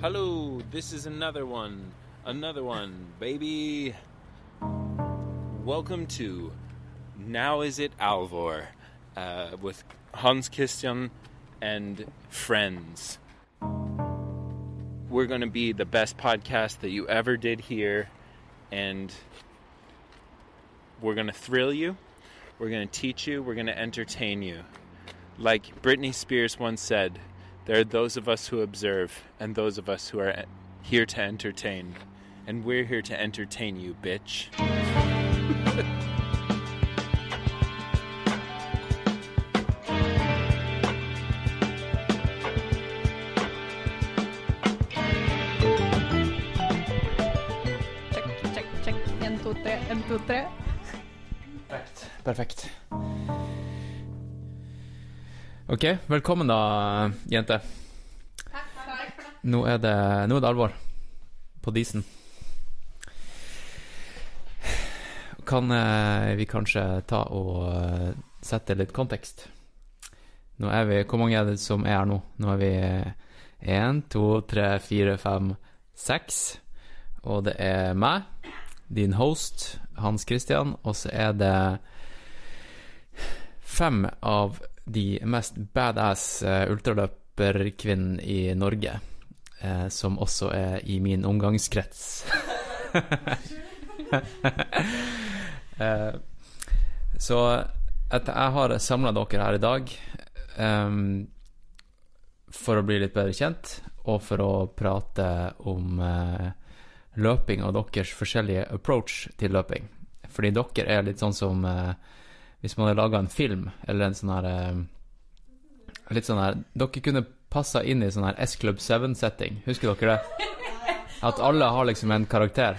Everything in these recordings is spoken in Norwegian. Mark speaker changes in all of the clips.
Speaker 1: Hello, this is another one. Another one, baby. Welcome to Now Is It Alvor uh, with Hans Christian and friends. We're going to be the best podcast that you ever did hear, and we're going to thrill you, we're going to teach you, we're going to entertain you. Like Britney Spears once said, there are those of us who observe and those of us who are here to entertain. And we're here to entertain you, bitch.
Speaker 2: Check, check, check. En, to, tre. En, to, tre.
Speaker 3: Perfekt. Perfekt. Ok, velkommen da, jente. Takk, Nå er det, nå er det alvor. På disen. Kan eh, vi kanskje ta og eh, sette litt kontekst? Nå er vi Hvor mange er det som er her nå? Nå er vi én, to, tre, fire, fem, seks. Og det er meg, din host, Hans Christian, og så er det fem av de mest badass ultraløperkvinnen i Norge, eh, som også er i min omgangskrets. Eh, så jeg har samla dere her i dag for å bli litt bedre kjent, og for å prate om eh, løping og deres forskjellige approach til løping. Fordi dere er litt sånn som eh, hvis man hadde laga en film, eller en sånn her eh, Litt sånn her Dere kunne passa inn i sånn her S-Club 7-setting. Husker dere det? At alle har liksom en karakter.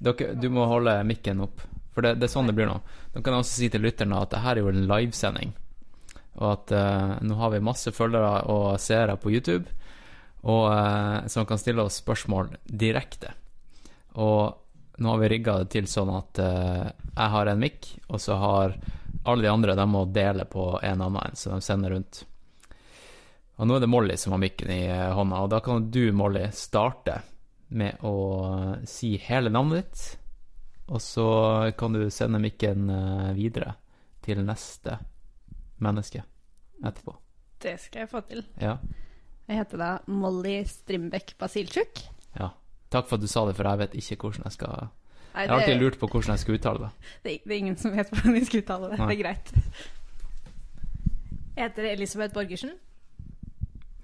Speaker 3: Dere, du må holde mikken opp, for det, det er sånn det blir nå. Da kan jeg også si til lytterne at det her er jo en livesending, og at uh, nå har vi masse følgere og seere på YouTube, og uh, som kan stille oss spørsmål direkte. Og nå har vi rigga det til sånn at uh, jeg har en mikk, og så har alle de andre de må dele på en annen en, så de sender rundt. Og nå er det Molly som har mikken i eh, hånda, og da kan du, Molly, starte med å si hele navnet ditt, og så kan du sende mikken eh, videre til neste menneske etterpå.
Speaker 2: Det skal jeg få til.
Speaker 3: Ja.
Speaker 2: Jeg heter da Molly Strimbekk Basilchuk.
Speaker 3: ja. Takk for at du sa det, for jeg vet ikke hvordan jeg skal
Speaker 2: Nei,
Speaker 3: Jeg har alltid lurt på hvordan jeg skal uttale det.
Speaker 2: det, det er ingen som vet hvordan vi skal uttale det.
Speaker 3: Nei.
Speaker 2: Det er greit. Jeg heter Elisabeth Borgersen.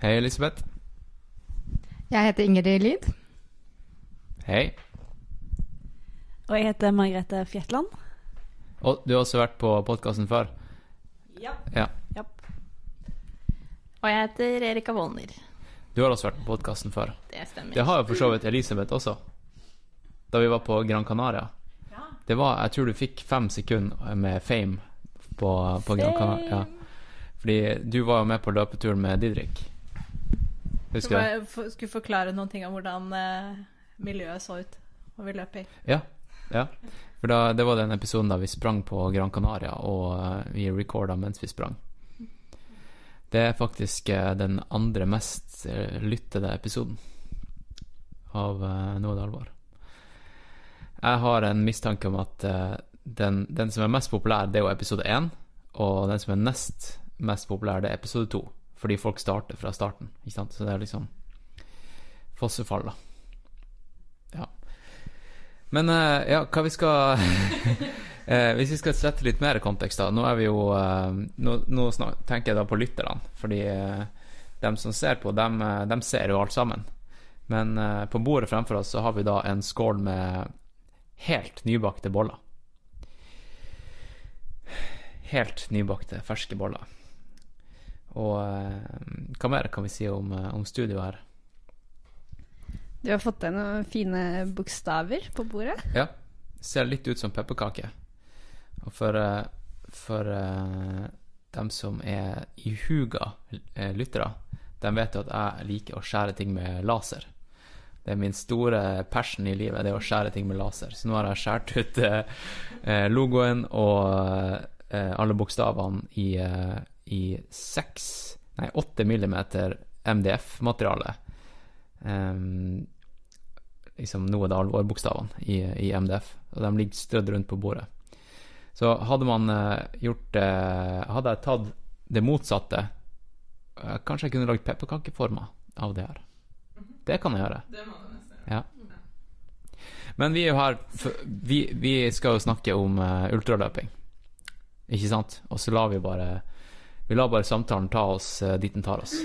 Speaker 3: Hei, Elisabeth.
Speaker 4: Jeg heter Ingrid Lid.
Speaker 3: Hei.
Speaker 5: Og jeg heter Margrethe Fjetland.
Speaker 3: Og du har også vært på podkasten før?
Speaker 5: Ja.
Speaker 3: Ja.
Speaker 2: Og jeg heter Erika Wolner.
Speaker 3: Du har også vært på podkasten før.
Speaker 2: Det stemmer.
Speaker 3: Det har jo for så vidt Elisabeth også. Da vi var på Gran Canaria. Det var, Jeg tror du fikk fem sekunder med fame på, på Gran Canaria. Ja. Fordi du var jo med på løpeturen med Didrik. Husker du?
Speaker 2: skulle forklare noen ting om hvordan eh, miljøet så ut, når vi løp i.
Speaker 3: Ja. ja. For da, det var den episoden da vi sprang på Gran Canaria, og uh, vi recorda mens vi sprang. Det er faktisk eh, den andre mest eh, lyttede episoden av Noe Nå er det alvor. Jeg har en mistanke om at eh, den, den som er mest populær, det er jo episode én, og den som er nest mest populær, det er episode to. Fordi folk starter fra starten, ikke sant. Så det er liksom fossefall, da. Ja. Men eh, ja, hva vi skal eh, Hvis vi skal sette litt mer kontekst, da. Nå vi jo eh, Nå, nå snak, tenker jeg da på lytterne, fordi eh, dem som ser på, dem, eh, dem ser jo alt sammen. Men eh, på bordet fremfor oss så har vi da en skål med helt nybakte boller. Helt nybakte, ferske boller. Og eh, hva mer kan vi si om, om studioet her?
Speaker 2: Du har fått deg noen fine bokstaver på bordet.
Speaker 3: Ja. Ser litt ut som pepperkake. Og for, eh, for eh, dem som er ihuga eh, lyttere, de vet jo at jeg liker å skjære ting med laser. Det er min store passion i livet, det er å skjære ting med laser. Så nå har jeg skåret ut logoen og alle bokstavene i, i 6, nei, 8 millimeter MDF-materiale Um, liksom Nå er det alvorbokstavene i, i MDF, og de ligger strødd rundt på bordet. Så hadde man eh, gjort eh, Hadde jeg tatt det motsatte eh, Kanskje jeg kunne lagd pepperkakeformer av det her. Det kan jeg gjøre. Ja. Men vi er jo her vi, vi skal jo snakke om ultraløping, ikke sant? Og så lar vi bare Vi lar bare samtalen ta oss dit den tar oss.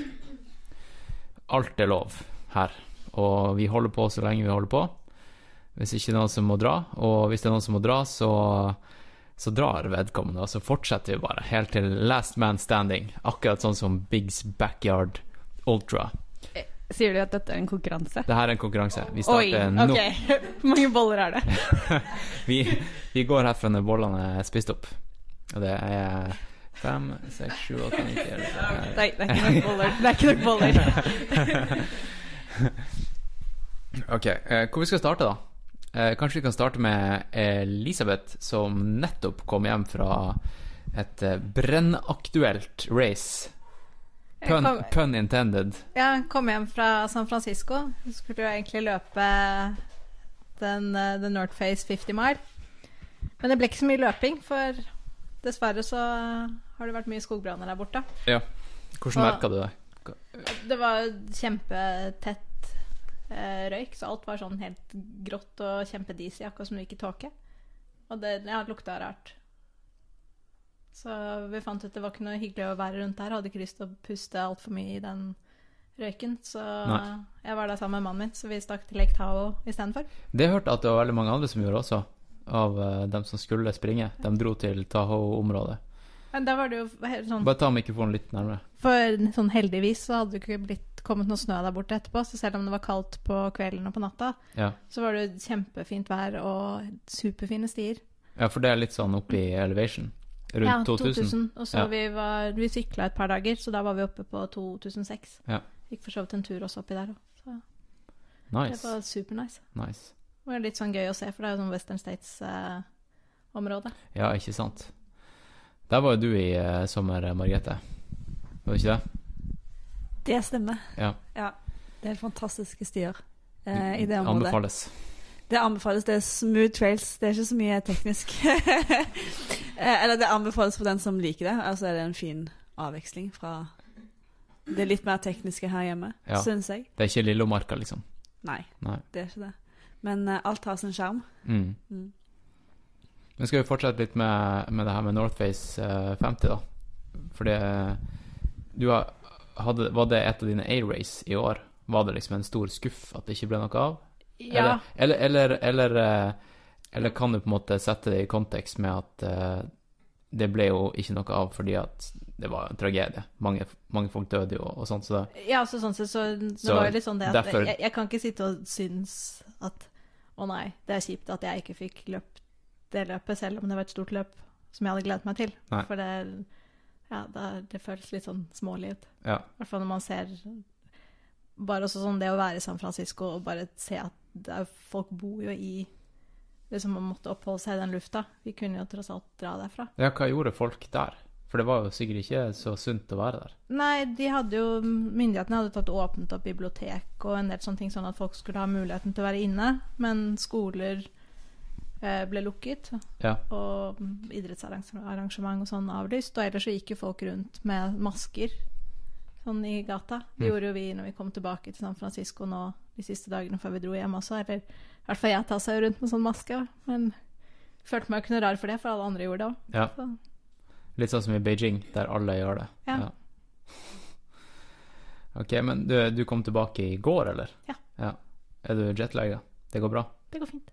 Speaker 3: Alt er lov her, og vi holder på så lenge vi holder på. Hvis ikke det er noen som må dra, og hvis det er noen som må dra, så så drar vedkommende, og så fortsetter vi bare helt til last man standing. Akkurat sånn som Bigs Backyard Ultra.
Speaker 2: Sier du at dette er en konkurranse?
Speaker 3: Det her er en konkurranse. Vi
Speaker 2: Oi,
Speaker 3: starter nå.
Speaker 2: ok. Hvor mange boller er det?
Speaker 3: Vi, vi går herfra når bollene er spist opp. Og det er fem, seks, sju, åtte, ni, ti
Speaker 2: Nei, det er ikke nok boller. Det er ikke nok boller.
Speaker 3: Ok, eh, hvor vi skal starte, da? Eh, kanskje vi kan starte med Elisabeth, som nettopp kom hjem fra et eh, brennaktuelt race. Pun,
Speaker 4: kom-
Speaker 3: pun intended.
Speaker 4: Jeg kom hjem fra San Francisco. Jeg skulle jo egentlig løpe den eh, The North Face 50 mile. Men det ble ikke så mye løping, for dessverre så har det vært mye skogbranner der borte.
Speaker 3: Ja.
Speaker 4: Hvordan
Speaker 3: merka du det?
Speaker 4: Det var kjempetett eh, røyk, så alt var sånn helt grått og kjempedisig, akkurat som det gikk i tåke. Og det ja, lukta rart. Så vi fant ut det var ikke noe hyggelig å være rundt der. Hadde ikke lyst til å puste altfor mye i den røyken. Så
Speaker 3: Nei.
Speaker 4: jeg var der sammen med mannen min, så vi stakk til Lake Tahoe istedenfor.
Speaker 3: Det hørte jeg at det var veldig mange andre som gjorde også, av eh, dem som skulle springe. De dro til Tahoe-området.
Speaker 4: Men da var det jo sånn
Speaker 3: Bare ta mikrofonen litt nærmere.
Speaker 4: For sånn heldigvis så hadde det ikke blitt kommet noe snø der borte etterpå, så selv om det var kaldt på kvelden og på natta,
Speaker 3: Ja.
Speaker 4: så var det kjempefint vær og superfine stier.
Speaker 3: ja, for det er litt sånn oppe i elevation. Rundt
Speaker 4: ja,
Speaker 3: 2000.
Speaker 4: Og så
Speaker 3: Ja.
Speaker 4: vi var Vi sykla et par dager, så da var vi oppe på 2006.
Speaker 3: Ja.
Speaker 4: Gikk for så vidt en tur også oppi der òg. Så det var supernice.
Speaker 3: nice.
Speaker 4: Det var litt sånn gøy å se, for det er jo sånn Western States-område.
Speaker 3: Ja, ikke sant. Der var jo du i uh, sommer, eh, Margrethe. Var det ikke det?
Speaker 5: Det stemmer.
Speaker 3: Ja.
Speaker 5: Det er fantastiske stier uh, i det området.
Speaker 3: Anbefales.
Speaker 5: Det anbefales. Det er smooth trails. Det er ikke så mye teknisk. Eller det anbefales for den som liker det. Altså er det en fin avveksling fra det litt mer tekniske her hjemme,
Speaker 3: Ja.
Speaker 5: syns jeg.
Speaker 3: Det er ikke Lillomarka, liksom.
Speaker 5: Nei,
Speaker 3: Nei.
Speaker 5: det er ikke det. Men uh, alt har sin sjarm.
Speaker 3: Mm.
Speaker 5: Mm.
Speaker 3: Men skal vi fortsette litt med, med det her med Northface eh, 50, da? For det Du har, hadde, Var det et av dine A-race i år? Var det liksom en stor skuff at det ikke ble noe av?
Speaker 4: Ja.
Speaker 3: Eller, eller, eller, eller, eh, kan du på en måte sette det i kontekst med at eh, det ble jo ikke noe av fordi at det var en tragedie. Mange, mange folk døde jo og sånt, så det,
Speaker 4: Ja, så sånn sett, så det
Speaker 3: Så
Speaker 4: var jo litt sånn det at
Speaker 3: derfor-
Speaker 4: jeg, jeg kan ikke sitte og synes at å nei, det er kjipt at jeg ikke fikk løpt det løpet, selv om det var et stort løp som jeg hadde gledet meg til.
Speaker 3: Nei.
Speaker 4: For det, ja, det, det føles litt sånn smålig ut.
Speaker 3: ja.
Speaker 4: I hvert fall når man ser Bare også sånn det å være i San Francisco og bare se at er, folk bor jo i Liksom man måtte oppholde seg i den lufta. Vi kunne jo tross alt dra derfra.
Speaker 3: ja, hva gjorde folk der? For det var jo sikkert ikke så sunt å være der.
Speaker 4: Nei, de hadde jo Myndighetene hadde tatt åpnet opp bibliotek og en del sånne ting, sånn at folk skulle ha muligheten til å være inne. Men skoler ble lukket,
Speaker 3: Ja.
Speaker 4: og idrettsarrangement og sånn avlyst. Og ellers så gikk jo folk rundt med masker sånn i gata. Det
Speaker 3: Mm.
Speaker 4: gjorde jo vi når vi kom tilbake til San Francisco nå de siste dagene før vi dro hjem også. Eller i hvert fall jeg tar seg jo rundt med sånn maske, men følte meg jo ikke noe rar for det, for alle andre gjorde det òg.
Speaker 3: ja. Litt sånn som i Beijing, der alle gjør det.
Speaker 4: Ja.
Speaker 3: Ok, men du, du kom tilbake i går, eller?
Speaker 4: Ja.
Speaker 3: Er du jetlaga? Det går bra?
Speaker 4: Det går fint.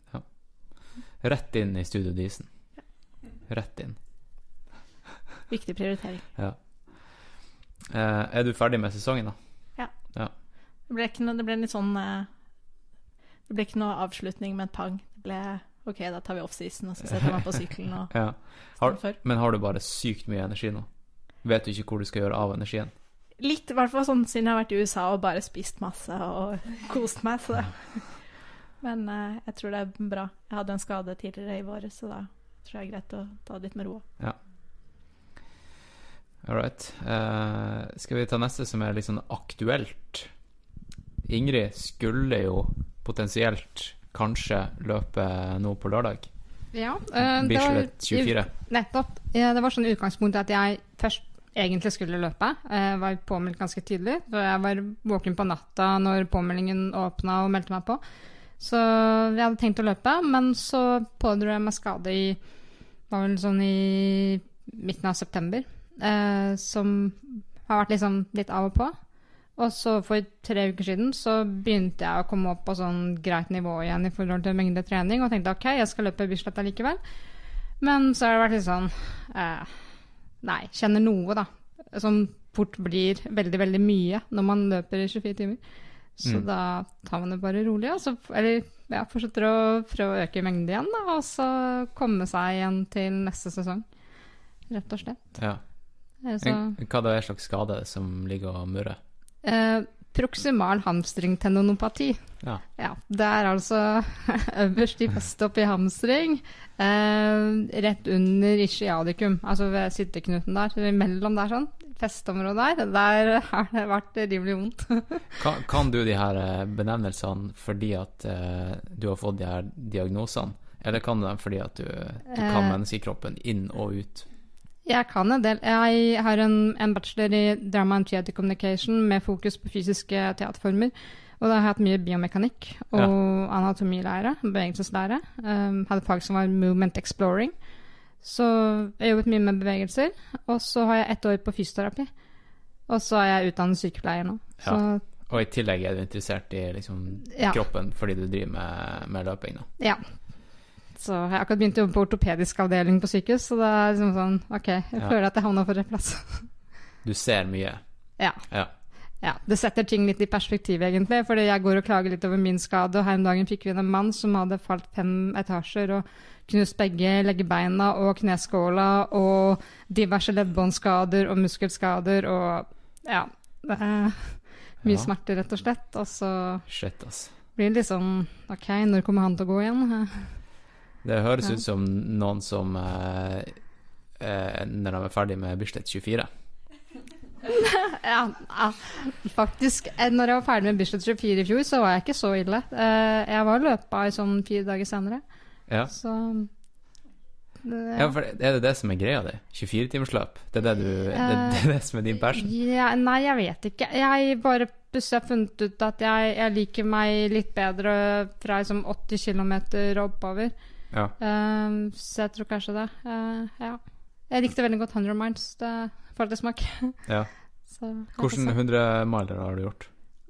Speaker 3: Rett inn i Studio Disen. Rett inn.
Speaker 4: Viktig prioritering.
Speaker 3: Ja. Eh, er du ferdig med sesongen, da?
Speaker 4: Det ble, noe, det ble litt sånn eh, Det ble ikke noe avslutning med et pang. Det ble OK, da tar vi offseason, og så setter man på sykkelen og
Speaker 3: Ja. Har, men har du bare sykt mye energi nå? Vet du ikke hvor du skal gjøre av energien?
Speaker 4: Litt, i hvert fall sånn siden jeg har vært i USA og bare spist masse og kost meg, så Men eh, jeg tror det er bra. Jeg hadde en skade tidligere i vår, så da tror jeg det er greit å ta det litt med ro.
Speaker 3: All right. Eh, skal vi ta neste som er litt sånn aktuelt Ingrid skulle jo potensielt kanskje løpe nå på lørdag.
Speaker 6: Ja, eh, det var,
Speaker 3: 24.
Speaker 6: nettopp. Ja, det var sånn utgangspunkt at jeg først egentlig skulle løpe. Jeg var påmeldt ganske tidlig. Så jeg var våken på natta når påmeldingen åpna og meldte meg på. Så jeg hadde tenkt å løpe, men så pådro jeg meg skade i var vel sånn i midten av september. Eh, som har vært liksom litt av og på. Og så for tre uker siden så begynte jeg å komme opp på sånn greit nivå igjen i forhold til mengde trening, og tenkte ok, jeg skal løpe Bislett allikevel. Men så har det vært litt sånn eh, Nei, kjenner noe, da. Som fort blir veldig, veldig mye når man løper i 24 timer. Så
Speaker 3: Mm.
Speaker 6: da tar man det bare rolig, og så eller, ja, fortsetter å prøve å øke mengden igjen, da, og så komme seg igjen til neste sesong. Rett og slett.
Speaker 3: Ja.
Speaker 6: Eh, Så,
Speaker 3: Hva er det slags skade som ligger og murrer?
Speaker 6: eh, proximal hamstringtendonopati.
Speaker 3: Ja.
Speaker 6: Ja, det er altså øverst i festet i hamstring, eh, rett under ischiadicum, altså ved sitteknuten der, mellom imellom der sånn, festområdet der, der har det vært rimelig vondt.
Speaker 3: Kan, kan du de her eh, benevnelsene fordi at eh, du har fått de her diagnosene, eller kan du dem fordi at du, du kan
Speaker 6: Eh.
Speaker 3: menneskekroppen inn og ut?
Speaker 6: Jeg kan en del. Jeg har en, en bachelor i drama and theater communication med fokus på fysiske teaterformer. Og da har jeg hatt mye biomekanikk og
Speaker 3: Ja.
Speaker 6: anatomilære, bevegelseslære. Um, hadde fag som var movement exploring. Så jeg har jobbet mye med bevegelser. Og så har jeg ett år på fysioterapi. Og så er jeg utdannet sykepleier nå. Så
Speaker 3: Ja. Og i tillegg er du interessert i liksom,
Speaker 6: Ja.
Speaker 3: kroppen fordi du driver med, med løping. Da.
Speaker 6: ja. Så jeg har akkurat begynt å jobbe på ortopedisk avdeling på sykehus, så det er liksom sånn OK, jeg
Speaker 3: Ja.
Speaker 6: føler at jeg havna på rett plass.
Speaker 3: Du ser mye.
Speaker 6: Ja.
Speaker 3: Ja.
Speaker 6: Ja, Det setter ting litt i perspektiv, egentlig. Fordi jeg går og klager litt over min skade. Og her om dagen fikk vi inn en mann som hadde falt fem etasjer og knust begge leggebeina og kneskåla og diverse leddbåndskader og muskelskader og ja. Det er mye
Speaker 3: Ja.
Speaker 6: smerte, rett og slett. Og så
Speaker 3: Shit, ass.
Speaker 6: blir det litt sånn OK, når kommer han til å gå igjen?
Speaker 3: Det høres ut som noen som eh, eh, Når de er ferdig med Bislett 24.
Speaker 6: Ja, ja, faktisk. eh, Når jeg var ferdig med Bislett 24 i fjor, så var jeg ikke så ille. Eh, Jeg var løpa i sånn fire dager senere.
Speaker 3: Ja.
Speaker 6: Så
Speaker 3: ja, for er det det som er greia di? 24-timersløp? Det det, det er det som er din passion?
Speaker 6: Ja, nei, jeg vet ikke. Jeg bare plutselig har funnet ut at jeg, jeg liker meg litt bedre fra liksom 80 km og oppover.
Speaker 3: Ja.
Speaker 6: Um, så jeg tror kanskje det. Uh, ja. Jeg likte veldig godt 100 miles. Det falt i smak.
Speaker 3: ja.
Speaker 6: Så,
Speaker 3: Hvordan 100 miler har du gjort?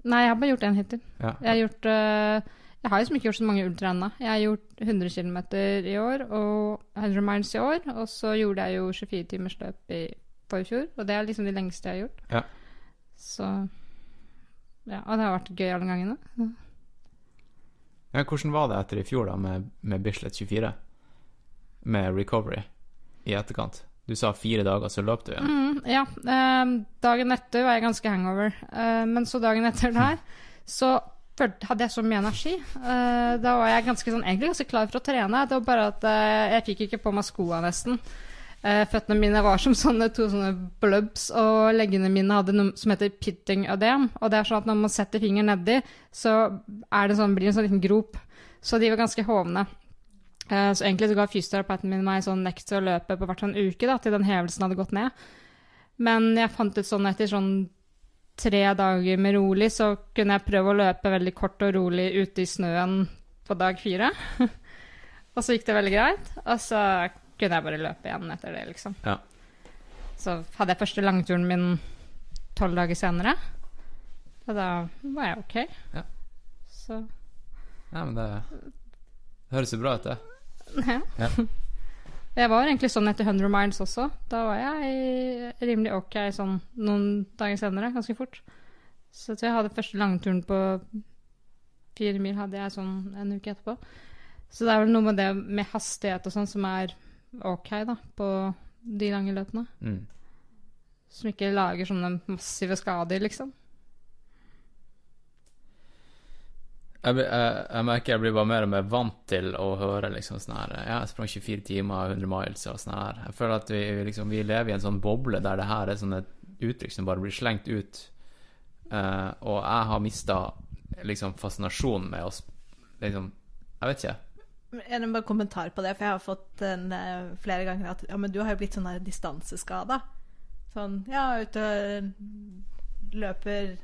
Speaker 6: Nei, jeg har bare gjort én hittil.
Speaker 3: Ja.
Speaker 6: Jeg har gjort uh, Jeg har liksom ikke gjort så mange ultra ennå. Jeg har gjort 100 km i år og 100 miles i år. Og så gjorde jeg jo 24 timers løp i forfjor, og det er liksom de lengste jeg har gjort.
Speaker 3: Ja.
Speaker 6: Så Ja, og det har vært gøy alle gangene.
Speaker 3: Ja, hvordan var det etter i fjor, da, med, med Bislett 24? Med recovery i etterkant? Du sa fire dager, så løp du igjen.
Speaker 6: Mm, ja. eh, dagen etter var jeg ganske hangover. Eh, men så dagen etter der så hadde jeg så mye energi. Eh, da var jeg ganske sånn, egentlig ganske klar for å trene. Det var bare at eh, jeg fikk ikke på meg skoa nesten. Eh, føttene mine var som sånne to sånne blubs, og leggene mine hadde noe som heter pitting ødem. Og det er sånn at når man setter fingeren nedi, så det sånn, blir det en sånn liten grop. Så de var ganske hovne. Eh, Så egentlig så ga fysioterapeuten min meg sånn nekt til å løpe på hvert sånn uke, da, til den hevelsen hadde gått ned. Men jeg fant ut sånn etter sånn tre dager med rolig, så kunne jeg prøve å løpe veldig kort og rolig ute i snøen på dag fire. og så gikk det veldig greit, og så kunne jeg bare løpe igjen etter det, liksom.
Speaker 3: Ja.
Speaker 6: Så hadde jeg første langturen min tolv dager senere, og da var jeg OK.
Speaker 3: Ja.
Speaker 6: Så
Speaker 3: Ja, men det, det høres jo bra ut, det.
Speaker 6: Ja.
Speaker 3: Ja.
Speaker 6: Jeg var egentlig sånn etter 100 miles også. Da var jeg rimelig ok sånn noen dager senere, ganske fort. Så jeg hadde første langturen på fire mil hadde jeg sånn en uke etterpå. Så det er vel noe med det med hastighet og sånn som er ok, da, på de lange løpene.
Speaker 3: Mm.
Speaker 6: Som ikke lager sånne massive skader, liksom.
Speaker 3: Jeg, jeg, jeg merker jeg blir bare mer og mer vant til å høre liksom sånn her Ja, jeg sprang 24 timer, 100 miles og sånn her. Jeg føler at vi, liksom, vi lever i en sånn boble der det her er sånne uttrykk som bare blir slengt ut. Uh, og jeg har mista liksom fascinasjonen med oss liksom, Jeg vet ikke.
Speaker 4: Bare kommentar på det, for jeg har fått den eh, flere ganger at ja, men du har jo blitt sånn distanseskada. Sånn ja, ute og løper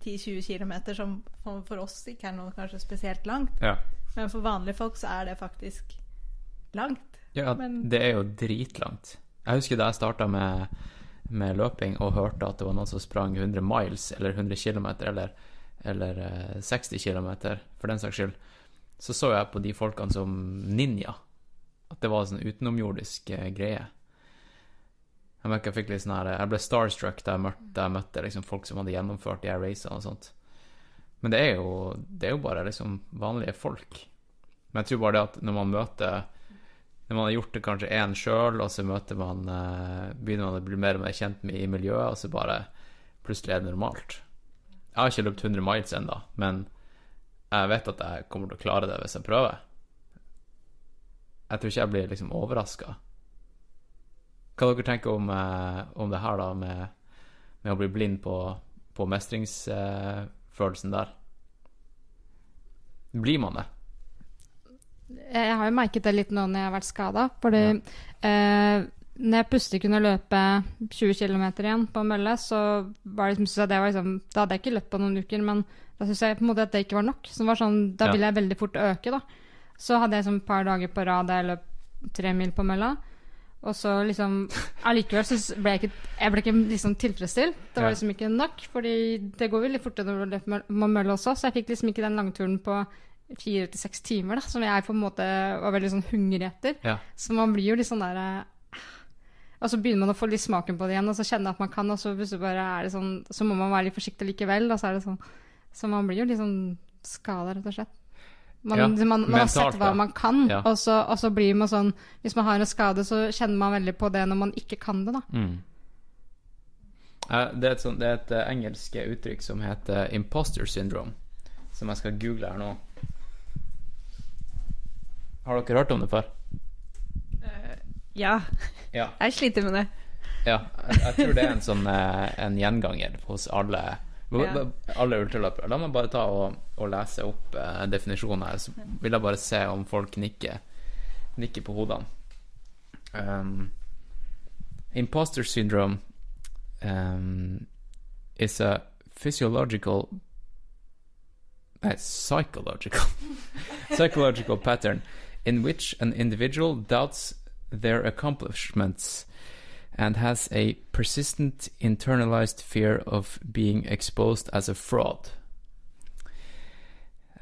Speaker 4: 10-20 km, som for oss ikke er noe kanskje spesielt langt.
Speaker 3: Ja.
Speaker 4: Men for vanlige folk så er det faktisk langt.
Speaker 3: Ja,
Speaker 4: Men-
Speaker 3: det er jo dritlangt. Jeg husker da jeg starta med, med løping og hørte at det var noen som sprang 100 miles, eller 100 km, eller, eller eh, 60 km, for den saks skyld. Så så jeg på de folkene som ninja. At det var en sånn utenomjordisk eh, greie. Jeg merket jeg fikk litt sånn her Jeg ble starstruck da jeg møtte, da jeg møtte liksom folk som hadde gjennomført de her racene og sånt. Men det er jo, det er jo bare liksom vanlige folk. Men jeg tror bare det at når man møter Når man har gjort det kanskje én sjøl, og så møter man eh, begynner man å bli mer og mer kjent med i miljøet, og så bare plutselig er det normalt. Jeg har ikke løpt 100 miles ennå, men jeg vet at jeg kommer til å klare det hvis jeg prøver. Jeg tror ikke jeg blir liksom overraska. Hva dere tenker om, eh, om det her, da, med, med å bli blind på, på mestringsfølelsen der? Blir man det?
Speaker 6: Jeg har jo merket det litt nå når jeg har vært skada. Fordi eh, når jeg plutselig kunne løpe 20 km igjen på mølle, så var det liksom, det var liksom Da hadde jeg ikke løpt på noen uker, men da syntes jeg på en måte at det ikke var nok. Så det var sånn, da ville jeg veldig fort øke, da. Så hadde jeg sånn et par dager på rad der jeg løp tre mil på mølla. Og så liksom Allikevel så ble jeg ikke, jeg ble ikke liksom tilfredsstilt. Det var liksom ikke nok, fordi det går veldig fortere når du løper på mølle også, så jeg fikk liksom ikke den langturen på fire til seks timer, da, som jeg på en måte var veldig sånn hungrig etter.
Speaker 3: Ja.
Speaker 6: Så man blir jo litt sånn der Og så begynner man å få litt smaken på det igjen, og så kjenne at man kan, og så plutselig bare er det sånn Så må man være litt forsiktig likevel, og så er det sånn Så man blir jo litt sånn skada, rett og slett. Man,
Speaker 3: Ja,
Speaker 6: man, man har sett hva
Speaker 3: ja.
Speaker 6: man kan,
Speaker 3: Ja.
Speaker 6: og, så, og så blir man sånn Hvis man har en skade, så kjenner man veldig på det når man ikke kan det, da.
Speaker 3: Mm. Det er et, sånt, det er et eh, engelsk uttrykk som heter imposter syndrome, som jeg skal google her nå. Har dere hørt om det før?
Speaker 2: Ja,
Speaker 3: Ja.
Speaker 2: jeg sliter med det.
Speaker 3: ja. Jeg, tror det er en sånn eh, en gjenganger hos alle
Speaker 2: Ja.
Speaker 3: alle ultraløpere. La meg bare ta og, og lese opp eh, definisjonen her, så vil jeg bare se om folk nikker, nikker på hodene. Um, imposter syndrome um, is a physiological uh, psychological psychological pattern in which an individual doubts their accomplishments and has a persistent internalized fear of being exposed as a fraud.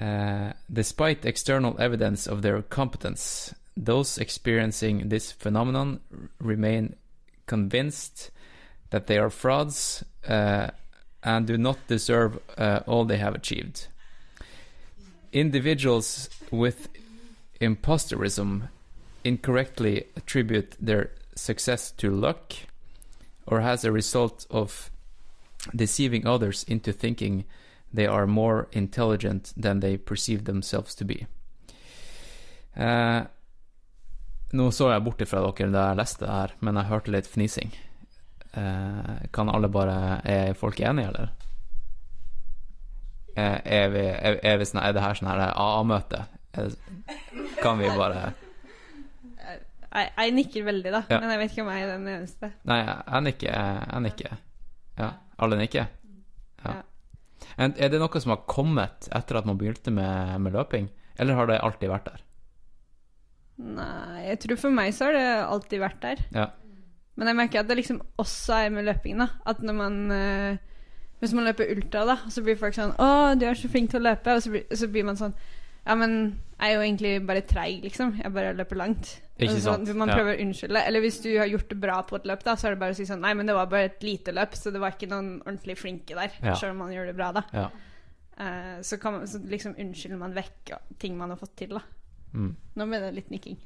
Speaker 3: Uh, despite external evidence of their competence, those experiencing this phenomenon remain convinced that they are frauds uh, and do not deserve uh, all they have achieved. Individuals with imposterism incorrectly attribute their success to luck or as a result of deceiving others into thinking they are more intelligent than they perceive themselves to be. Eh, nå så jeg bort ifra dere da jeg leste det her, men jeg hørte litt fnising. Eh, kan alle bare Er folk enige, eller? Eh, er, vi, er, er, vi sånn, er det her sånn her AA-møte? Er Kan vi bare
Speaker 2: Jeg, jeg nikker veldig, da,
Speaker 3: Ja.
Speaker 2: men jeg vet ikke om jeg er den eneste.
Speaker 3: Nei, jeg nikker. Jeg nikker. Ja. Alle nikker? Ja.
Speaker 2: Ja.
Speaker 3: Er det noe som har kommet etter at man begynte med, med løping, eller har det alltid vært der?
Speaker 2: Nei, jeg tror for meg så har det alltid vært der.
Speaker 3: Ja.
Speaker 2: Men jeg merker at det liksom også er med løping, da. At når man øh, Hvis man løper ultra, da, så blir folk sånn 'Å, du er så flink til å løpe.' Og så blir, så blir man sånn Ja, men jeg er jo egentlig bare treig, liksom. Jeg bare løper langt.
Speaker 3: Ikke
Speaker 2: Altså,
Speaker 3: sant,
Speaker 2: Man
Speaker 3: ja.
Speaker 2: å unnskylde. Eller hvis du har gjort det bra på et løp, da, så er det bare å si sånn 'Nei, men det var bare et lite løp, så det var ikke noen ordentlig flinke der.'
Speaker 3: Ja.
Speaker 2: Selv om man gjør det bra, da.
Speaker 3: ja.
Speaker 2: Uh, så, kan man, så liksom unnskylder man vekk ting man har fått til, da.
Speaker 3: Mm.
Speaker 2: Nå ble det litt nikking.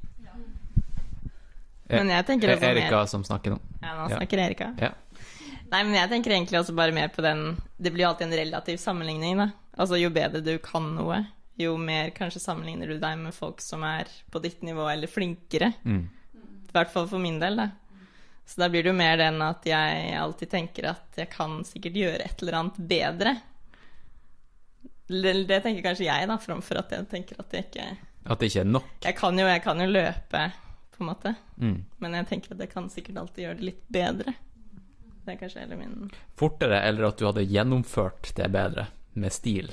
Speaker 7: Men jeg tenker
Speaker 3: Er
Speaker 7: også
Speaker 3: Erika
Speaker 7: mer
Speaker 3: som snakker nå?
Speaker 7: Ja, nå
Speaker 3: Ja.
Speaker 7: snakker Erika.
Speaker 3: Ja.
Speaker 7: Nei, men jeg tenker egentlig også bare mer på den Det blir jo alltid en relativ sammenligning, da. Altså jo bedre du kan noe, jo mer kanskje sammenligner du deg med folk som er på ditt nivå eller flinkere.
Speaker 3: Mm.
Speaker 7: I hvert fall for min del, da. Så da blir det jo mer den at jeg alltid tenker at jeg kan sikkert gjøre et eller annet bedre. det, det tenker kanskje jeg, da, framfor at jeg tenker at jeg ikke
Speaker 3: At det ikke er nok.
Speaker 7: Jeg kan jo, jeg kan jo løpe, på en måte.
Speaker 3: Mm.
Speaker 7: Men jeg tenker at jeg kan sikkert alltid gjøre det litt bedre. Det er kanskje hele min
Speaker 3: Fortere, eller at du hadde gjennomført det bedre, med stil.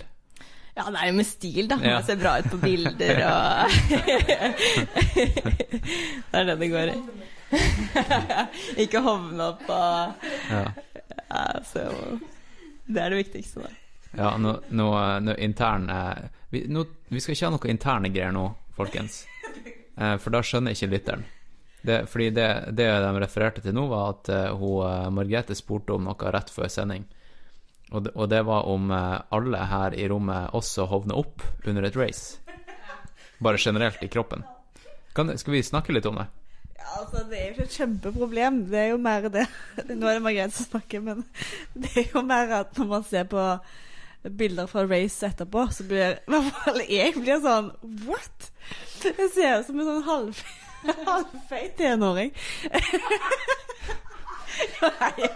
Speaker 7: Ja, det er jo med stil, da.
Speaker 3: Ja.
Speaker 7: Ser bra ut på bilder og Det er det det går i. Ikke hovne opp og
Speaker 3: Ja.
Speaker 7: ja, så Det er det viktigste, da.
Speaker 3: Ja, nå, nå, nå intern eh, vi, nå, vi skal ikke ha noe interne greier nå, folkens. Eh, for da skjønner ikke lytteren. Det, fordi det, det de refererte til nå, var at eh, hun, Margrethe spurte om noe rett før sending. Og det, og det var om eh, alle her i rommet også hovner opp under et race. Bare generelt i kroppen. Kan, skal vi snakke litt om det?
Speaker 5: Ja, altså, det er jo ikke et kjempeproblem. Det er jo mer det Nå er det Margrethe som snakker, men det er jo mer at når man ser på bilder fra race etterpå, så blir i hvert fall jeg blir sånn What?! Jeg ser ut som en sånn halv, halvfeit tenåring. Nei,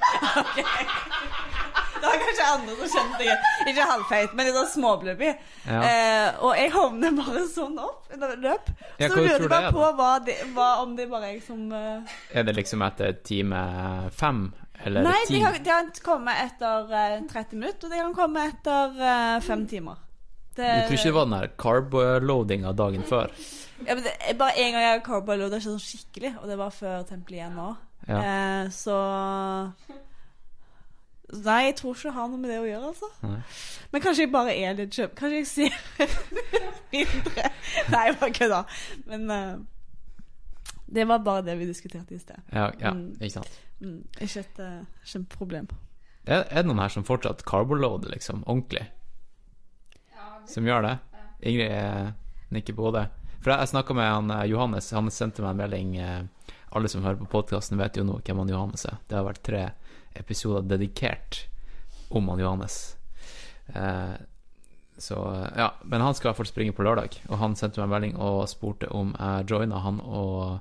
Speaker 5: OK. Det var kanskje andre som kjente det, Ikke halvfeit, men litt småblubby.
Speaker 3: Ja.
Speaker 5: Eh, og jeg hovner bare sånn opp under løp.
Speaker 3: Ja,
Speaker 5: så lurer jeg bare på hva det, hva, om det bare er jeg som uh...
Speaker 3: Er det liksom etter time fem, eller
Speaker 5: Nei,
Speaker 3: ti?
Speaker 5: Nei, har, de har kommet etter uh, 30 minutter, og de kan komme etter uh, fem timer. Det,
Speaker 3: Du tror ikke det var den der carb-loadinga dagen før?
Speaker 5: ja, men det Bare en gang jeg har carbo-loada sånn skikkelig, og det var før Tempel igjen nå.
Speaker 3: Ja.
Speaker 5: Eh, så Nei, jeg tror ikke det har noe med det å gjøre, altså.
Speaker 3: Nei.
Speaker 5: Men kanskje jeg bare er litt kjøp... Kanskje jeg ser mindre Nei, bare kødda. Men uh, det var bare det vi diskuterte i sted.
Speaker 3: Ja, ja
Speaker 5: Mm.
Speaker 3: ikke sant.
Speaker 5: Mm, ikke et uh, kjempeproblem.
Speaker 3: Er, er det noen her som fortsatt carboloader, liksom, ordentlig? Som gjør det? Ingrid eh, nikker på hodet. For jeg, jeg snakka med han eh, Johannes, han sendte meg en melding eh, Alle som hører på podkasten, vet jo nå hvem han Johannes er. Det har vært tre episoder dedikert om han Johannes. Eh, så ja, men han skal i hvert fall springe på lørdag, og han sendte meg en melding og spurte om jeg joina han og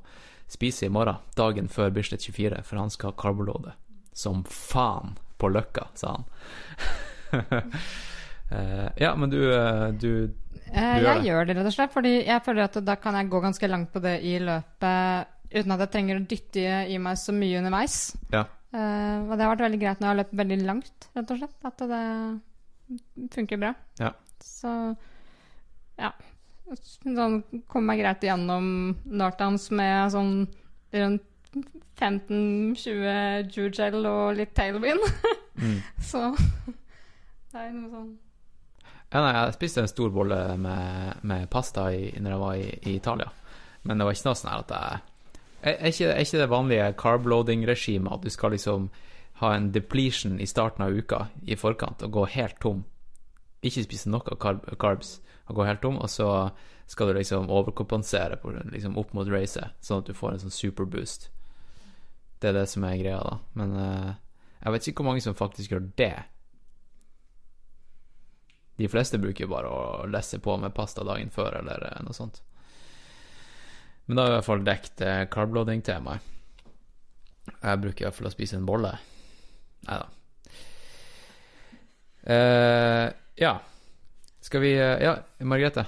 Speaker 3: spise i morgen, dagen før Bislett 24, for han skal ha carboloade. Som faen på Løkka, sa han. Eh, ja, men du, eh, du
Speaker 6: Eh,
Speaker 3: Du gjør
Speaker 6: jeg
Speaker 3: det.
Speaker 6: gjør det, rett og slett, fordi jeg føler at da kan jeg gå ganske langt på det i løpet uten at jeg trenger å dytte i meg så mye underveis.
Speaker 3: Ja.
Speaker 6: Eh, og det har vært veldig greit når jeg har løpt veldig langt, rett og slett. At det funker bra.
Speaker 3: Ja.
Speaker 6: Så ja. Sånn kommer meg greit igjennom Nortans med sånn rundt 15-20 Jugel og litt tailwind.
Speaker 3: Mm.
Speaker 6: Så det er noe sånn
Speaker 3: Ja, nei, jeg spiste en stor bolle med, med pasta i, når jeg var i, i Italia. Men det var ikke noe sånn her at jeg Er ikke, er ikke det vanlige carb-loading-regimet at du skal liksom ha en depletion i starten av uka i forkant og gå helt tom? Ikke spise noe carb, carbs og gå helt tom, og så skal du liksom overkompensere på, liksom opp mot racet, sånn at du får en sånn superboost. Det er det som er greia, da. Men uh, jeg vet ikke hvor mange som faktisk gjør det. De fleste bruker bare å lesse på med pasta dagen før, eller eh, noe sånt. Men da har vi i hvert fall dekket eh, carbloading-temaet. Jeg bruker i hvert fall å spise en bolle. Nei da. Uh, ja. Skal vi eh, Ja, Margrethe.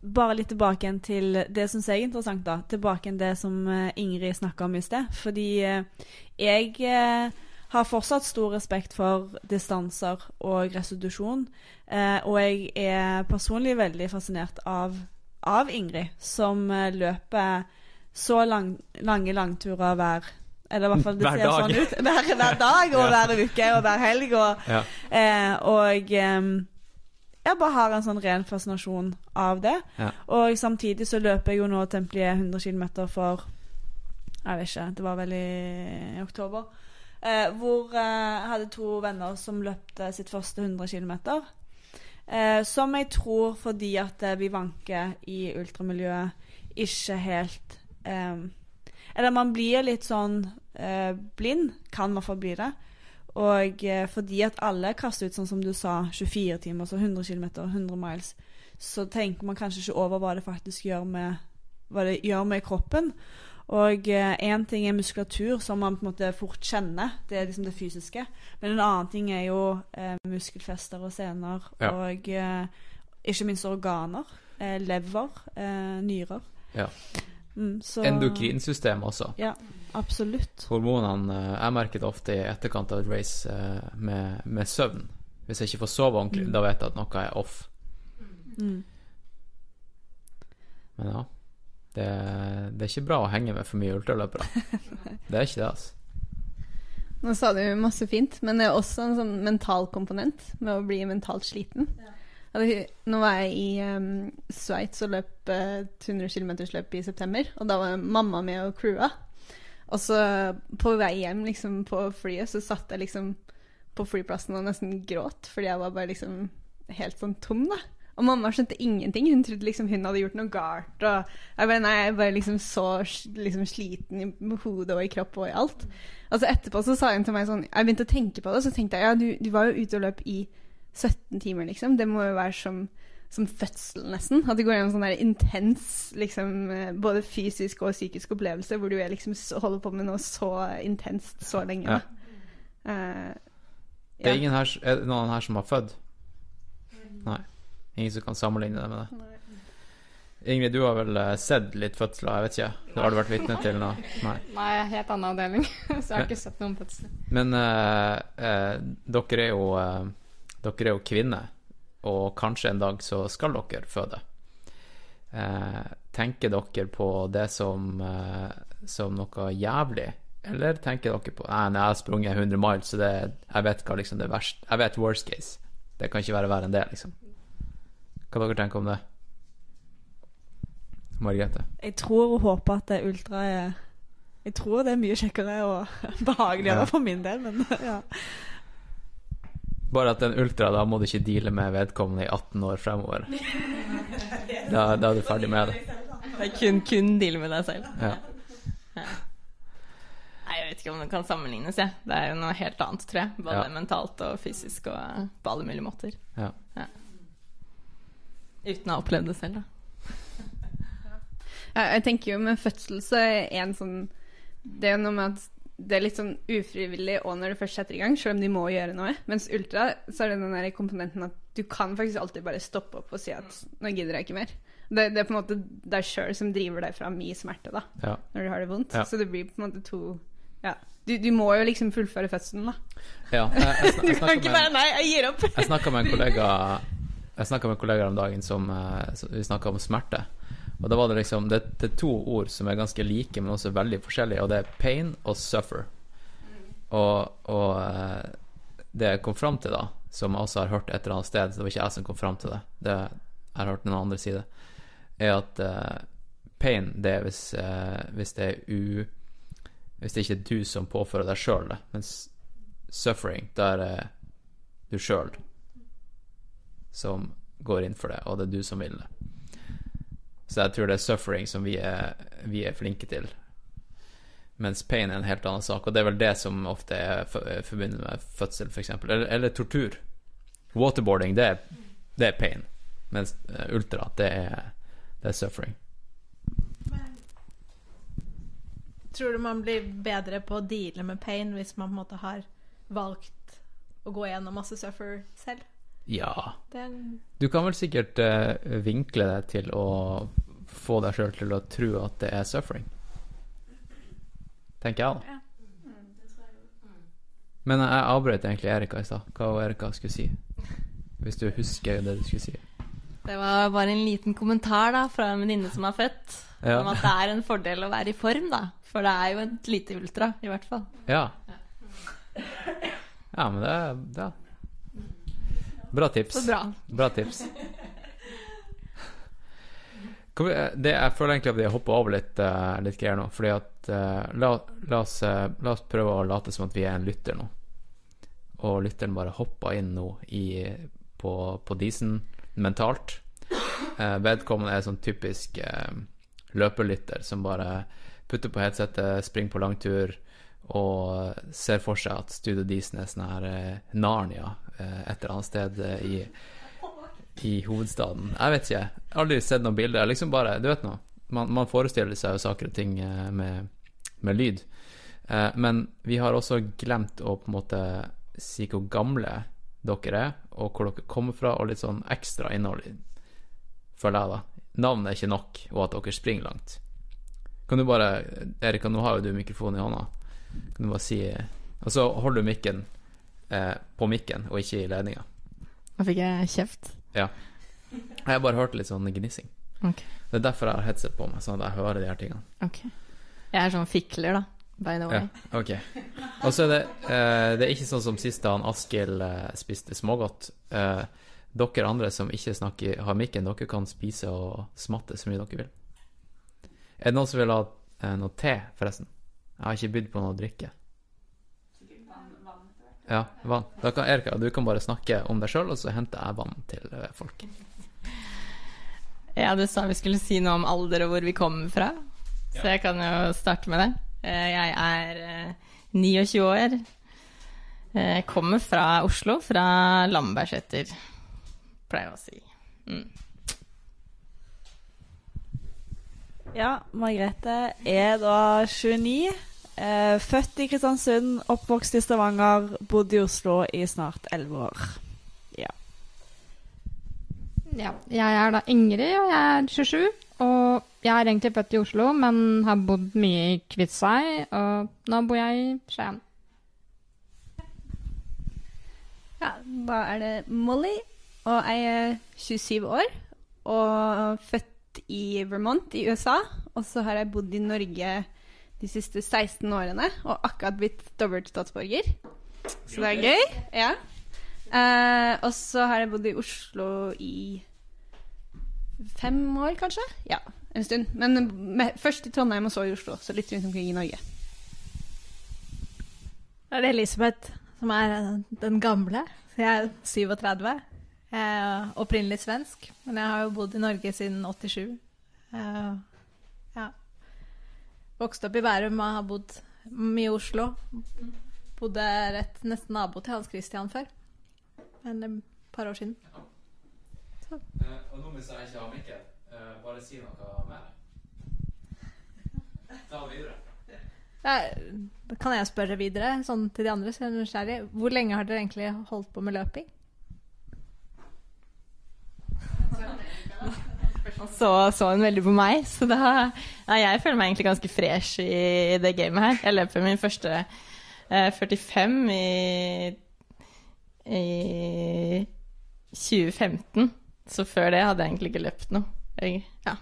Speaker 5: Bare litt tilbake igjen til det jeg er interessant, da. Tilbake igjen det som eh, Ingrid snakka om i sted. Fordi eh, jeg eh, har fortsatt stor respekt for distanser og restitusjon. Eh, og jeg er personlig veldig fascinert av, av Ingrid, som eh, løper så lang, lange langturer hver Eller i hvert fall det
Speaker 3: Hver
Speaker 5: ser
Speaker 3: dag.
Speaker 5: sånn ut. Hver, hver dag og
Speaker 3: Ja.
Speaker 5: hver uke og hver helg. Og,
Speaker 3: Ja.
Speaker 5: eh, og eh, jeg bare har en sånn ren fascinasjon av det.
Speaker 3: Ja.
Speaker 5: Og samtidig så løper jeg jo nå tempelet 100 km for Jeg vet ikke, det var vel i, i oktober. Eh, hvor eh, jeg hadde to venner som løpte sitt første 100 km. Eh, som jeg tror fordi at eh, vi vanker i ultramiljøet, ikke helt eh, Eller man blir litt sånn eh, blind. Kan i hvert det. Og eh, fordi at alle kaster ut, sånn som du sa, 24 timer, så 100 km, 100 miles, så tenker man kanskje ikke over hva det faktisk gjør med, hva det gjør med kroppen. Og én ting er muskulatur, som man på en måte fort kjenner. Det er liksom det fysiske. Men en annen ting er jo eh, muskelfester og sener,
Speaker 3: Ja.
Speaker 5: og eh, ikke minst organer. Eh, lever, eh, nyrer.
Speaker 3: Ja.
Speaker 5: Mm, så
Speaker 3: Endokrinsystem også.
Speaker 5: Ja, absolutt.
Speaker 3: Hormonene eh, Jeg merker det ofte i etterkant av et race eh, med, med søvn. Hvis jeg ikke får sove ordentlig,
Speaker 5: Mm.
Speaker 3: da vet jeg at noe er off.
Speaker 5: Mm.
Speaker 3: Men ja. Det, det er ikke bra å henge med for mye ultraløpere. Det er ikke det, altså.
Speaker 2: Nå sa du masse fint, men det er også en sånn mental komponent med å bli mentalt sliten. Ja, Nå var jeg i um, Sveits og løp uh, et 100 km-løp i september, og da var mamma med og crewa. Og så på vei hjem liksom, på flyet, så satt jeg liksom på flyplassen og nesten gråt, fordi jeg var bare liksom helt sånn tom, da. Og mamma skjønte ingenting. Hun trodde liksom hun hadde gjort noe galt. Og jeg bare, nei, jeg bare liksom så liksom sliten i hodet og i kropp og i alt. Altså etterpå så sa hun til meg sånn Jeg begynte å tenke på det, og så tenkte jeg ja, du, du var jo ute og løp i 17 timer, liksom. Det må jo være som, som fødsel, nesten. At det går gjennom sånn der intens, liksom, eh, både fysisk og psykisk opplevelse, hvor du er liksom holder på med noe så intenst så lenge.
Speaker 3: Ja.
Speaker 2: Uh, ja.
Speaker 3: Det er, ingen her, er noen her som har født? Nei. Ingen som kan sammenligne det med det? Ingrid, du har vel eh, sett litt fødsler, jeg vet ikke? Det Har du vært vitne til nå? Nei.
Speaker 6: Nei, helt annen avdeling, så jeg har ikke sett noen fødsler.
Speaker 3: Men uh, uh, dere er jo uh, Dere er jo kvinner, og kanskje en dag så skal dere føde. Tenker dere på det som, som noe jævlig, eller tenker dere på Nei, nei, jeg har sprunget 100 miles, så det, jeg vet hva liksom det verste Jeg vet worst case. Det kan ikke være verre enn det, liksom. Hva dere tenker om det? Margrethe?
Speaker 5: Jeg tror og håper at det ultra er Jeg tror det er mye kjekkere og behageligere
Speaker 3: Ja.
Speaker 5: for min del, men ja.
Speaker 3: Bare at en ultra, da må du ikke deale med vedkommende i 18 år fremover. Da, da er du ferdig med det.
Speaker 7: Det er kun, kun deal med deg selv.
Speaker 3: Ja.
Speaker 7: Nei, jeg vet ikke om det kan sammenlignes, jeg. Det er jo noe helt annet, tror jeg. Både
Speaker 3: Ja.
Speaker 7: mentalt og fysisk og på alle mulige måter.
Speaker 3: Ja.
Speaker 7: Uten å ha opplevd det selv, da.
Speaker 2: Ja, jeg tenker jo med fødsel så er en sånn Det er jo noe med at det er litt sånn ufrivillig og når du først setter i gang, selv om de må gjøre noe. Mens ultra, så er det den der komponenten at du kan faktisk alltid bare stoppe opp og si at nå gidder jeg ikke mer. Det, det er på en måte deg sjøl som driver deg fram i smerte, da,
Speaker 3: Ja.
Speaker 2: når du har det vondt.
Speaker 3: Ja.
Speaker 2: Så det blir på en måte to Ja. Du, du må jo liksom fullføre fødselen, da.
Speaker 3: ja. Jeg, jeg, jeg,
Speaker 2: Du kan ikke bare Nei, jeg gir opp.
Speaker 3: jeg snakket med en kollega Jeg snakka med kollegaer om dagen som, eh, som Vi snakka om smerte. Og da var det liksom det, det er to ord som er ganske like, men også veldig forskjellige, og det er pain og suffer. Og, og eh, det jeg kom fram til, da, som jeg også har hørt et eller annet sted, så det var ikke jeg som kom fram til det, det jeg har hørt noen andre si det, er at eh, pain, det er hvis, hvis det er u... Hvis det ikke er du som påfører deg sjøl det, mens suffering, da er du sjøl som går inn for det, og det er du som vil det. Så jeg tror det er suffering som vi er, vi er flinke til. Mens pain er en helt annen sak, og det er vel det som ofte er er forbundet med fødsel, f.eks. Eller, eller tortur. Waterboarding, det er, det er pain. Mens eh, ultra, det er, det er suffering.
Speaker 4: Tror du man blir bedre på å deale med pain hvis man på en måte har valgt å gå gjennom masse suffer selv?
Speaker 3: Ja.
Speaker 4: Det er
Speaker 3: Du kan vel sikkert uh, vinkle deg til å få deg sjøl til å tro at det er suffering. Tenker jeg, da. Men jeg avbrøt egentlig Erika i stad. Hva Erika skulle si? Hvis du husker det du skulle si.
Speaker 7: Det var bare en liten kommentar da fra en venninne som er født,
Speaker 3: Ja.
Speaker 7: om at det er en fordel å være i form, da. For det er jo et lite ultra, i hvert fall.
Speaker 3: Ja. Ja, men det ja. Bra tips.
Speaker 7: Bra.
Speaker 3: Bra tips. Det, jeg føler egentlig at vi har hoppa over litt, uh, litt greier nå. Fordi at uh, la, la, oss, uh, la oss prøve å late som at vi er en lytter nå. Og lytteren bare hopper inn nå i, på, på disen mentalt. Eh, vedkommende er sånn typisk eh, løperlytter som bare putter på headsetet, springer på langtur og ser for seg at Studio Disen er sånn her eh, Narnia eh, et eller annet sted eh, i, i hovedstaden. Jeg vet ikke. Jeg har Aldri sett noen bilder. Liksom bare, du vet nå. man, man forestiller seg jo saker og ting eh, med, med lyd. Eh, men vi har også glemt å på en måte si hvor gamle dere er, og hvor dere kommer fra, og litt sånn ekstra innhold, føler jeg, da. Navnet er ikke nok, og at dere springer langt. Kan du bare Erika, nå har jo du mikrofonen i hånda. Kan du bare si Og så holder du mikken eh, på mikken, og ikke i ledninga.
Speaker 7: Da fikk jeg kjeft.
Speaker 3: Jeg har bare hørt litt sånn gnissing.
Speaker 7: Okay.
Speaker 3: Det er derfor jeg har headset på meg, sånn at jeg hører de her tingene.
Speaker 7: Okay. Jeg er sånn fikler, da. By the way.
Speaker 3: Ja, ok. Og så er det eh, Det er ikke sånn som sist da han Askild eh, spiste smågodt. Eh, dere andre som ikke snakker, har mikken, dere kan spise og smatte så mye dere vil. Er det noen som vil ha eh, noe te, forresten? Jeg har ikke bydd på noe å drikke. Ja, vann. Da kan Erika, du kan bare snakke om deg sjøl, og så henter jeg vann til eh, folk.
Speaker 7: Ja, du sa vi skulle si noe om alder og hvor vi kommer fra. Så jeg kan jo starte med det. Eh, Jeg er eh, 29 år. Jeg Kommer fra Oslo, fra Lambertseter, pleier jeg å si. Mm.
Speaker 5: Ja, Margrethe er da 29. Eh, født i Kristiansund, oppvokst i Stavanger, bodd i Oslo i snart 11 år.
Speaker 6: Ja, jeg er da Ingrid, og jeg er 27. Og jeg er egentlig født i Oslo, men har bodd mye i Kviteseid, og nå bor jeg i Skien.
Speaker 2: Ja, da er det Molly, og jeg er 27 år og født i Vermont i USA. Og så har jeg bodd i Norge de siste 16 årene og akkurat blitt dobbelt statsborger. Så det er gøy. Ja. Eh, og så har jeg bodd i Oslo i fem år, kanskje? Ja, en stund. Men med, først i Trondheim og så i Oslo, så litt rundt omkring i Norge.
Speaker 4: Da er det Elisabeth som er eh, den gamle. Jeg er 37. Jeg er opprinnelig svensk, men jeg har jo bodd i Norge siden 87. Eh, ja. Vokste opp i Bærum og har bodd mye i Oslo. Bodde rett nesten nabo til Hans Christian før. Men et par år siden.
Speaker 3: og nå hvis jeg ikke har mikken, bare si noe mer. Ta det videre.
Speaker 4: Ja, kan jeg spørre videre, sånn til de andre? Så jeg er nysgjerrig. Hvor lenge har dere egentlig holdt på med løping?
Speaker 7: Så så hun veldig på meg, så da Nei, jeg føler meg egentlig ganske fresh i det gamet her. Jeg løper min første eh, 45 i i 2015. Så før det hadde jeg egentlig ikke løpt noe. Jeg, ja.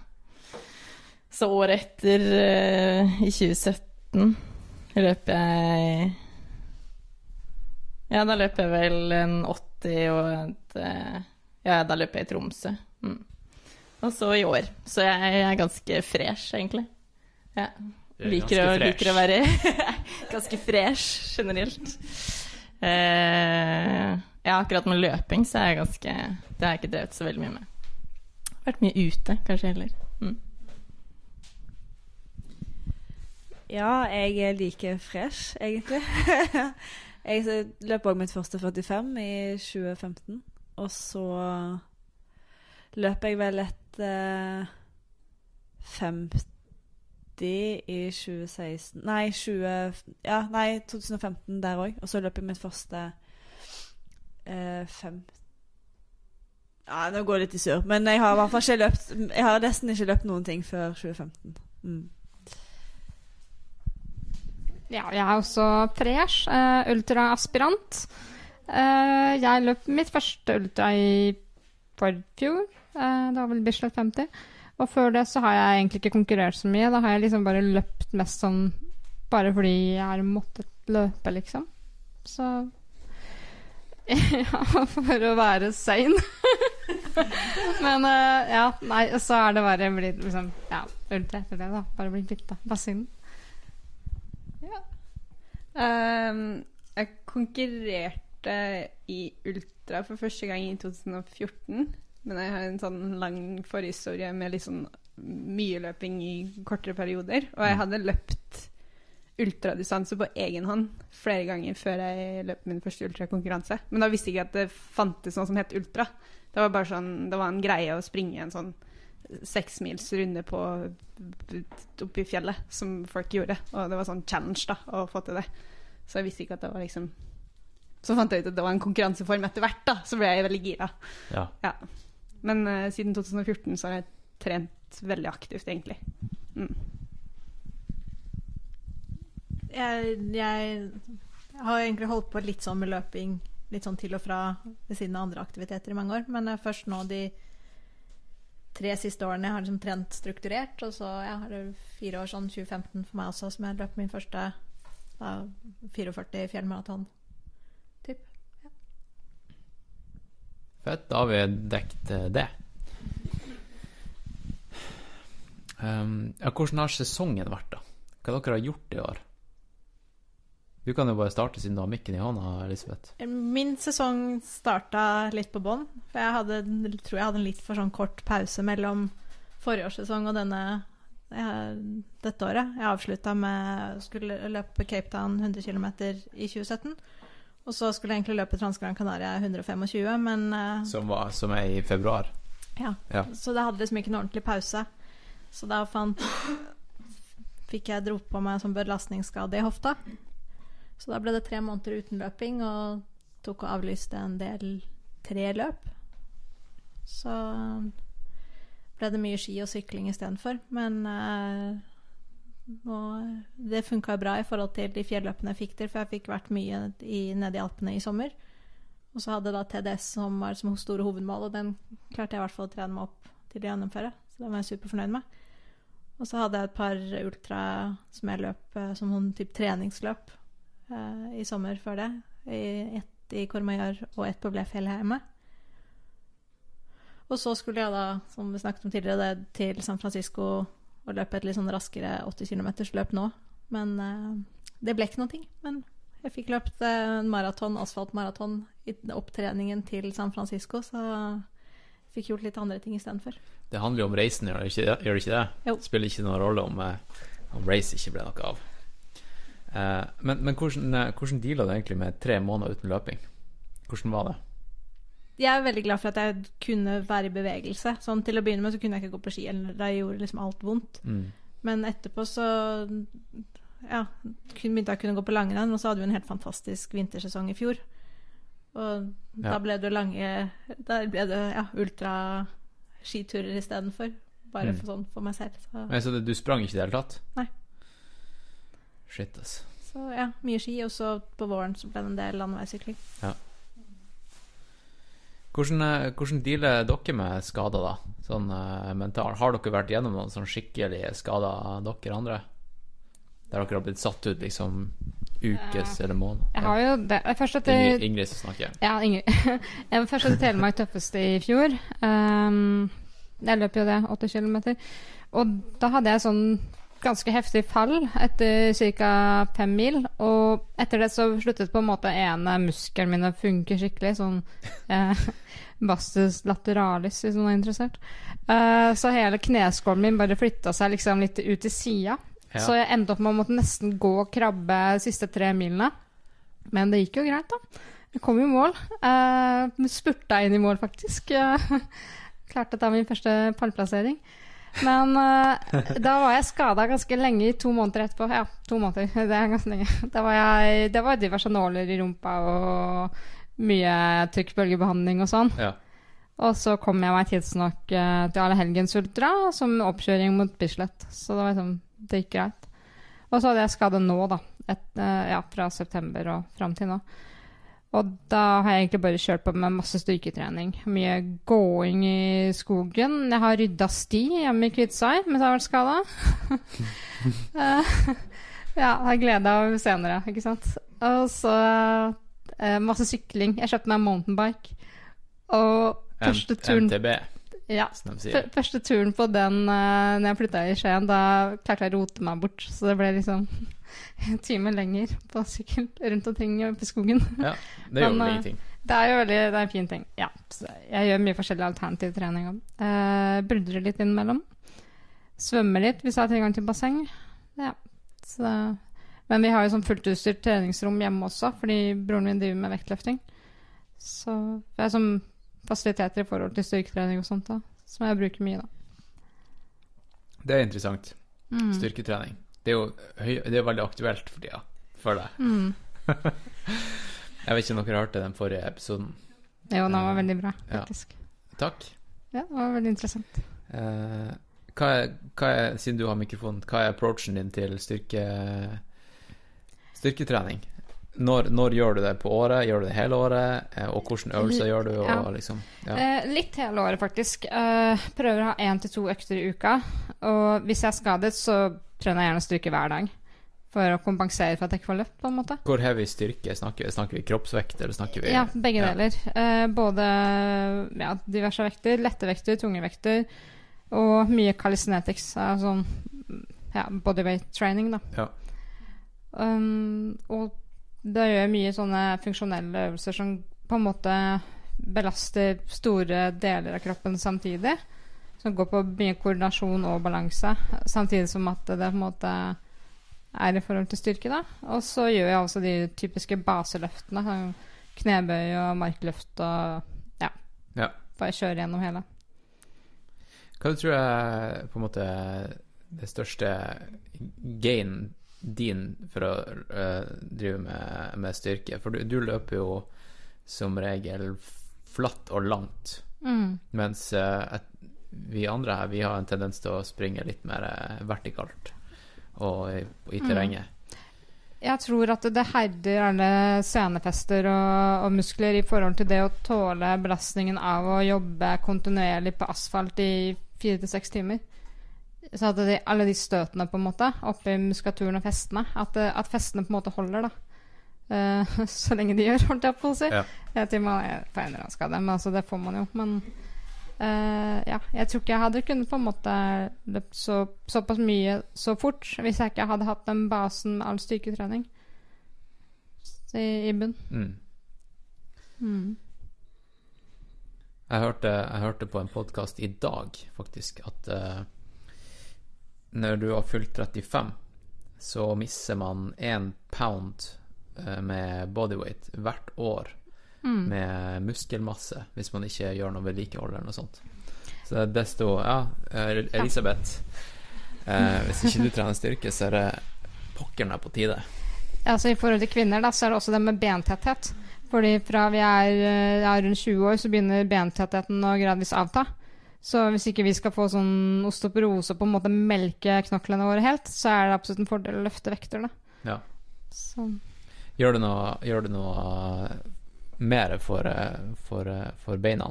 Speaker 7: Så året etter, eh, i 2017, løp jeg Ja, da løp jeg vel en 80 og et eh, Ja, da løp jeg i Tromsø. Og så i år. Så jeg er ganske fresh, egentlig. Ja.
Speaker 1: Er
Speaker 7: Liker å, liker å være ganske fresh generelt. Uh, ja, akkurat med løping så er jeg ganske Det har jeg ikke drevet så veldig mye med. Vært mye ute, kanskje heller. Mm.
Speaker 5: Ja, jeg er like fresh, egentlig. jeg løp òg mitt første 45 i 2015. Og så løp jeg vel et eh, 50 i 2016 Nei, 20, ja, nei 2015 der òg. Og så løp jeg mitt første eh, fem Ja, nå går det litt i surr, men jeg har i hvert fall ikke løpt Jeg har nesten ikke løpt noen ting før 2015. Mm.
Speaker 6: Ja, jeg er også fresh. Uh, ultraaspirant. Uh, jeg løp mitt første ultra i forfjor. Uh, det var vel Bislett 50. Og før det så har jeg egentlig ikke konkurrert så mye. Da har jeg liksom bare løpt mest sånn bare fordi jeg har måttet løpe, liksom. Så Ja, for å være sane. Men eh, ja, nei, så er det bare blitt liksom Ja, ultra etter det, da. Bare blitt bytta. Bassinen.
Speaker 2: Ehm, jeg konkurrerte i ultra for første gang i 2014. Men jeg har en sånn lang forhistorie med litt sånn mye løping i kortere perioder. Og jeg hadde løpt ultradistanse på egen hånd flere ganger før jeg løp min første ultrakonkurranse. Men da visste jeg ikke at det fantes noe som het ultra. Det var bare sånn, det var en greie å springe en sånn seksmilsrunde på oppi fjellet som folk gjorde. Og det var sånn challenge da, å få til det. Så jeg visste ikke at det var liksom Så fant jeg ut at det var en konkurranseform etter hvert, da. Så ble jeg veldig gira.
Speaker 3: Ja.
Speaker 2: Ja. Men uh, siden 2014 så har jeg trent veldig aktivt, egentlig. Mm.
Speaker 4: Jeg, jeg har egentlig holdt på litt sånn med løping litt sånn til og fra ved siden av andre aktiviteter i mange år. Men er først nå de tre siste årene jeg har liksom trent strukturert. Og så ja, har det fire år sånn 2015 for meg også, som jeg løp min første da, 44 fjellmaraton.
Speaker 3: Fett, da har vi dekket eh, det. Um, ja, hvordan har sesongen vært, da? Hva dere har gjort i år? Du kan jo bare starte, siden du har mikken i hånda, Elisabeth.
Speaker 4: Min sesong starta litt på bånn. For jeg hadde, tror jeg hadde en litt for sånn kort pause mellom forrige årssesong og denne jeg, dette året. Jeg avslutta med skulle løpe Cape Town 100 km i 2017. Og så skulle jeg egentlig løpe Transgran Canaria 125, men uh,
Speaker 3: Som, var, som er i februar.
Speaker 4: ja.
Speaker 3: Ja.
Speaker 4: Så det hadde liksom ikke en ordentlig pause. Så da fant Fikk jeg dro på meg som belastningsskade i hofta. Så da ble det tre måneder uten løping, og tok og avlyste en del tre løp. Så ble det mye ski og sykling istedenfor. Men eh, nå, det funka bra i forhold til de fjelløpene jeg fikk til, for jeg fikk vært mye i, nede i Alpene i sommer. Og så hadde jeg da TDS som var som store hovedmål, og den klarte jeg i hvert fall å trene meg opp til å gjennomføre. Så det var jeg superfornøyd med. Og så hadde jeg et par ultra som jeg løp eh, som sånn type treningsløp eh, i sommer før det. Ett i Kormajør og ett på Blefjellet hjemme. Og så skulle jeg da, som vi snakket om tidligere, det til San Francisco og løpe et litt sånn raskere 80 km løp nå. Men eh, det ble ikke ting. Men jeg fikk løpt eh, en maraton, asfaltmaraton i opptreningen til San Francisco, så jeg fikk gjort litt andre ting istedenfor.
Speaker 3: Det handler jo om reisen, gjør det ikke det? Gjør det, ikke det?
Speaker 4: Jo.
Speaker 3: Det spiller ikke noen rolle om, eh, om race ikke ble noe av. Men men hvordan, hvordan deala du egentlig med tre måneder uten løping? Hvordan var det?
Speaker 4: Jeg er veldig glad for at jeg kunne være i bevegelse. Sånn Til å begynne med så kunne jeg ikke gå på ski, eller da gjorde liksom alt vondt.
Speaker 3: Mm.
Speaker 4: Men etterpå så ja, begynte jeg å kunne gå på langrenn, og så hadde vi en helt fantastisk vintersesong i fjor. Og
Speaker 3: Ja.
Speaker 4: da ble det lange Da ble det ja, ultraskiturer istedenfor. Bare
Speaker 3: Mm.
Speaker 4: for, sånn for meg selv. Så,
Speaker 3: Men, så det, du sprang ikke i det hele tatt?
Speaker 4: Nei.
Speaker 3: Shit, altså.
Speaker 4: så ja, mye ski. Og så på våren så ble det en del landeveissykling.
Speaker 3: Hvordan, eh, hvordan dealer dere med skader, da? Sånn uh, mental. Har dere vært gjennom noen sånn skikkelige skader, dere andre? Der dere har blitt satt ut liksom ukes eller måned?
Speaker 6: Jeg har jo det. Først
Speaker 3: Det
Speaker 6: etter
Speaker 3: Ingrid, Ingrid snakker.
Speaker 6: Ja, Ingrid. Jeg var først til Telemark tøffeste i fjor. Um, jeg løp jo det, 80 km. Og da hadde jeg sånn ganske heftig fall etter ca. fem mil. Og etter det så sluttet på en måte ene muskelen min å funke skikkelig. Sånn eh, bastus lateralis, hvis noen er interessert. Eh, så hele kneskålen min bare flytta seg liksom litt ut til sida.
Speaker 3: Ja.
Speaker 6: Så jeg endte opp med å måtte nesten gå og krabbe de siste tre milene. Men det gikk jo greit, da. Jeg kom i mål. Eh, spurta inn i mål, faktisk. Klarte å ta min første pallplassering. Men uh, da var jeg skada ganske lenge, i to måneder etterpå. Ja, to måneder. Det er ganske lenge. Da var jeg, det var diverse nåler i rumpa og mye trykkbølgebehandling og sånn.
Speaker 3: Ja.
Speaker 6: Og så kom jeg meg tidsnok uh, til Allehelgens Ultra som oppkjøring mot Bislett. Så det var liksom, det gikk greit. Og så hadde jeg skade nå, da. Et, uh, ja, fra september og fram til nå. Og da har jeg egentlig bare kjørt på med masse styrketrening. Mye gåing i skogen. Jeg har rydda sti hjemme i Kviteseid mens jeg har vært skada. ja, har glede av senere, ikke sant. Og så eh, masse sykling. Jeg kjøpte meg mountainbike. Og første turen
Speaker 3: MTB,
Speaker 6: ja. Første turen på den uh, når jeg flytta i Skien, da klarte jeg å rote meg bort. Så det ble liksom en time lenger på sykkel rundt omkring i skogen.
Speaker 3: Ja, det er jo
Speaker 6: Men, eh,
Speaker 3: ingenting.
Speaker 6: Det er jo veldig, det er en fin ting. Ja, jeg gjør mye forskjellig alternativ trening. Uh, Buldrer litt innimellom. Svømmer litt hvis jeg har tilgang til basseng. Ja, så Men vi har jo sånn fullt utstyrt treningsrom hjemme også, fordi broren min driver med vektløfting. Så det er sånn fasiliteter i forhold til styrketrening og sånt da, som jeg bruker mye, da.
Speaker 3: Det er interessant.
Speaker 6: Mm.
Speaker 3: Styrketrening. Det er jo det er veldig aktuelt for tida, føler jeg.
Speaker 6: Mm.
Speaker 3: Jeg vet ikke om dere hørte den forrige episoden.
Speaker 6: Jo, den var veldig bra,
Speaker 3: Ja. Takk.
Speaker 6: Ja, det var veldig interessant.
Speaker 3: Uh, hva, er, hva er, siden du har mikrofonen, hva er approachen din til styrke, styrketrening? Når, når gjør du det på året? Gjør du det hele året? Eh, og hvilke øvelser gjør du? Og,
Speaker 6: Ja.
Speaker 3: liksom, ja.
Speaker 6: Eh, litt hele året, faktisk. Eh, prøver å ha én til to økter i uka. Og hvis jeg er skadet, så trener jeg gjerne styrke hver dag. For å kompensere for at jeg ikke får løpt, på en måte.
Speaker 3: Hvor heavy styrke snakker vi? Snakker vi kroppsvekt, eller snakker vi
Speaker 6: Ja, begge
Speaker 3: Ja.
Speaker 6: deler. Eh, både ja, diverse vekter, lette vekter, tunge vekter, og mye calisthenics. Altså sånn ja, bodyweight training, da.
Speaker 3: Ja.
Speaker 6: Um, og da gjør jeg mye sånne funksjonelle øvelser som på en måte belaster store deler av kroppen samtidig. Som går på mye koordinasjon og balanse, samtidig som at det på en måte er i forhold til styrke. da. Og så gjør jeg også de typiske baseløftene. sånn Knebøy og markløft og ja.
Speaker 3: Ja.
Speaker 6: Bare kjøre gjennom hele.
Speaker 3: Hva du tror er på en måte det største gain din for å uh, drive med, med styrke? For du, du løper jo som regel flatt og langt,
Speaker 6: Mm.
Speaker 3: mens uh, vi andre her, vi har en tendens til å springe litt mer eh, vertikalt og i, i terrenget.
Speaker 6: Jeg tror at det herder alle senefester og, og muskler i forhold til det å tåle belastningen av å jobbe kontinuerlig på asfalt i fire til seks timer. Så at de, alle de støtene på en måte oppi muskulaturen og festene, at, at festene på en måte holder, da. Uh, så lenge de gjør, holdt jeg på å si.
Speaker 3: Ja.
Speaker 6: Til man er på en eller annen skade, men altså, det får man jo. Men eh, ja, jeg tror ikke jeg hadde kunnet på en måte løpt så, såpass mye så fort hvis jeg ikke hadde hatt den basen med all styrketrening i, i bunn.
Speaker 3: Mm.
Speaker 6: Mm.
Speaker 3: Jeg hørte, jeg hørte på en podkast i dag, faktisk, at uh, når du har fylt 35, så mister man én pound uh, med bodyweight hvert år
Speaker 6: Mm.
Speaker 3: med muskelmasse hvis man ikke gjør noe vedlikehold eller noe sånt. Så det er Ja, eh, Elisabeth. Eh, hvis ikke du trener styrke, så er det pokker meg på tide.
Speaker 6: Altså I forhold til kvinner da, så er det også det med bentetthet. Fordi fra vi er, eh, er rundt 20 år, så begynner bentettheten å gradvis avta. Så hvis ikke vi skal få sånn osteoporose og på en måte melke knoklene våre helt, så er det absolutt en fordel å løfte vekter. da.
Speaker 3: Ja.
Speaker 6: Så,
Speaker 3: Gjør du noe, gjør du noe mer for, eh, for, eh, for beina?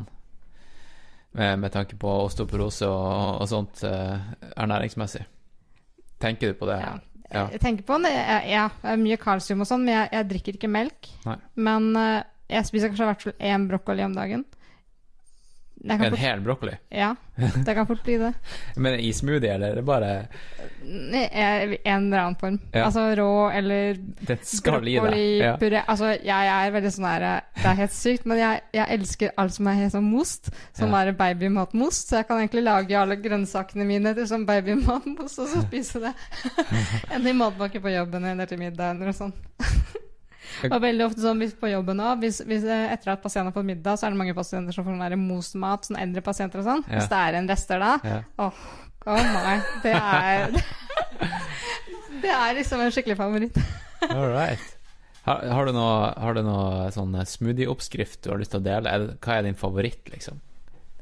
Speaker 3: Med, med tanke på osteoporose og, og sånt eh, ernæringsmessig? Tenker du på det?
Speaker 6: ja.
Speaker 3: Ja.
Speaker 6: Jeg tenker på det. Ja, mye kalsium og sånn, men jeg, jeg drikker ikke melk.
Speaker 3: Nei.
Speaker 6: Men jeg spiser kanskje i hvert fall én brokkoli om dagen.
Speaker 3: En
Speaker 6: fort,
Speaker 3: hel brokkoli?
Speaker 6: ja, det kan fort bli det.
Speaker 3: Men i smoothie, eller er det bare
Speaker 6: en eller annen form.
Speaker 3: Ja.
Speaker 6: Altså rå eller
Speaker 3: i? Ja.
Speaker 6: brokkolipuré. Altså, jeg er veldig sånn her Det er helt sykt, men jeg, jeg elsker alt som er helt sånn most. Som
Speaker 3: Ja.
Speaker 6: er babymatmost. Så jeg kan egentlig lage alle grønnsakene mine til sånn babymatmost, og så spise det. Enten i matpakke på jobben eller til middag eller noe sånt. Og veldig ofte sånn på jobben òg, eh, etter at pasienten har fått middag, så er det mange pasienter som får der most mat, sånn eldre pasienter og sånn.
Speaker 3: Ja.
Speaker 6: Hvis det er en rester da,
Speaker 3: Ja.
Speaker 6: åh, oh my, det er Det er liksom en skikkelig favoritt.
Speaker 3: All right. Har, har du noe, har du noe sånn smoothie-oppskrift du har lyst til å dele? Er hva er din favoritt, liksom?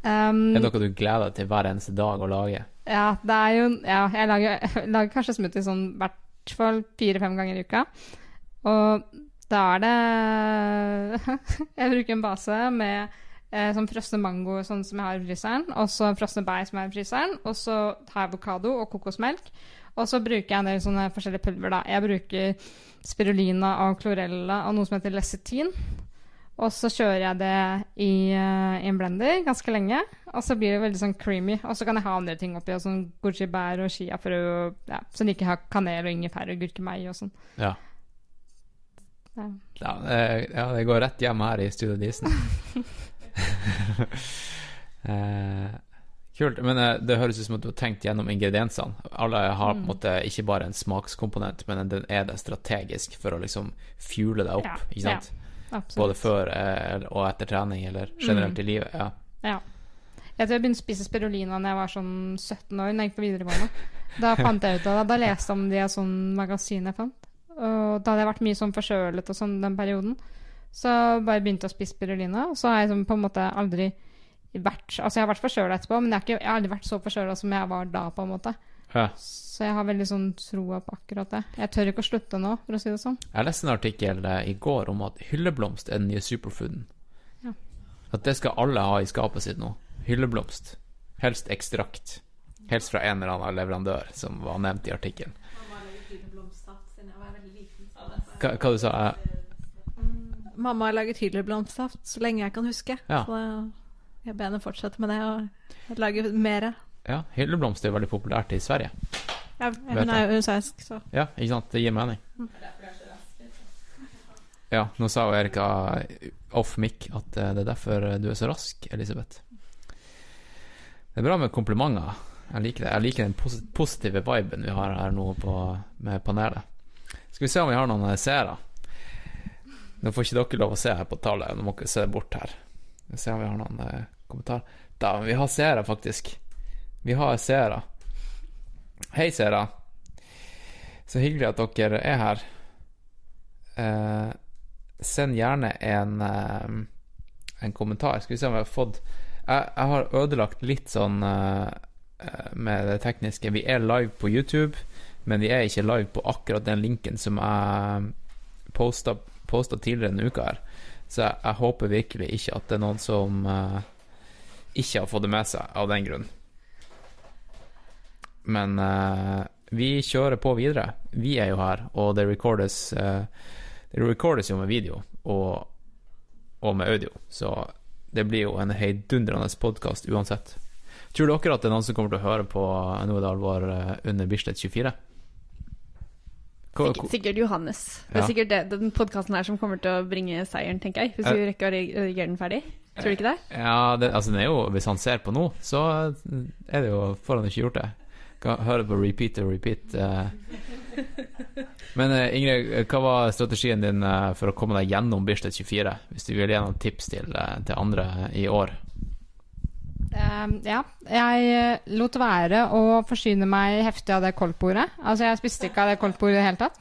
Speaker 6: Um,
Speaker 3: Er det noe du gleder deg til hver eneste dag å lage?
Speaker 6: Ja, det er jo Ja, jeg lager, lager kanskje smoothie sånn hvert fall fire-fem ganger i uka. Og da er det Jeg bruker en base med eh, sånn frosne mango sånn som jeg har i fryseren, og så frosne bær som jeg har i fryseren, og så har jeg avokado og kokosmelk. Og så bruker jeg en del sånne forskjellige pulver, da. Jeg bruker spirulina og chlorella og noe som heter lesetin. Og så kjører jeg det i, uh, i en blender ganske lenge, og så blir det veldig sånn creamy. Og så kan jeg ha andre ting oppi, sånn goji-bær og chiafrø, ja, så ikke har kanel og ingefær og gurkemeie og sånn.
Speaker 3: Ja.
Speaker 6: Ja.
Speaker 3: Ja, det, ja, det går rett hjem her i Studio Disen. eh, kult. Men eh, det høres ut som at du har tenkt gjennom ingrediensene. Alle har på en måte ikke bare en smakskomponent, men den er det strategisk for å liksom fuele deg opp,
Speaker 6: Ja,
Speaker 3: ikke sant? Både før eh, og etter trening, eller generelt i livet. Ja.
Speaker 6: Ja. Jeg tror jeg begynte å spise spirulina da jeg var sånn 17 år, når jeg gikk på videregående. Da fant jeg ut av det. Da leste jeg om det i et sånt magasin jeg fant. Og da hadde jeg vært mye sånn forkjølet og sånn den perioden. Så bare begynte jeg å spise spirulina, og så har jeg sånn på en måte aldri vært Altså, jeg har vært forkjøla etterpå, men jeg har, ikke, jeg har aldri vært så forkjøla som jeg var da, på en måte.
Speaker 3: Ja.
Speaker 6: Så jeg har veldig sånn troa på akkurat det. Jeg tør ikke å slutte nå, for å si det sånn.
Speaker 3: Jeg leste en artikkel eh, i går om at hylleblomst er den nye superfooden.
Speaker 6: Ja.
Speaker 3: At det skal alle ha i skapet sitt nå. Hylleblomst. Helst ekstrakt. Helst fra en eller annen leverandør, som var nevnt i artikkelen. Hva, hva du sa du?
Speaker 4: Mamma har laget hylleblomstsaft så lenge jeg kan huske.
Speaker 3: Ja.
Speaker 4: Så jeg ber henne fortsette med det og lage mer.
Speaker 3: Ja, hylleblomster er veldig populært i Sverige.
Speaker 4: Ja, hun er jo svensk, så
Speaker 3: Ja, ikke sant? Det gir mening. Ja, nå sa jo Erika off mic at eh, det er derfor du er så rask, Elisabeth. Det er bra med komplimenter. Jeg liker det. Jeg liker den positive viben vi har her nå på, med panelet. Skal vi se om vi har noen seere. Nå får ikke dere lov å se her på tallet, nå må dere se bort her. Vi se om vi har noen eh, kommentarer. Da, vi har seere, faktisk. Vi har seere. Hei, seere. Så hyggelig at dere er her. Eh, send gjerne en, eh, en kommentar. Skal vi se om vi har fått Jeg, jeg har ødelagt litt sånn eh, eh, med det tekniske. Vi er live på YouTube, men vi er ikke live på akkurat den linken som jeg posta, posta tidligere denne uka her. Så jeg, jeg håper virkelig ikke at det er noen som uh, ikke har fått det med seg av den grunn. Men uh, vi kjører på videre. Vi er jo her, og det recordes uh, Det recordes jo med video og, og med audio, så det blir jo en heidundrende podkast uansett. Tror dere at det er noen som kommer til å høre på Nå er det alvor under Bislett 24?
Speaker 2: Sikkert, sikkert Johannes. Det er sikkert det, den podkasten her som kommer til å bringe seieren, tenker jeg. Hvis vi rekker å redigere den ferdig. Tror du ikke det?
Speaker 3: Ja, det, altså den er jo Hvis han ser på nå, så er det jo Får han ikke gjort det. Kan høre på repeat og repeat. eh. Men eh, Ingrid, hva var strategien din eh, for å komme deg gjennom Bislett 24? Hvis du vil gi noen tips til, eh, til andre i år?
Speaker 6: Eh, ja. Jeg eh, lot være å forsyne meg heftig av det koldtbordet. Altså, jeg spiste ikke av det koldtbordet i det hele tatt.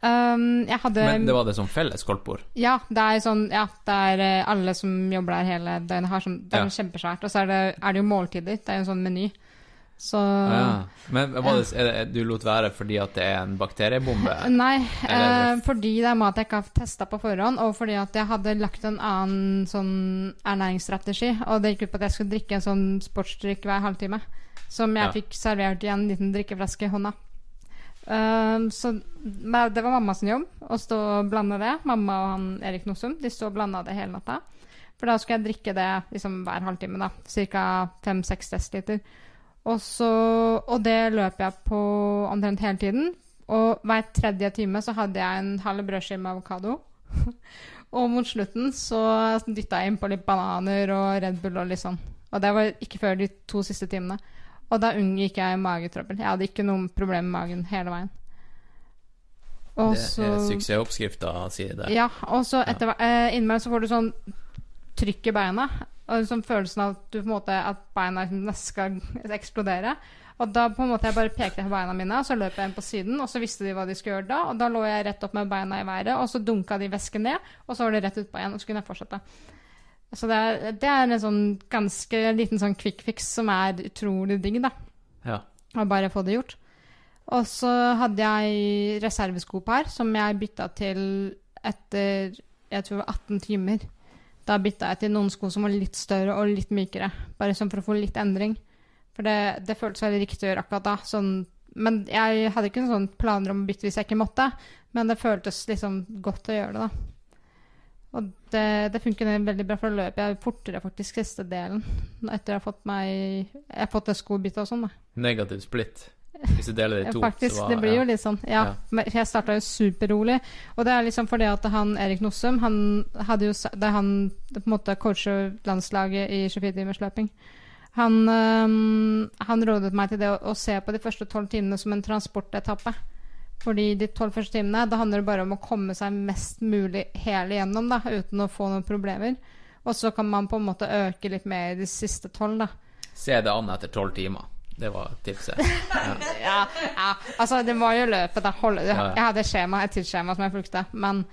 Speaker 6: Um, jeg hadde
Speaker 3: Men det var det som felles koldtbord?
Speaker 6: Ja, det er sånn Ja, det er eh, alle som jobber der hele døgnet, har sånn Det er
Speaker 3: Ja.
Speaker 6: kjempesvært. Og så er det, er det jo måltider. Det er jo en sånn meny. Så
Speaker 3: Ja. Men det, er det, du lot være fordi at det er en bakteriebombe?
Speaker 6: Nei, eh, fordi det er mat jeg ikke har testa på forhånd, og fordi at jeg hadde lagt en annen sånn ernæringsstrategi, og det gikk ut på at jeg skulle drikke en sånn sportsdrikk hver halvtime. Som jeg
Speaker 3: Ja.
Speaker 6: fikk servert i en liten drikkeflaske i hånda. Um, så det var mammas jobb å stå og blande det. Mamma og han Erik Nossum de sto og blanda det hele natta. For da skulle jeg drikke det liksom hver halvtime, da. Ca. fem-seks desiliter. Og, så, og det løp jeg på omtrent hele tiden. Og hver tredje time så hadde jeg en halv brødskive med avokado. og mot slutten så dytta jeg innpå litt bananer og Red Bull og litt sånn. Og det var ikke før de to siste timene. Og da unngikk jeg magetrøbbel. Jeg hadde ikke noe problem med magen hele veien. Og
Speaker 3: Det er suksessoppskrifta, sier det.
Speaker 6: ja, og så etter hvert eh, Innimellom så får du sånn trykk i beina. Og liksom følelsen av at, du, måte, at beina liksom skal eksplodere. Og da på en måte jeg bare pekte på beina mine, og så løp jeg inn på siden. Og så visste de hva de skulle gjøre da, og da lå jeg rett opp med beina i været. Og så dunka de væsken ned, og så var det rett utpå igjen, og så kunne jeg fortsette. Så det er, det er en sånn ganske liten sånn quick fix som er utrolig digg, da.
Speaker 3: Ja.
Speaker 6: Og bare få det gjort. Og så hadde jeg reservesko på her, som jeg bytta til etter jeg tror 18 timer. Da bytta jeg til noen sko som var litt større og litt mykere. Bare sånn for å få litt endring. For det, det føltes veldig riktig å gjøre akkurat da. Sånn, men jeg hadde ikke noen sånne planer om å bytte hvis jeg ikke måtte. Men det føltes liksom godt å gjøre det, da. Og det, det funker veldig bra, for da løper jeg fortere faktisk siste delen. Etter jeg har fått meg Jeg har fått det skobyttet og sånn, da.
Speaker 3: Negativ splitt. Hvis du deler det i to,
Speaker 6: Faktisk,
Speaker 3: var
Speaker 6: det blir jo litt sånn. Ja,
Speaker 3: Ja.
Speaker 6: jeg starta jo superrolig. Og det er liksom fordi at han Erik Nossum, han hadde jo Det er han på en måte coacher landslaget i 24-timersløping. Han, øhm, han rådet meg til det å, å se på de første tolv timene som en transportetappe. Fordi de tolv første timene, da handler det bare om å komme seg mest mulig hele igjennom, da, uten å få noen problemer. Og så kan man på en måte øke litt mer i de siste tolv, da.
Speaker 3: Se det an etter tolv timer. Det var tipset.
Speaker 6: Ja, ja. Altså, det var jo løpet,
Speaker 3: ja.
Speaker 6: Jeg hadde skjema, et tidsskjema som jeg fulgte, men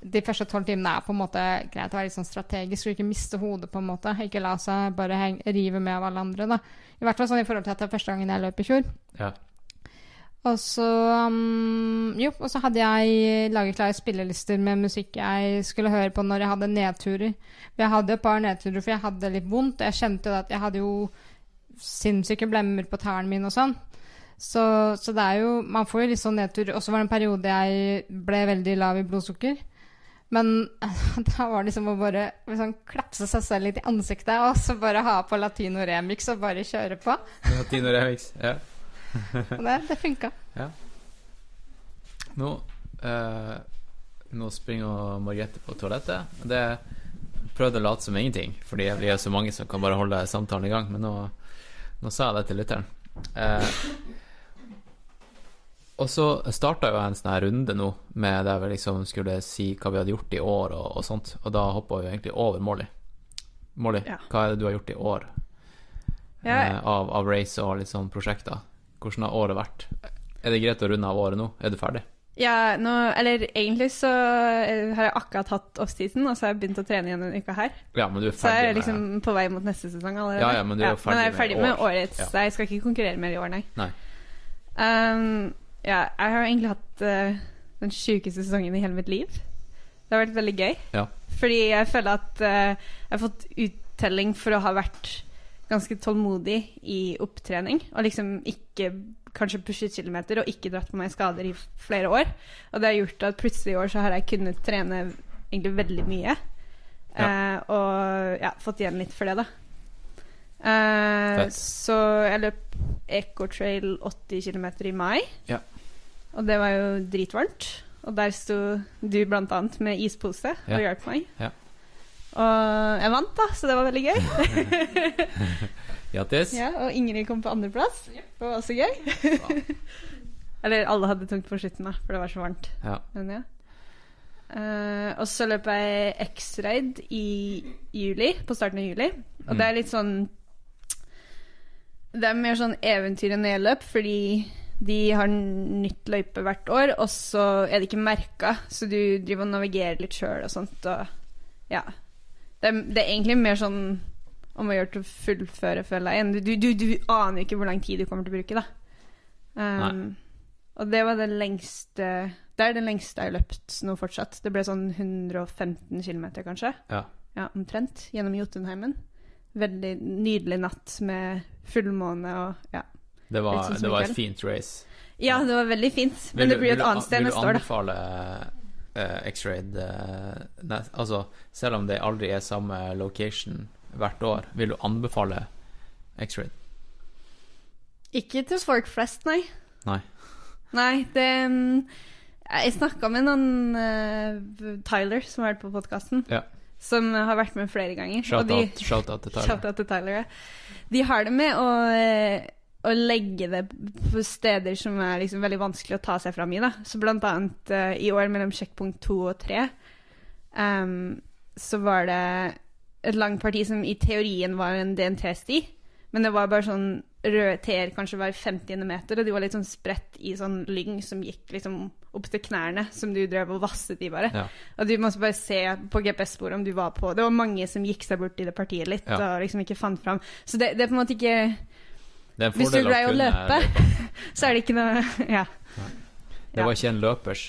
Speaker 6: de første tolv timene er på en måte greit å være litt sånn strategisk, og ikke miste hodet, på en måte. Ikke la seg bare heng, rive med av alle andre, da. I hvert fall sånn i forhold til at det er første gangen jeg løp i fjor.
Speaker 3: Ja.
Speaker 6: Og så um, Jo, og så hadde jeg laget klare spillelister med musikk jeg skulle høre på når jeg hadde nedturer. For jeg hadde et par nedturer, for jeg hadde litt vondt. Jeg kjente jo at jeg hadde jo sinnssyke blemmer på tærne mine og sånn. Så, så det er jo Man får jo litt sånn nedtur. Og så var det en periode jeg ble veldig lav i blodsukker. Men da var det liksom å bare liksom klapse seg selv litt i ansiktet, og så bare ha på latino remix og bare kjøre på.
Speaker 3: Latino Remix. Ja.
Speaker 6: Og det, det funka.
Speaker 3: Nå, eh, nå springer Margrethe på toalettet. Det prøvde å late som ingenting, fordi vi er så mange som kan bare holde samtalen i gang. Men nå, nå sa jeg det til lytteren. Eh, og så starta jo jeg en sånn runde nå med der vi liksom skulle si hva vi hadde gjort i år og, og sånt, og da hoppa vi egentlig over Molly. Molly,
Speaker 2: Ja.
Speaker 3: hva er det du har gjort i år
Speaker 2: Ja,
Speaker 3: eh, av, av race og litt sånn prosjekter? Hvordan har året vært? Er det greit å runde av året nå? Er du ferdig?
Speaker 2: Ja, nå, eller egentlig så eh, har jeg akkurat hatt offseason, og så har jeg begynt å trene igjen denne uka her.
Speaker 3: Ja, men du er
Speaker 2: Så jeg er liksom på vei mot neste sesong allerede.
Speaker 3: Ja, ja, men du er jo ferdig
Speaker 2: jeg er ferdig med,
Speaker 3: år.
Speaker 2: årets.
Speaker 3: Ja.
Speaker 2: så Jeg skal ikke konkurrere mer i år, nei.
Speaker 3: Nei.
Speaker 2: Um, ja, jeg har egentlig hatt uh, den sjukeste sesongen i hele mitt liv. Det har vært veldig gøy.
Speaker 3: Ja.
Speaker 2: Fordi jeg føler at uh, jeg har fått uttelling for å ha vært ganske tålmodig i opptrening. Og liksom ikke kanskje pushet kilometer og ikke dratt på meg skader i flere år. Og det har gjort at plutselig i år så har jeg kunnet trene egentlig veldig mye. Eh, og ja, fått igjen litt for det, da. Eh, så jeg løp Ecotrail 80 km i mai.
Speaker 3: Ja.
Speaker 2: Og det var jo dritvarmt. Og der sto du blant annet med ispose
Speaker 3: Ja.
Speaker 2: og hjalp meg.
Speaker 3: Ja.
Speaker 2: Og jeg vant, da, så det var veldig gøy.
Speaker 3: Grattis.
Speaker 2: ja, og Ingrid kom på andreplass. Det var også gøy. Eller alle hadde tungt på slutten, da, for det var så varmt.
Speaker 3: Ja.
Speaker 2: Men ja. Uh, og så løp jeg X-raid i juli, på starten av juli. Og det er litt sånn Det er mer sånn eventyr enn nedløp, fordi de har nytt løype hvert år, og så er det ikke merka, så du driver og navigerer litt sjøl og sånt, og ja. Det det er egentlig mer sånn om å gjøre til å fullføre, føler jeg. Du, du, du, aner ikke hvor lang tid du kommer til å bruke, da. Um, og det var det lengste Det er det lengste jeg har løpt nå fortsatt. Det ble sånn 115 km, kanskje.
Speaker 3: Ja.
Speaker 2: Ja, omtrent. Gjennom Jotunheimen. Veldig nydelig natt med fullmåne og ja.
Speaker 3: Det var, det var et fint race.
Speaker 2: Ja, det var veldig fint. Men
Speaker 3: Vil
Speaker 2: det blir et annet sted neste år,
Speaker 3: Vil du anbefale X-Raid eh, Altså, selv om det aldri er samme location hvert år, vil du anbefale X-Raid?
Speaker 2: Ikke til folk flest, nei.
Speaker 3: Nei.
Speaker 2: Nei, det mm, Jeg snakka med noen uh, Tyler, som har vært på podkasten,
Speaker 3: Ja.
Speaker 2: som har vært med flere ganger.
Speaker 3: Shout-out shout til Tyler.
Speaker 2: Shout out til Tyler, ja. De har det med å, eh, å legge det på steder som er liksom veldig vanskelig å ta seg fram i. Da. Så blant annet uh, i år mellom sjekkpunkt to og tre um, så var det et langt parti som i teorien var en DNT-sti, men det var bare sånn røde T-er kanskje hver 50. meter, og de var litt sånn spredt i sånn lyng som gikk liksom opp til knærne, som du drev og vasset i bare.
Speaker 3: Ja.
Speaker 2: Og du måtte bare se på GPS-sporet om du var på Det var mange som gikk seg bort i det partiet litt
Speaker 3: Ja.
Speaker 2: og liksom ikke fant fram. Så det, det er på en måte ikke Hvis du
Speaker 3: fordel å
Speaker 2: løpe. Så er det ikke noe Ja.
Speaker 3: Det var ikke en løpers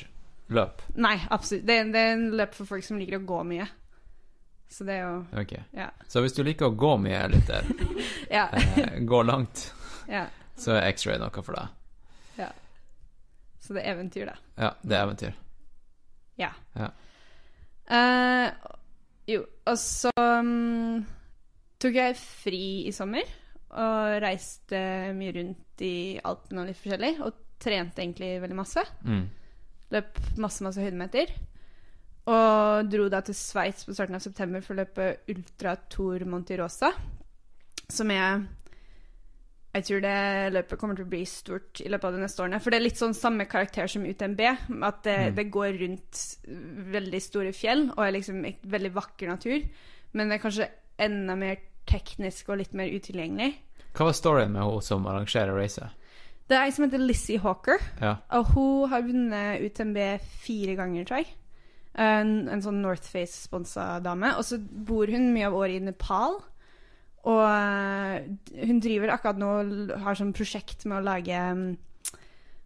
Speaker 3: løp.
Speaker 2: Nei, absolutt. Det, det er en løp for folk som liker å gå mye. Så det er jo
Speaker 3: okay.
Speaker 2: Ja.
Speaker 3: Så hvis du liker å gå mye, lytter,
Speaker 2: Ja.
Speaker 3: eh, gå langt,
Speaker 2: ja.
Speaker 3: så er X-Ray noe for deg.
Speaker 2: Så det er eventyr, da.
Speaker 3: Ja, det er eventyr.
Speaker 2: Ja.
Speaker 3: Ja.
Speaker 2: Eh, jo, og så um, tok jeg fri i sommer og reiste mye rundt i Alpene og litt forskjellig, og trente egentlig veldig masse.
Speaker 3: Mm.
Speaker 2: Løp masse, masse høydemeter. Og dro da til Sveits på starten av september for å løpe Ultra Tour Montirosa. Som jeg Jeg tror det løpet kommer til å bli stort i løpet av de neste årene. For det er litt sånn samme karakter som UTMB. At det,
Speaker 3: Mm.
Speaker 2: det går rundt veldig store fjell og er liksom veldig vakker natur. men det er kanskje enda mer teknisk og litt mer utilgjengelig.
Speaker 3: Hva var storyen med hun som arrangerer racet?
Speaker 2: Det er ei som heter Lizzie Hawker,
Speaker 3: Ja.
Speaker 2: og hun har vunnet UTMB fire ganger, tror jeg. En, en sånn Northface-sponsa dame. Og så bor hun mye av året i Nepal. Og eh, hun driver akkurat nå har sånn prosjekt med å lage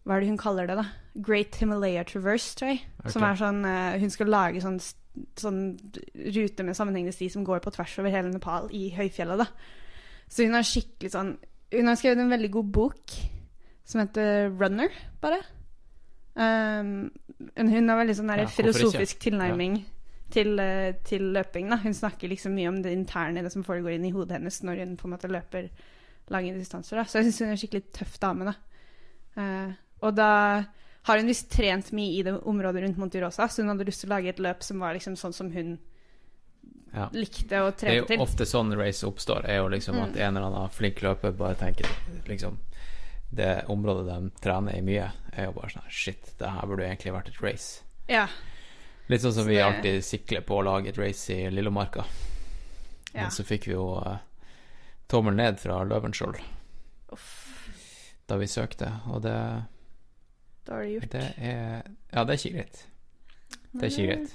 Speaker 2: Hva er det hun kaller det, da? Great Himalaya Traverse, tror jeg. Som er sånn eh, Hun skal lage sånn, sånn rute med sammenhengende sti som går på tvers over hele Nepal, i høyfjellet, da. Så hun har skikkelig sånn Hun har skrevet en veldig god bok som heter Runner, bare. Um, hun har veldig sånn der
Speaker 3: Ja,
Speaker 2: filosofisk tilnærming til, eh, til løping. Da. Hun snakker liksom mye om det interne, det som foregår inni hodet hennes når hun på en måte løper lange distanser. Da. Så jeg syns hun er en skikkelig tøff dame. Da. Uh, og da har hun visst trent mye i det området rundt Monte Rosa, så hun hadde lyst til å lage et løp som var liksom sånn som hun
Speaker 3: Ja.
Speaker 2: likte å
Speaker 3: Det er jo ofte sånn race oppstår, er jo liksom at en eller annen flink løper bare tenker liksom Det området de trener i mye, er jo bare sånn Shit, det her burde egentlig vært et race.
Speaker 2: Ja.
Speaker 3: Litt sånn som
Speaker 2: Så
Speaker 3: vi
Speaker 2: det-
Speaker 3: alltid sikler på å lage et race i Lillomarka.
Speaker 2: Ja.
Speaker 3: Men så fikk vi jo uh, tommel ned fra Løvenskiold da vi søkte, og det,
Speaker 2: Dårlig gjort.
Speaker 3: det er Ja, det er ikke greit. Det er ikke greit.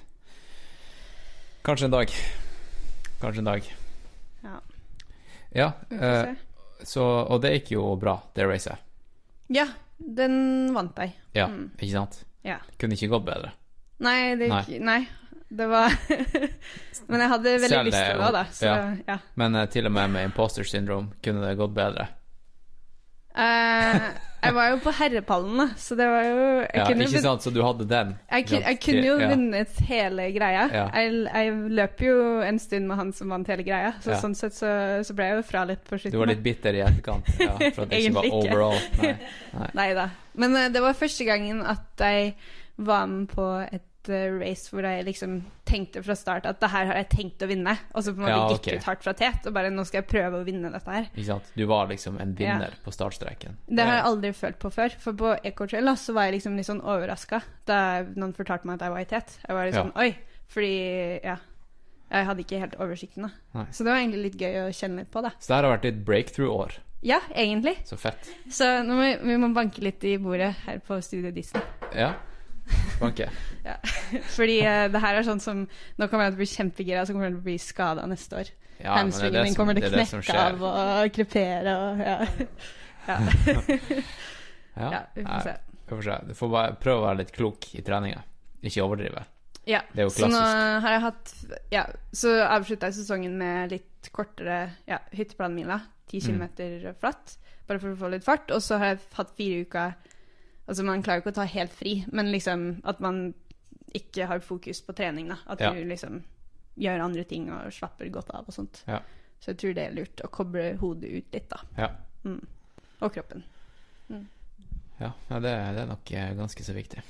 Speaker 3: Kanskje en dag. Kanskje en dag.
Speaker 2: Ja.
Speaker 3: Ja, eh, så Og det gikk jo bra, det racet.
Speaker 2: Ja, den vant jeg.
Speaker 3: Ja,
Speaker 2: Mm.
Speaker 3: ikke sant?
Speaker 2: Ja.
Speaker 3: Kunne ikke gått bedre.
Speaker 2: Nei, det gikk Nei. Det var Men jeg hadde veldig
Speaker 3: Selv
Speaker 2: lyst til det da. Så
Speaker 3: ja.
Speaker 2: ja.
Speaker 3: Men uh, til og med med imposter syndrome kunne det gått bedre.
Speaker 2: Eh, jeg var jo på herrepallen, da, så det var jo
Speaker 3: Ja, ikke sant? Så du hadde den.
Speaker 2: Jeg, jeg kunne jo
Speaker 3: Ja.
Speaker 2: vunnet hele greia.
Speaker 3: Ja.
Speaker 2: Jeg, jeg løp jo en stund med han som vant hele greia, så
Speaker 3: Ja.
Speaker 2: sånn sett så, så ble jeg jo fra litt på slutten.
Speaker 3: Du var litt bitter i etterkant ja, for at det ikke var overall. Nei. Nei.
Speaker 2: Da. Men uh, det var første gangen at jeg var med på et race hvor jeg liksom tenkte fra start at det her har jeg tenkt å vinne. Og så på en måte
Speaker 3: Ja,
Speaker 2: gikk ut hardt fra tet og bare nå skal jeg prøve å vinne dette her.
Speaker 3: Ikke sant? Du var liksom en vinner på startstreken.
Speaker 2: Det har jeg aldri følt på før. For på Ecotrail så var jeg liksom litt sånn overraska da noen fortalte meg at jeg var i tet. Jeg var litt
Speaker 3: Ja.
Speaker 2: sånn oi, fordi ja. Jeg hadde ikke helt oversikten, da.
Speaker 3: Nei.
Speaker 2: Så det var egentlig litt gøy å kjenne litt på, da.
Speaker 3: Så det her har vært ditt breakthrough-år.
Speaker 2: Ja, egentlig.
Speaker 3: Så fett.
Speaker 2: Så nå må vi, vi må banke litt i bordet her på Studio Disney.
Speaker 3: Ja. Banke.
Speaker 2: Fordi uh, det her er sånn som Nå kommer jeg til å bli kjempegira, så kommer jeg til å bli skada neste år.
Speaker 3: Ja,
Speaker 2: Hamstringen min kommer til å knekke av og krepere og ja. ja.
Speaker 3: Ja.
Speaker 2: ja, vi får se.
Speaker 3: Vi får se. Du får bare prøve å være litt klok i treninga. Ikke overdrive.
Speaker 2: Ja,
Speaker 3: Det er jo
Speaker 2: så nå har jeg hatt Ja, så avslutta jeg sesongen med litt kortere ja, hytteplanmila. km
Speaker 3: Mm.
Speaker 2: flatt, bare for å få litt fart. Og så har jeg hatt fire uker Altså, man klarer jo ikke å ta helt fri, men liksom at man ikke har fokus på trening, da. At
Speaker 3: Ja.
Speaker 2: du liksom gjør andre ting og slapper godt av og sånt.
Speaker 3: Ja.
Speaker 2: Så jeg tror det er lurt å koble hodet ut litt, da.
Speaker 3: Ja.
Speaker 2: Mm. Og kroppen.
Speaker 3: Ja, ja det, det er nok eh, ganske så viktig.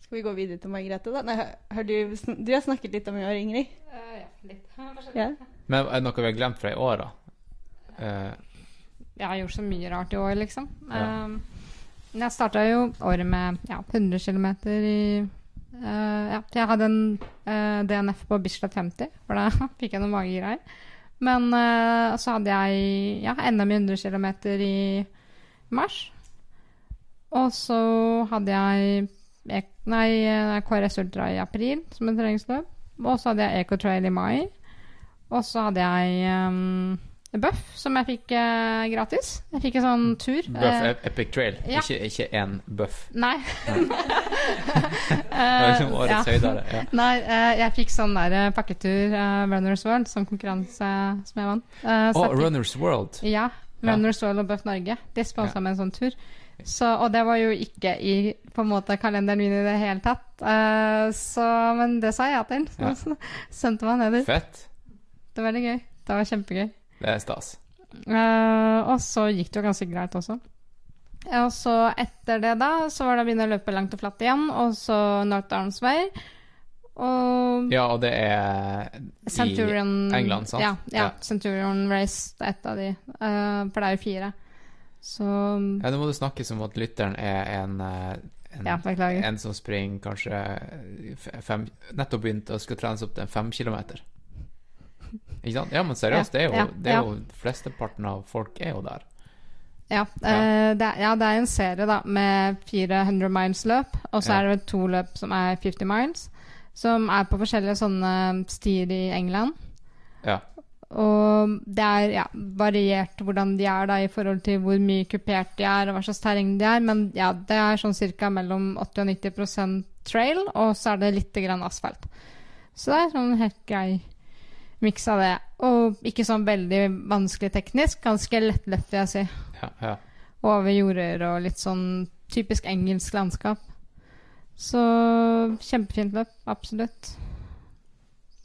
Speaker 2: Skal vi gå videre til Margrethe, da? Nei, har- du, du har snakket litt om i år, Ingrid?
Speaker 6: ja, litt.
Speaker 2: Ja.
Speaker 3: Men er det noe vi har glemt fra i år, da? Eh,
Speaker 6: Jeg har gjort så mye rart i år, liksom.
Speaker 3: Ja.
Speaker 6: Um, jeg starta jo året med ja, 100 km i uh, Ja, jeg hadde en uh, DNF på Bislett 50, for da fikk jeg noen magegreier. Men uh, så hadde jeg ja, NM i 100 km i mars. Og så hadde jeg ek nei, eh, KRS Ultra i april som et treningsløp. Og så hadde jeg Ecotrail i mai. Og så hadde jeg um, Buff, som jeg fikk eh, gratis. Jeg fikk en sånn tur.
Speaker 3: buff
Speaker 6: Eh,
Speaker 3: Epic Trail,
Speaker 6: ja.
Speaker 3: ikke, ikke én buff.
Speaker 6: nei.
Speaker 3: Liksom årets
Speaker 6: ja.
Speaker 3: høydere. Ja.
Speaker 6: Nei, eh, jeg fikk sånn der eh, pakketur, eh, Runners World, som konkurranse som jeg vant. Eh, oh,
Speaker 3: Runners World.
Speaker 6: Ja. Runners World og Buff Norge. De sponsa med en sånn tur. Så, og det var jo ikke i på en måte kalenderen min i det hele tatt. Så, men det sa jeg ja til. Så, så sendte meg nedover.
Speaker 3: Fett.
Speaker 6: Det var veldig gøy. Det var kjempegøy.
Speaker 3: Det er stas.
Speaker 6: Uh, og så gikk det jo ganske greit også. Og så etter det, da, så var det å begynne å løpe langt og flatt igjen, og så North Arms Way. Og
Speaker 3: Ja, og det er
Speaker 6: Centurion
Speaker 3: England, sant?
Speaker 6: Ja, ja,
Speaker 3: Ja.
Speaker 6: Centurion Race, det er ett av de. Uh, for det er jo fire. Så
Speaker 3: Ja, Nå må du snakke som at lytteren er en, eh, en,
Speaker 6: Ja,
Speaker 3: en som springer kanskje fem Nettopp begynt og skal trenes opp til en fem kilometer. Ikke sant? Ja, men seriøst, det er jo,
Speaker 6: Ja,
Speaker 3: det er
Speaker 6: ja.
Speaker 3: jo Flesteparten av folk er jo der.
Speaker 6: Ja, eh, det, er- ja, det er en serie da med 400 miles løp, og så
Speaker 3: Ja.
Speaker 6: er det to løp som er 50 miles, som er på forskjellige sånne stier i England.
Speaker 3: Ja.
Speaker 6: Og det er ja, variert hvordan de er da i forhold til hvor mye kupert de er, og hva slags terreng de er, men ja, det er sånn cirka mellom 80 og 90% trail, og så er det litt grann asfalt. Så det er sånn helt grei miks av det. Og ikke sånn veldig vanskelig teknisk, ganske lettløpt, vil jeg si
Speaker 3: Ja, ja.
Speaker 6: over jorder og litt sånn typisk engelsk landskap. Så kjempefint løp, absolutt.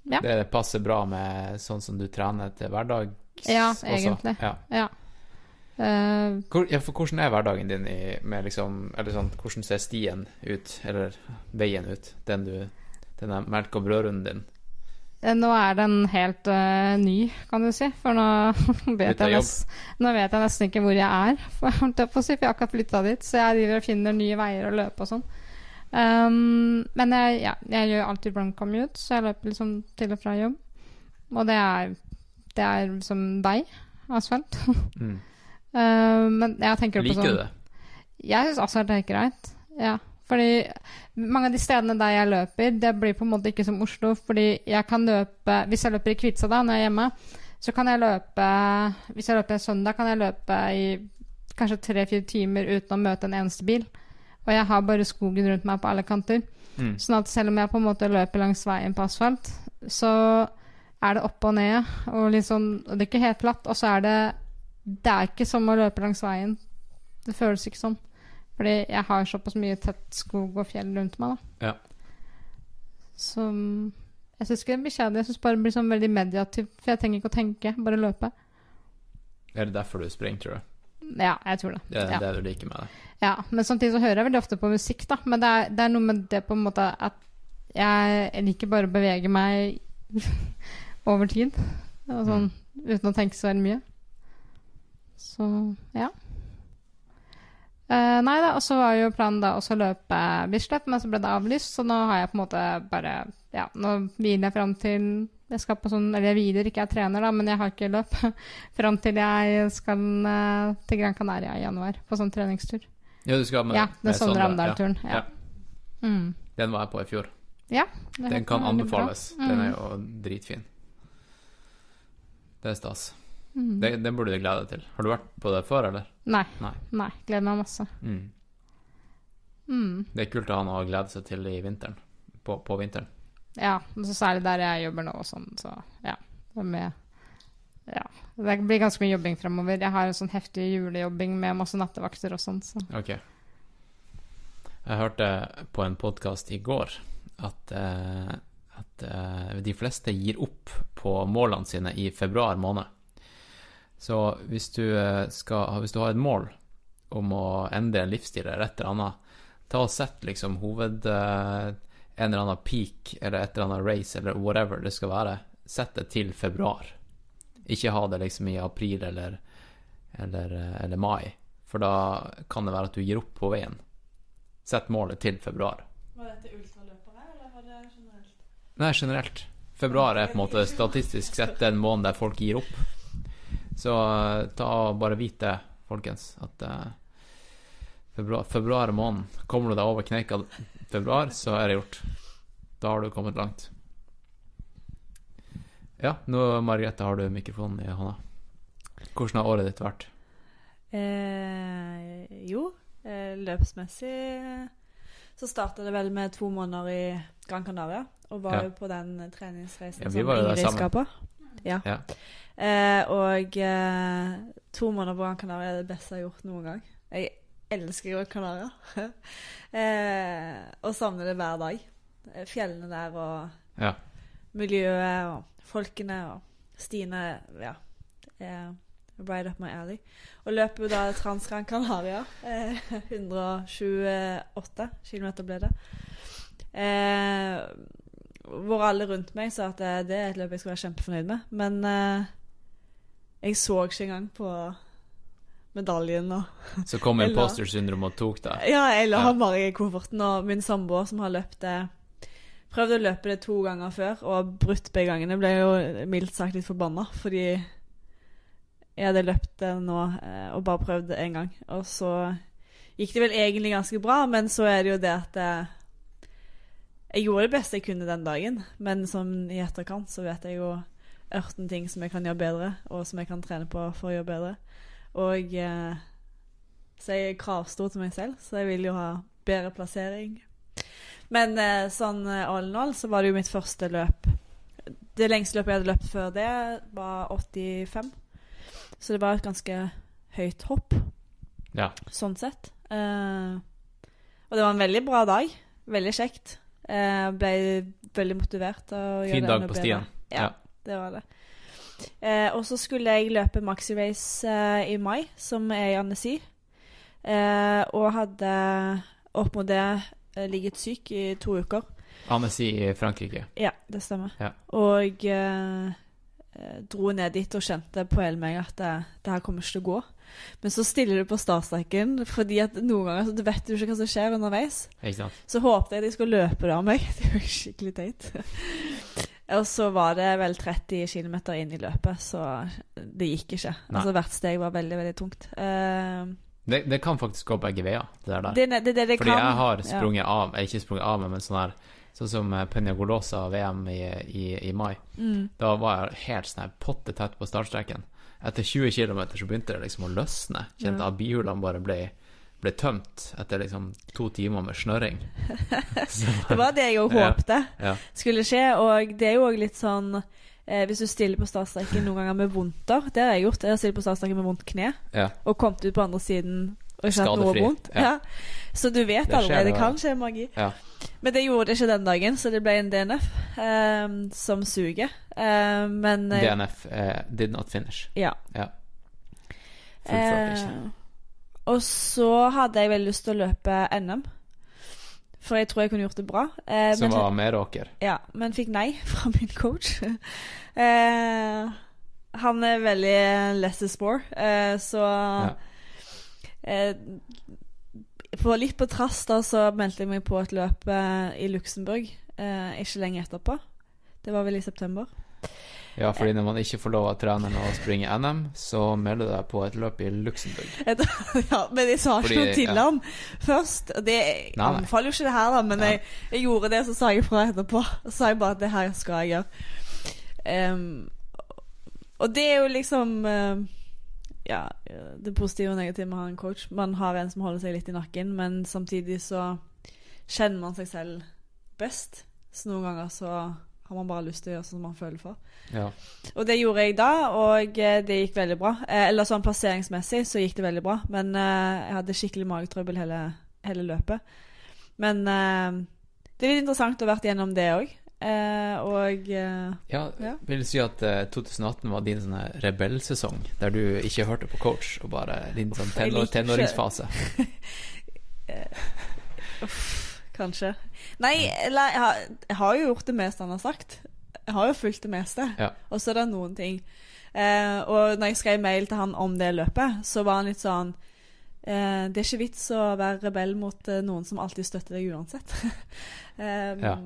Speaker 6: Ja.
Speaker 3: Det passer bra med sånn som du trener til hverdags
Speaker 6: Ja,
Speaker 3: også.
Speaker 6: egentlig.
Speaker 3: Ja.
Speaker 6: Ja. Eh,
Speaker 3: Hvor, ja, for hvordan er hverdagen din i, med liksom Eller sånn, hvordan ser stien ut, eller veien ut, den du Den melk og brødrunden din?
Speaker 6: Eh, nå er den helt uh, ny, kan du si, for nå vet, jeg nesten, nå vet jeg nesten ikke hvor jeg er, for, jeg på har akkurat flytta dit. Så jeg driver og finner nye veier å løpe og sånn. Um, men jeg, ja, jeg gjør alltid run commute, så jeg løper liksom til og fra jobb. Og det er, det er som vei, asfalt.
Speaker 3: Mm.
Speaker 6: Uh, men jeg tenker på
Speaker 3: Liker
Speaker 6: sånn
Speaker 3: du det?
Speaker 6: Jeg syns asfalt er greit. Ja. Fordi mange av de stedene der jeg løper, det blir på en måte ikke som Oslo. Fordi jeg kan løpe Hvis jeg løper i Kvitsa da, når jeg er hjemme, så kan jeg løpe Hvis jeg løper en søndag, kan jeg løpe i kanskje tre-fire timer uten å møte en eneste bil. Og jeg har bare skogen rundt meg på alle kanter.
Speaker 3: Mm.
Speaker 6: Sånn at selv om jeg på en måte løper langs veien på asfalt, så er det opp og ned, og sånn Og det er ikke helt flatt. Og så er det Det er ikke som å løpe langs veien. Det føles ikke sånn. Fordi jeg har såpass mye tett skog og fjell rundt meg, da.
Speaker 3: Ja.
Speaker 6: Så jeg syns ikke det blir kjedelig. Jeg syns bare det blir sånn veldig mediativt. For jeg trenger ikke å tenke, bare løpe.
Speaker 3: Er det derfor du springer, tror du?
Speaker 6: Ja, jeg tror det.
Speaker 3: Det er
Speaker 6: ja.
Speaker 3: det du liker med det?
Speaker 6: Ja, men samtidig så hører jeg veldig ofte på musikk, da. Men det er, det er noe med det på en måte at jeg liker bare å bevege meg over tid. Sånn, uten å tenke så veldig mye. Så ja. Eh, nei da, og så var jo planen da også å løpe Bislett, men så ble det avlyst, så nå har jeg på en måte bare Ja, nå hviler jeg fram til jeg skal på sånn Eller jeg hviler, ikke jeg trener, da, men jeg har ikke løp. fram til jeg skal uh, til Gran Canaria i januar på sånn treningstur.
Speaker 3: Ja, du skal med,
Speaker 6: Ja, den Sondre Amdal-turen. Ja.
Speaker 3: Ja.
Speaker 6: Mm.
Speaker 3: Den var jeg på i fjor.
Speaker 6: ja
Speaker 3: Den kan anbefales. Mm. Den er
Speaker 6: Mm.
Speaker 3: jo dritfin. Det er stas.
Speaker 6: Mm.
Speaker 3: Det, det, burde du glede deg til. Har du vært på det før, eller?
Speaker 6: Nei.
Speaker 3: Nei.
Speaker 6: Nei. Gleder meg masse.
Speaker 3: Mm.
Speaker 6: Mm.
Speaker 3: Det er kult å ha noe å glede seg til i vinteren. På, på vinteren.
Speaker 6: Ja, og så særlig der jeg jobber nå og sånn, så ja. Det med Ja. Det blir ganske mye jobbing fremover. Jeg har en sånn heftig julejobbing med masse nattevakter og sånn, så
Speaker 3: Ok. Jeg hørte på en podkast i går at, eh, at uh, de fleste gir opp på målene sine i februar måned. Så hvis du, eh, skal, hvis du har et mål om å endre en livsstil eller et eller annet, ta og sett liksom hoved... eh, en eller annen peak eller et eller annet race eller whatever det skal være. Sett det til februar. Ikke ha det liksom i april eller, eller, eh, eller mai, for da kan det være at du gir opp på veien. Sett målet til februar.
Speaker 5: Var dette ultraløpere, eller var det generelt?
Speaker 3: Nei, generelt. Februar er på en måte statistisk sett den måneden der folk gir opp. Så eh, ta og bare vit det, folkens, at eh, februar, februar måneden. Kommer du deg over kneika februar, så er det gjort. Da har du kommet langt. Ja, nå, Margrethe, har du mikrofonen i hånda. Hvordan har året ditt vært?
Speaker 5: Eh, jo, eh, løpsmessig så starta det vel med to måneder i Gran Canaria. Og var
Speaker 3: Ja.
Speaker 5: jo på den treningsreisen
Speaker 3: Ja,
Speaker 5: som Ingrid på. Ja.
Speaker 3: Ja.
Speaker 5: Eh, og eh, to måneder på Gran Canaria er det beste jeg har gjort noen gang. Jeg elsker Gran Canaria. eh, og savner det hver dag. Eh, Fjellene der og
Speaker 3: Ja.
Speaker 5: miljøet og folkene og stiene. Ja. Eh, right up my alley. Og løper jo da Trans Gran Canaria. Eh, 128 km ble det. Eh, hvor alle rundt meg sa at det, det er et løp jeg skal være kjempefornøyd med. Men eh, jeg så ikke engang på, medaljen og
Speaker 3: Så kom imposter syndrom og tok det?
Speaker 5: Ja, jeg la
Speaker 3: Ja.
Speaker 5: bare i kofferten, og min samboer som har løpt det Prøvde å løpe det to ganger før og brutt begge gangene. Ble jo mildt sagt litt forbanna fordi jeg hadde løpt det nå eh, og bare prøvd det én gang. Og så gikk det vel egentlig ganske bra, men så er det jo det at eh, jeg gjorde det beste jeg kunne den dagen, men som i etterkant så vet jeg jo ørten ting som jeg kan gjøre bedre, og som jeg kan trene på for å gjøre bedre. Og eh, så jeg er kravstor til meg selv, så jeg vil jo ha bedre plassering. Men eh, sånn eh, all in all så var det jo mitt første løp. Det lengste løpet jeg hadde løpt før det, var 85. Så det var et ganske høyt hopp,
Speaker 3: Ja.
Speaker 5: sånn sett. Eh, og det var en veldig bra dag. Veldig kjekt. Eh, ble veldig motivert
Speaker 3: Fin dag på
Speaker 5: bedre.
Speaker 3: stien.
Speaker 5: Ja,
Speaker 3: Ja.
Speaker 5: Det var det. Eh, og så skulle jeg løpe Maxi Race eh, i mai, som er i Annecy. Eh, og hadde opp mot det eh, ligget syk i to uker.
Speaker 3: Annecy i Frankrike.
Speaker 5: Ja, det stemmer.
Speaker 3: Ja.
Speaker 5: Og eh, eh, dro ned dit og kjente på hele meg at det, det her kommer ikke til å gå. Men så stiller du på startstreken, fordi at noen ganger så vet du ikke hva som skjer underveis.
Speaker 3: Ikke sant?
Speaker 5: Så at jeg de skulle løpe det av meg. Det var skikkelig teit. Og så var det vel 30 km inn i løpet, så det gikk ikke.
Speaker 3: Nei.
Speaker 5: Altså Hvert steg var veldig, veldig tungt. Uh,
Speaker 3: Det, det kan faktisk gå begge veier, det der.
Speaker 5: det, det, det,
Speaker 3: Fordi
Speaker 5: kan.
Speaker 3: jeg har
Speaker 5: Ja.
Speaker 3: sprunget av, eh, ikke sprunget av, men sånn her Sånn som Penya Peña Golosa VM i, i, i mai.
Speaker 5: Mm.
Speaker 3: Da var jeg helt sånn potte tett på startstreken. Etter 20 km så begynte det liksom å løsne. Kjente
Speaker 5: Ja.
Speaker 3: at bihulene bare ble, ble tømt etter liksom to timer med snørring.
Speaker 5: Det var det jeg òg håpte
Speaker 3: Ja.
Speaker 5: skulle skje. Og det er jo òg litt sånn eh, Hvis du stiller på startstreken noen ganger med vondter Det har jeg gjort. Jeg har stilt på startstreken med vondt kne
Speaker 3: ja.
Speaker 5: og kommet ut på andre siden og ikke hatt noe vondt.
Speaker 3: ja.
Speaker 5: Ja. Så du vet
Speaker 3: Det
Speaker 5: allerede. Det kan skje magi.
Speaker 3: Ja.
Speaker 5: Men det gjorde det ikke den dagen, så det ble en DNF ehm, som suger. Ehm, men eh,
Speaker 3: DNF eh, did not finish.
Speaker 5: Ja.
Speaker 3: Ja. Fullførte ikke.
Speaker 5: Eh, og så hadde jeg veldig lyst til å løpe NM. For jeg tror jeg kunne gjort det bra. Eh,
Speaker 3: Som var dere?
Speaker 5: ja, men fikk nei fra min coach. eh, han er veldig less is more, eh, så eh, på, Litt på trass da så meldte jeg meg på et løp eh, i Luxembourg eh, ikke lenge etterpå. Det var vel i september.
Speaker 3: Ja, fordi når man ikke får lov av treneren å springe NM, så melder du deg på et løp i Luxembourg.
Speaker 5: Ja, men jeg sa ikke noe til
Speaker 3: ja.
Speaker 5: ham først. Det jeg
Speaker 3: Nei, nei.
Speaker 5: anbefaler jo ikke det her, da, men jeg, jeg gjorde det, så sa jeg fra etterpå. Så sa jeg bare at det her skal jeg gjøre. Um, og det er jo liksom uh, Ja, det positive og negative med å ha en coach. Man har en som holder seg litt i nakken, men samtidig så kjenner man seg selv best. Så noen ganger så har man bare lyst til å gjøre sånn som man føler for.
Speaker 3: Ja.
Speaker 5: Og det gjorde jeg da, og eh, det gikk veldig bra. Eh, eller sånn plasseringsmessig så gikk det veldig bra, men eh, jeg hadde skikkelig magetrøbbel hele, hele løpet. Men eh, det er litt interessant å ha vært gjennom det òg. Eh, og
Speaker 3: Ja,
Speaker 5: Ja.
Speaker 3: vil du si at eh, 2018 var din sånne rebellsesong, der du ikke hørte på coach, og bare din sånn tenår,
Speaker 5: tenåringsfase?
Speaker 3: tenåringsfase?
Speaker 5: kanskje Nei, eller jeg har, jeg har jo gjort det meste han har sagt. Jeg har jo fulgt det meste.
Speaker 3: Ja.
Speaker 5: Og så er det noen ting. Eh, og når jeg skrev mail til han om det løpet, så var han litt sånn eh, Det er ikke vits å være rebell mot eh, noen som alltid støtter deg uansett. um,
Speaker 3: Ja.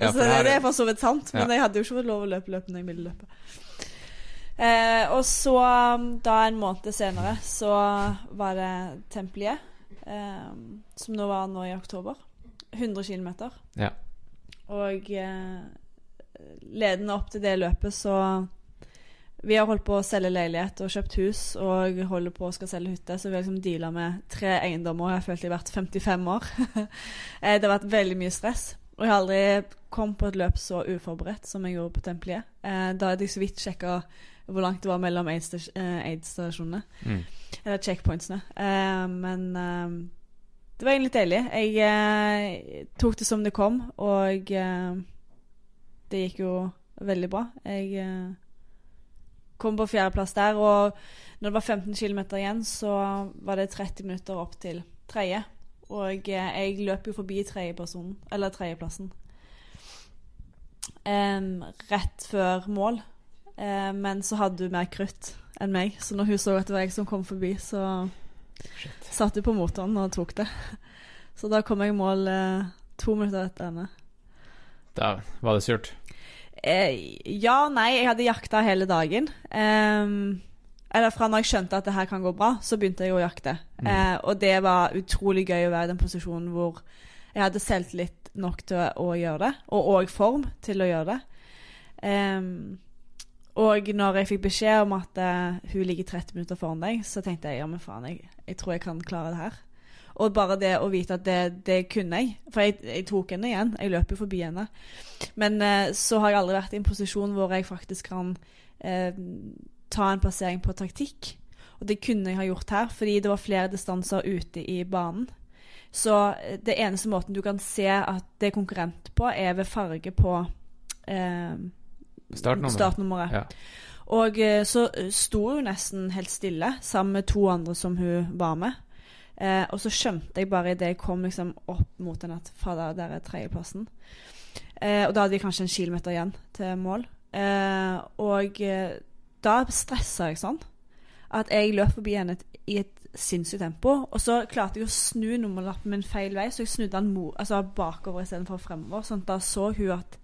Speaker 3: Ja,
Speaker 5: altså, det, det er for så vidt sant, men jeg hadde jo ikke fått lov å løpe løpet når jeg ville løpe. Eh, og så, um, da en måned senere, så var det Tempelie, eh, som nå var nå i oktober. 100 km.
Speaker 3: Ja.
Speaker 5: Og eh, ledende opp til det løpet, så Vi har holdt på å selge leilighet og kjøpt hus og holder på å skal selge hytte, så vi har liksom deala med tre eiendommer, og jeg følte følt jeg har vært 55 år. Eh, det har vært veldig mye stress. Og jeg har aldri kommet på et løp så uforberedt som jeg gjorde på Templiet. Eh, da hadde jeg så vidt sjekka hvor langt det var mellom aids- eh, aids-stasjonene.
Speaker 3: Mm.
Speaker 5: Eller checkpointsene. Eh, men eh, det var egentlig deilig. Jeg eh, tok det som det kom, og eh, det gikk jo veldig bra. Jeg eh, kom på fjerdeplass der, og når det var 15 km igjen, så var det 30 minutter opp til tredje. Og jeg løp jo forbi tredjeplassen, eller tredjeplassen, em, rett før mål. Eh, men så hadde du mer krutt enn meg. Så når hun så at det var jeg som kom forbi, så satte jo på motoren og tok det. Så da kom jeg i mål eh, to minutter etter henne.
Speaker 3: Dæven, var det surt?
Speaker 5: Eh, ja, nei, jeg hadde jakta hele dagen. Eh, eller fra når jeg skjønte at det her kan gå bra, så begynte jeg å jakte.
Speaker 3: Mm.
Speaker 5: Eh, og det var utrolig gøy å være i den posisjonen hvor jeg hadde selvtillit nok til å, å gjøre det, og òg form til å gjøre det. Ehm, og når jeg fikk beskjed om at eh, hun ligger 30 minutter foran deg, så tenkte jeg ja, men faen, jeg, jeg tror jeg kan klare det her. Og bare det å vite at det, det kunne jeg. For jeg, jeg tok henne igjen. Jeg løp jo forbi henne. Men eh, så har jeg aldri vært i en posisjon hvor jeg faktisk kan eh, ta en plassering på taktikk. Og det kunne jeg ha gjort her, fordi det var flere distanser ute i banen. Så eh, det eneste måten du kan se at det er konkurrent på, er ved farge på eh,
Speaker 3: Startnummeret?
Speaker 5: startnummeret.
Speaker 3: Ja.
Speaker 5: Og eh, så eh, sto hun nesten helt stille sammen med to andre som hun var med. Eh, og så skjønte jeg bare idet jeg kom liksom opp mot henne at fader, der er tredjeplassen. Eh, og da hadde vi kanskje en kilometer igjen til mål. Eh, og eh, da stressa jeg sånn at jeg løp forbi henne i et sinnssykt tempo. Og så klarte jeg å snu nummerlappen min feil vei, så jeg snudde den altså bakover istedenfor fremover. Sånn at da så hun at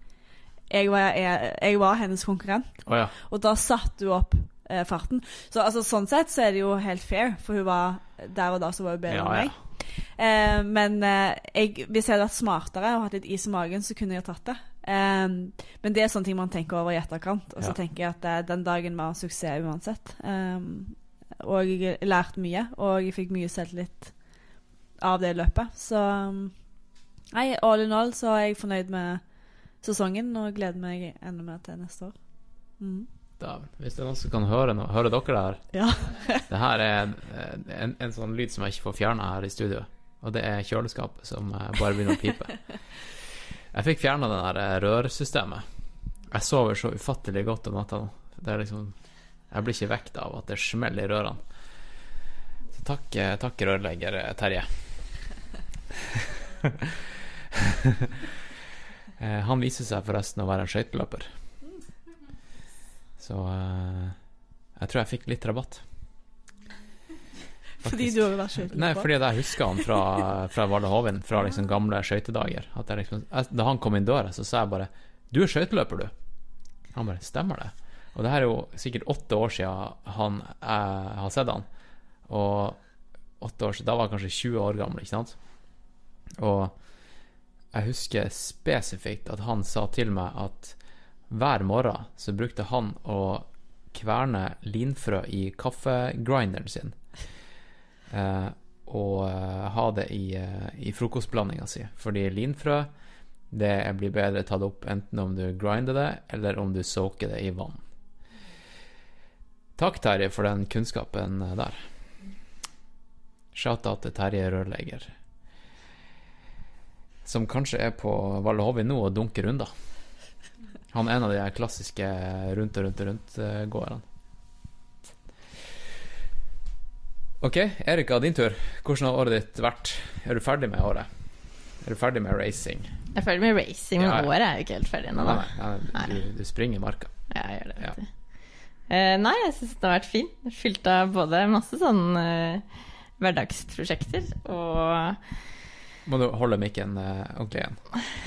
Speaker 5: jeg var, jeg, jeg var hennes konkurrent.
Speaker 3: Oh, ja.
Speaker 5: Og da satte hun opp eh, farten. Så altså, sånn sett så er det jo helt fair, for hun var der og da så var hun bedre
Speaker 3: Ja,
Speaker 5: enn meg. Eh, men eh, jeg, hvis jeg hadde vært smartere og hatt litt is i magen, så kunne jeg tatt det. Eh, men det er sånne ting man tenker over i etterkant. Og så
Speaker 3: Ja.
Speaker 5: tenker jeg at eh, den dagen var suksess uansett. Eh, og jeg lærte mye, og jeg fikk mye selvtillit av det løpet. Så nei, all in all så er jeg fornøyd med sesongen og gleder meg enda mer til neste år. Mm.
Speaker 3: Da, Hvis det er noen som kan høre noe, hører dere det her?
Speaker 5: Ja.
Speaker 3: Det her er en, en sånn lyd som jeg ikke får fjerna her i studio. Og det er kjøleskapet som eh, bare begynner å pipe. Jeg fikk fjerna det der eh, rørsystemet. Jeg sover så ufattelig godt om natta nå. Det er liksom Jeg blir ikke vekt av at det smeller i rørene. Så takk, eh, takk rørlegger Terje. Eh, Han viser seg forresten å være en skøyteløper. Så eh, jeg tror jeg fikk litt rabatt.
Speaker 5: Fordi du har vært skøyteløper?
Speaker 3: Nei, fordi jeg husker han fra, fra Valle Hovin, fra liksom gamle skøytedager. Liksom, Da han kom inn døra, så sa jeg bare 'Du er skøyteløper, du'. Han bare 'Stemmer det'? Og det her er jo sikkert åtte år siden han, jeg har sett han. Og åtte år siden Da var jeg kanskje 20 år gammel, ikke sant? Og jeg husker spesifikt at han sa til meg at hver morgen så brukte han å kverne linfrø i kaffegrinderen sin. Eh, og eh, ha det i, eh, i frokostblandinga si. Fordi linfrø det blir bedre tatt opp enten om du grinder det, eller om du soaker det i vann. Takk, Terje, for den kunnskapen eh, der. Shout-out til Terje Rørlegger. Som kanskje er på Valle Hovin nå og dunker runder. Han er en av de klassiske rundt og rundt og rundt-gåerne. Ok, Erika, din tur. Hvordan har året ditt vært? Er du ferdig med året? Er du ferdig med racing?
Speaker 7: Jeg er ferdig med racing, men
Speaker 3: Ja, ja.
Speaker 7: året er jo ikke helt ferdig ennå,
Speaker 3: Nei,
Speaker 7: da.
Speaker 3: nei, nei, du, du springer i marka.
Speaker 7: Ja, jeg gjør det,
Speaker 3: Ja.
Speaker 7: du. Eh, nei, jeg syns det har vært fint. Fylt av både masse sånn uh, hverdagsprosjekter og
Speaker 3: Må du holde mikken eh, ordentlig igjen.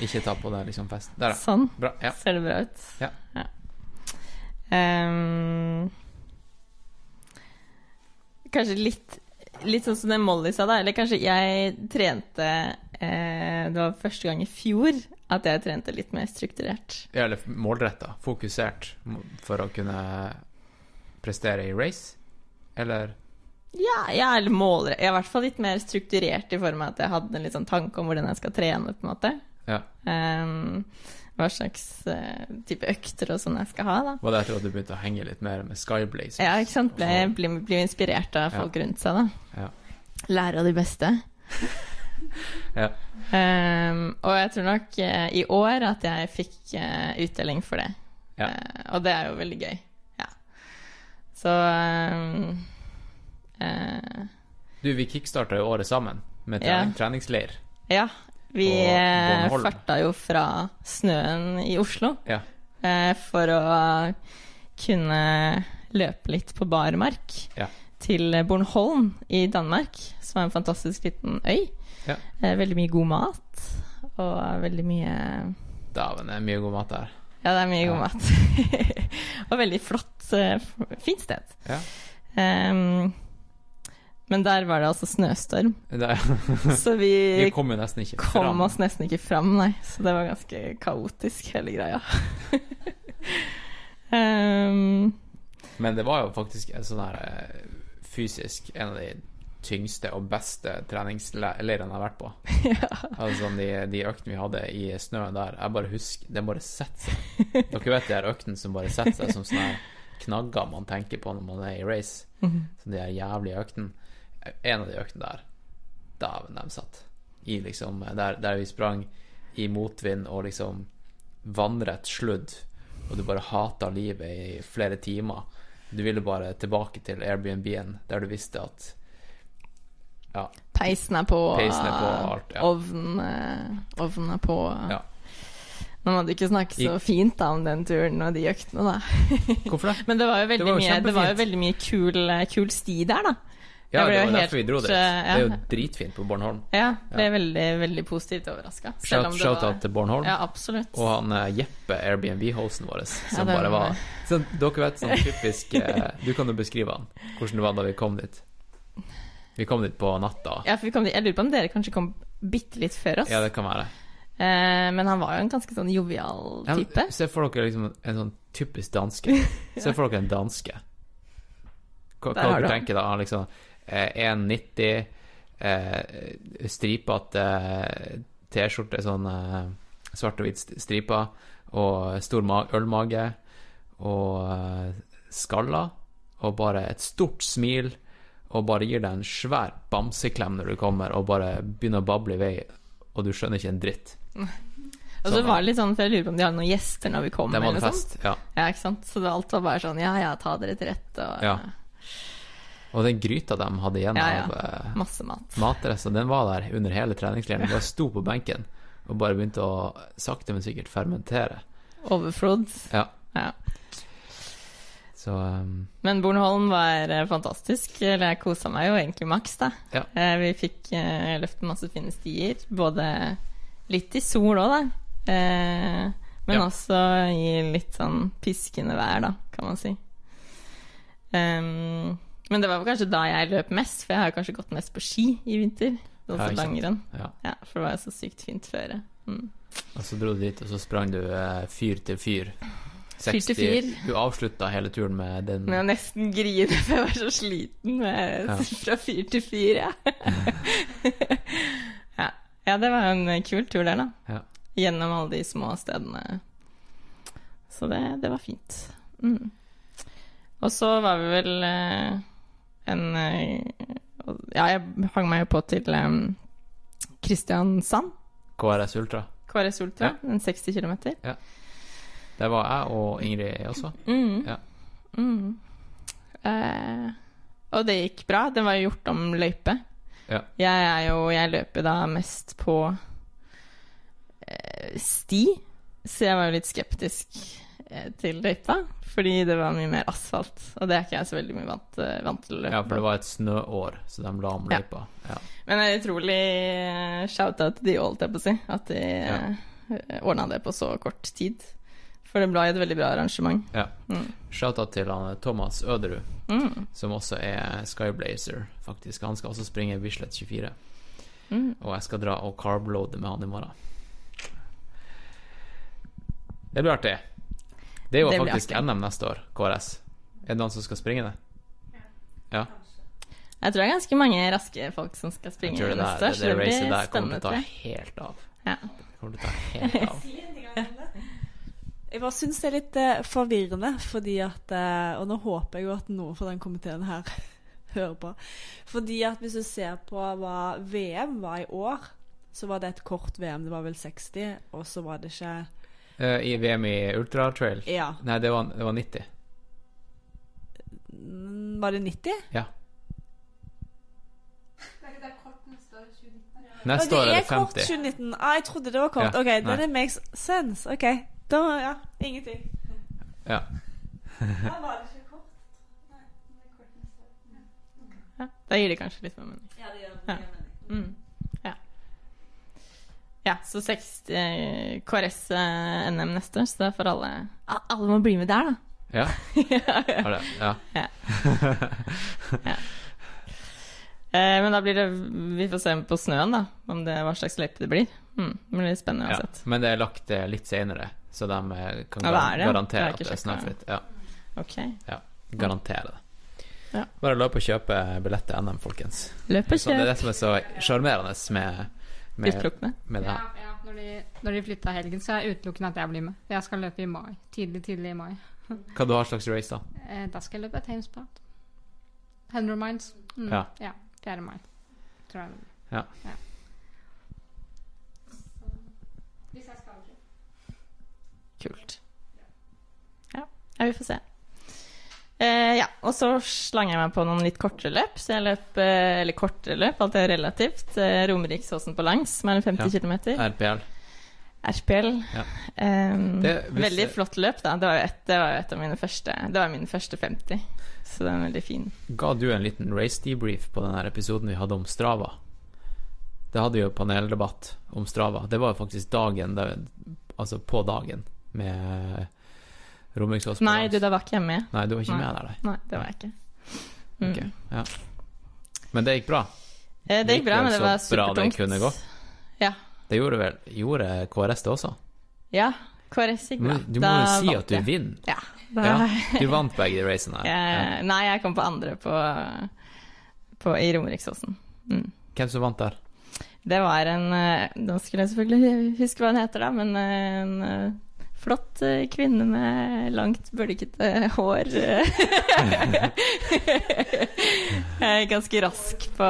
Speaker 3: Ikke ta på det liksom fest. Der, da.
Speaker 7: sånn.
Speaker 3: Bra. Ja.
Speaker 7: Ser det bra ut?
Speaker 3: Ja.
Speaker 7: Ehm, kanskje litt Litt sånn som det Molly sa, da. Eller kanskje jeg trente eh, Det var første gang i fjor at jeg trente litt mer strukturert.
Speaker 3: Ja, Eller målretta, fokusert for å kunne prestere i race? Eller
Speaker 7: Ja, jeg er målre. Jeg er i hvert fall litt mer strukturert i form av at jeg hadde en litt sånn tanke om hvordan jeg skal trene, på en måte.
Speaker 3: Ja.
Speaker 7: Um, hva slags uh, type økter og sånn jeg skal ha, da.
Speaker 3: var det etter at du begynte å henge litt mer med Skyblaze?
Speaker 7: Ja, ikke sant. Ble, ble, ble inspirert av folk rundt seg, da.
Speaker 3: Ja.
Speaker 7: Lære av de beste.
Speaker 3: Ja.
Speaker 7: Um, og jeg tror nok uh, i år at jeg fikk uh, utdeling for det.
Speaker 3: Ja.
Speaker 7: Og det er jo veldig gøy. Ja. Så ehm, eh,
Speaker 3: Du, vi kickstarta jo året sammen med
Speaker 7: Ja.
Speaker 3: treningsleir.
Speaker 7: Ja. Vi eh, farta jo fra snøen i Oslo
Speaker 3: Ja.
Speaker 7: eh, for å kunne løpe litt på barmark
Speaker 3: Ja.
Speaker 7: til Bornholm i Danmark, som er en fantastisk liten øy.
Speaker 3: Ja.
Speaker 7: Eh, veldig mye god mat, og veldig mye
Speaker 3: Dæven, det er mye god mat der.
Speaker 7: Ja, det er mye god mat. og veldig flott, fint sted.
Speaker 3: Ja.
Speaker 7: Ehm, men der var det altså snøstorm,
Speaker 3: Det er,
Speaker 7: så vi
Speaker 3: vi kom
Speaker 7: kom
Speaker 3: fram.
Speaker 7: oss nesten ikke fram, nei. Så det var ganske kaotisk, hele greia. um,
Speaker 3: Men det var jo faktisk en sånn her eh, fysisk en av de tyngste og beste treningsleirene jeg har vært på. Altså sånn de, de øktene vi hadde i snøen der, jeg bare husker Det bare setter seg. Dere vet de her øktene som bare setter seg som sånne knagger man tenker på når man er i race.
Speaker 7: Mm
Speaker 3: -hmm. Så de her jævlige øktene. En av de øktene der, dæven, de satt. I liksom der, der vi sprang i motvind og liksom vannrett sludd, og du bare hata livet i flere timer. Du ville bare tilbake til Airbnb-en der du visste at Ja,
Speaker 7: peisen er på,
Speaker 3: Peisen er på, alt, ja.
Speaker 7: ovnen, eh, ovnen er på.
Speaker 3: Ja.
Speaker 7: Man hadde ikke snakket så fint da om den turen og de øktene, da.
Speaker 3: hvorfor det?
Speaker 7: Men det var jo veldig,
Speaker 3: var jo
Speaker 7: mye, det var jo veldig mye kul, kul sti der, da.
Speaker 3: Ja, det var
Speaker 7: helt,
Speaker 3: derfor vi dro dit.
Speaker 7: eh,
Speaker 3: Det er jo dritfint på Bornholm.
Speaker 7: Ja, ble
Speaker 3: Ja.
Speaker 7: veldig, veldig positivt overraska.
Speaker 3: Shout- Shout-out til Bornholm.
Speaker 7: Ja, absolutt.
Speaker 3: Og han eh, Jeppe, Airbnb-hosten vår, som
Speaker 7: den-
Speaker 3: bare var sånn, Dere vet sånn typisk eh, Du kan jo beskrive han, hvordan det var da vi kom dit. Vi kom dit på natta.
Speaker 7: Ja, for vi kom dit. Jeg lurer på om dere kanskje kom bitte litt før oss.
Speaker 3: Ja, det kan være.
Speaker 7: eh, men han var jo en ganske sånn jovial
Speaker 3: Ja,
Speaker 7: type.
Speaker 3: Se for dere liksom en sånn typisk danske. Se for dere en danske. Hva, hva
Speaker 7: dere du
Speaker 3: dere tenker da? Han liksom 1,90, eh, stripete eh, T-skjorte, sånn eh, svart og hvit st- striper, og stor ma ølmage, og eh, skalla, og bare et stort smil, og bare gir deg en svær bamseklem når du kommer, og bare begynner å bable i vei, og du skjønner ikke en dritt.
Speaker 7: Og så
Speaker 3: sånn,
Speaker 7: var det litt sånn, for jeg lurer på om de hadde noen gjester når vi kom.
Speaker 3: Det
Speaker 7: noe sånt.
Speaker 3: fest, ja.
Speaker 7: Ja, ikke sant. Så det, alt var bare sånn ja ja, ta dere til rette og
Speaker 3: Ja. Og den gryta de hadde igjen
Speaker 7: Ja, ja.
Speaker 3: av eh,
Speaker 7: masse mat.
Speaker 3: matrester, den var der under hele treningsleiren. Bare sto på benken og bare begynte å sakte, men sikkert fermentere.
Speaker 7: Overflod.
Speaker 3: Ja.
Speaker 7: Ja.
Speaker 3: Så um,
Speaker 7: Men Bornholm var eh, fantastisk. Eller jeg kosa meg jo egentlig maks, da. Vi fikk uh, løftet masse fine stier. Både litt i sol òg, da. Uh, men
Speaker 3: Ja.
Speaker 7: også i litt sånn piskende vær, da, kan man si. Em, men det var kanskje da jeg løp mest, for jeg har kanskje gått mest på ski i vinter. Også
Speaker 3: ikke
Speaker 7: langrenn.
Speaker 3: ja.
Speaker 7: Ja, for det var jo så sykt fint føre. Mm.
Speaker 3: Og så dro du dit, og så sprang du eh, fyr til fyr.
Speaker 7: Fyr til fyr.
Speaker 3: Du avslutta hele turen med den
Speaker 7: Med å nesten grine, for jeg var så sliten med,
Speaker 3: Ja.
Speaker 7: fra fyr til fyr, ja. ja. Ja, det var en kul tur der, da.
Speaker 3: Ja.
Speaker 7: Gjennom alle de små stedene. Så det, det var fint. Mm. Og så var vi vel eh, en eh, Ja, jeg hang meg jo på til eh, Kristiansand.
Speaker 3: KRS Ultra.
Speaker 7: KRS Ultra,
Speaker 3: Ja.
Speaker 7: en 60 km.
Speaker 3: Der var jeg og Ingrid også.
Speaker 7: Mm.
Speaker 3: Ja.
Speaker 7: Mm. Eh, og det gikk bra. Den var jo gjort om løype.
Speaker 3: Ja.
Speaker 7: Jeg er jo Jeg løper da mest på eh, sti, så jeg var jo litt skeptisk til løypa. Fordi det var mye mer asfalt, og det er ikke jeg så veldig mye vant, eh, vant til å løpe
Speaker 3: Ja, for det var et snøår, så de la om løypa. Ja.
Speaker 7: Men det er utrolig eh, shout-out til de, holdt jeg på å si, at de
Speaker 3: Ja.
Speaker 7: eh, ordna det på så kort tid. For det ble et veldig bra arrangement.
Speaker 3: Ja.
Speaker 7: Mm.
Speaker 3: Shout-out til han Thomas Øderud,
Speaker 7: Mm.
Speaker 3: som også er Skyblazer, faktisk. Han skal også springe Bislett 24.
Speaker 7: Mm.
Speaker 3: Og jeg skal dra og carbloade med han i morgen. Det blir artig. Det er jo
Speaker 7: Det
Speaker 3: faktisk. NM neste år, KRS. Er det noen som skal springe det? Ja.
Speaker 7: Jeg tror det er ganske mange raske folk som skal
Speaker 3: Jeg
Speaker 7: springe
Speaker 3: tror det,
Speaker 7: neste år,
Speaker 3: det,
Speaker 7: så
Speaker 3: det
Speaker 7: det
Speaker 3: racet
Speaker 7: blir
Speaker 3: der kommer til å ta helt av.
Speaker 7: Ja.
Speaker 3: Det kommer til å ta helt av.
Speaker 5: Jeg bare syns det er litt eh, forvirrende, fordi at eh, Og nå håper jeg jo at noen fra den komiteen her hører på. Fordi at hvis du ser på hva VM var i år, så var det et kort VM. Det var vel 60, og så var det ikke
Speaker 3: Eh, I VM i ultratrail?
Speaker 5: Ja.
Speaker 3: Nei, det var, det var 90.
Speaker 5: Mm, Var det 90?
Speaker 3: Ja. Neste år er det
Speaker 5: er
Speaker 3: kort
Speaker 5: 2019. Ah, jeg trodde det var kort.
Speaker 3: Ja,
Speaker 5: OK,
Speaker 3: nei.
Speaker 5: then it makes sense. OK. Da, ja, ingenting.
Speaker 3: Ja.
Speaker 7: Ja, da gir det kanskje litt mer mening. Ja. det gjør det. Ja. Ja, så 60 eh, KRS NM neste år, så er for alle Alle må bli med der, da.
Speaker 3: Ja. ja, det? Ja.
Speaker 7: Eh, men da blir det Vi får se på snøen, da, om det, hva slags løype det blir. Mm, det blir spennende
Speaker 3: ja.
Speaker 7: uansett.
Speaker 3: Men det er lagt eh, litt senere, så de eh, kan
Speaker 7: gar det er det.
Speaker 3: garantere
Speaker 7: Det
Speaker 3: at det er snøfritt. Ja,
Speaker 7: Ok.
Speaker 3: garantere det.
Speaker 7: Ja.
Speaker 3: Bare løp og kjøpe billett til NM, folkens.
Speaker 7: Løp og
Speaker 3: Så det er det som er så sjarmerende med, med,
Speaker 7: Utelukkende.
Speaker 3: med det
Speaker 6: Ja,
Speaker 3: her.
Speaker 6: ja. Når, de, når de flytta helgen, så er utelukkende at jeg blir med. Jeg skal løpe i mai. Tidlig, tidlig i mai.
Speaker 3: Hva du har slags race, da?
Speaker 6: Eh, da skal jeg løpe et Hamespart. 100 miles. Mm,
Speaker 3: Ja.
Speaker 6: ja. 4. mai. Tror jeg.
Speaker 3: Ja.
Speaker 6: ja.
Speaker 7: Kult. Ja. ja, vi får se. Eh, ja, og så slang jeg meg på noen litt kortere løp. Så jeg løp eh, Eller kortere løp, alt er relativt. Eh, Romeriksåsen på langs, som er en 50
Speaker 3: Ja.
Speaker 7: km.
Speaker 3: RPL.
Speaker 7: RPL.
Speaker 3: Ja. Det- hvis-
Speaker 7: veldig flott løp, da. Det var jo et, det var et av mine første Det var min første 50. Så det er veldig fin.
Speaker 3: Ga du en liten race debrief på den episoden vi hadde om Strava? Det hadde jo paneldebatt om Strava. Det var jo faktisk dagen Altså på dagen med Romeriksås
Speaker 7: Nei, du, da var ikke jeg med.
Speaker 3: Nei, du var ikke
Speaker 7: Nei.
Speaker 3: med der, nei.
Speaker 7: Nei, det var jeg ikke. Mm.
Speaker 3: Ok, ja. Men det gikk bra.
Speaker 7: Eh, det gikk bra, men det var
Speaker 3: så bra det
Speaker 7: supertungt.
Speaker 3: kunne gå.
Speaker 7: Ja.
Speaker 3: Det gjorde vel Gjorde KRS det også?
Speaker 7: Ja, KRS gikk bra.
Speaker 3: Men du må
Speaker 7: Da
Speaker 3: jo si at du
Speaker 7: jeg.
Speaker 3: vinner.
Speaker 7: Ja. Da,
Speaker 3: Ja, du vant begge de racene. Ja.
Speaker 7: nei, jeg kom på andre på, på, i Romeriksåsen. Mm.
Speaker 3: Hvem som vant der?
Speaker 7: Det var en eh, Nå skulle jeg selvfølgelig huske hva hun heter, da, men en eh, flott eh, kvinne med langt, bølgete hår. Jeg er ganske rask på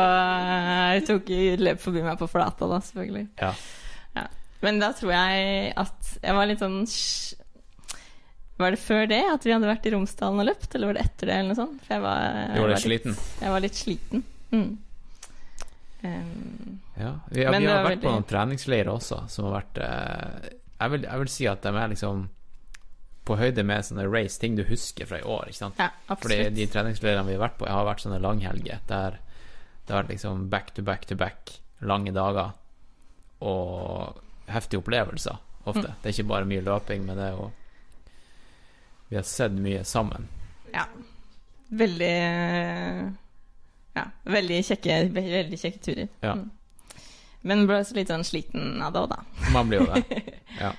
Speaker 7: Jeg tok løp forbi meg på flata, da, selvfølgelig.
Speaker 3: Ja.
Speaker 7: Ja. Men da tror jeg at jeg var litt sånn Var det før det at vi hadde vært i Romsdalen og løpt, eller var det etter det? eller noe sånt? For jeg var, jeg
Speaker 3: var litt sliten?
Speaker 7: Jeg var litt sliten. Mm. Um,
Speaker 3: Ja. Vi, ja, vi har
Speaker 7: vært
Speaker 3: vært på
Speaker 7: veldig-
Speaker 3: noen treningsleirer også, som har vært eh, jeg, vil, jeg vil si at de er liksom på høyde med sånne race, ting du husker fra i år, ikke sant?
Speaker 7: ja,
Speaker 3: Fordi de treningsleirene vi har vært på, har vært sånne langhelger der det har vært liksom back to back to back, lange dager og heftige opplevelser ofte.
Speaker 7: Mm.
Speaker 3: Det er ikke bare mye løping, men det er jo Vi har sett mye sammen.
Speaker 7: Ja. Veldig Ja, veldig kjekke, veldig kjekke turer.
Speaker 3: Ja.
Speaker 7: Mm. Men ble også litt sånn sliten av det òg, da.
Speaker 3: Man blir jo det. Ja.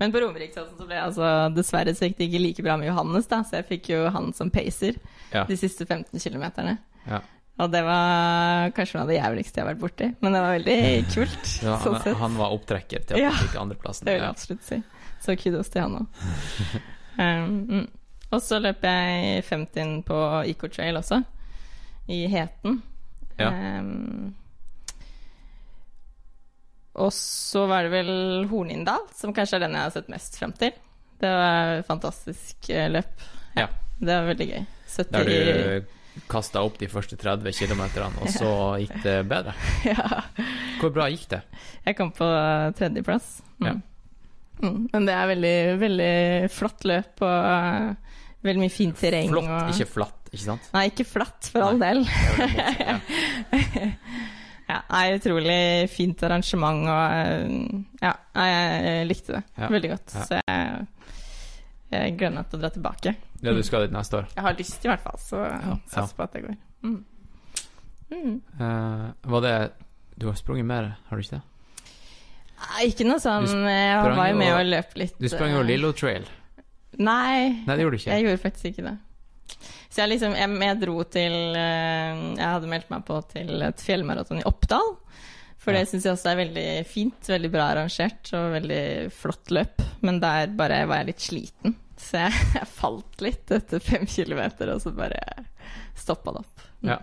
Speaker 7: Men på Romeriksåsen så ble jeg altså Dessverre så gikk det ikke like bra med Johannes, da, så jeg fikk jo han som pacer
Speaker 3: Ja.
Speaker 7: de siste 15 kilometerne.
Speaker 3: Ja.
Speaker 7: Og det var kanskje noe av det jævligste jeg har vært borti, men det var veldig kult.
Speaker 3: Ja,
Speaker 7: sånn
Speaker 3: han,
Speaker 7: sett.
Speaker 3: han var opptrekker til at han fikk andreplassen.
Speaker 7: Det vil jeg absolutt si. Så kudos til han òg. um, mm. Og så løper jeg 50 på Eco Trail også, i Heten.
Speaker 3: Ja.
Speaker 7: Um, og så var det vel Hornindal, som kanskje er den jeg har sett mest frem til. Det var et fantastisk eh, løp.
Speaker 3: Ja.
Speaker 7: Det var veldig gøy. 70
Speaker 3: Der du kasta opp de første 30 km, og så gikk det bedre.
Speaker 7: Ja.
Speaker 3: Hvor bra gikk det?
Speaker 7: Jeg kom på tredjeplass. Mm.
Speaker 3: Ja.
Speaker 7: Mm. Men det er veldig, veldig flott løp og uh, veldig mye fint terreng.
Speaker 3: Flott,
Speaker 7: og...
Speaker 3: ikke flatt, ikke sant?
Speaker 7: Nei, ikke flatt, for all del.
Speaker 3: Ja.
Speaker 7: Nei, utrolig fint arrangement, og uh, ja, jeg likte det
Speaker 3: Ja.
Speaker 7: veldig godt.
Speaker 3: Ja.
Speaker 7: Så jeg, jeg gleder meg til å dra tilbake.
Speaker 3: Ja, du skal dit neste år.
Speaker 7: Jeg har lyst, i hvert fall, så
Speaker 3: Ja.
Speaker 7: satser på at det går. Mm. Mm.
Speaker 3: Uh, var det Du har sprunget mer, har du ikke det?
Speaker 7: Nei, ikke noe sånn Jeg var jo med
Speaker 3: og,
Speaker 7: og løp litt.
Speaker 3: Du sprang jo
Speaker 7: eh,
Speaker 3: Lillo Trail.
Speaker 7: Nei,
Speaker 3: Nei, det gjorde du ikke.
Speaker 7: Jeg gjorde faktisk ikke det. Så jeg liksom Jeg, jeg dro til eh, Jeg hadde meldt meg på til et fjellmaraton i Oppdal. For det syns jeg også er veldig fint. Veldig bra arrangert og veldig flott løp. Men der bare var jeg litt sliten. Så jeg, jeg falt litt etter fem kilometer, og så bare stoppa det opp.
Speaker 3: Ja.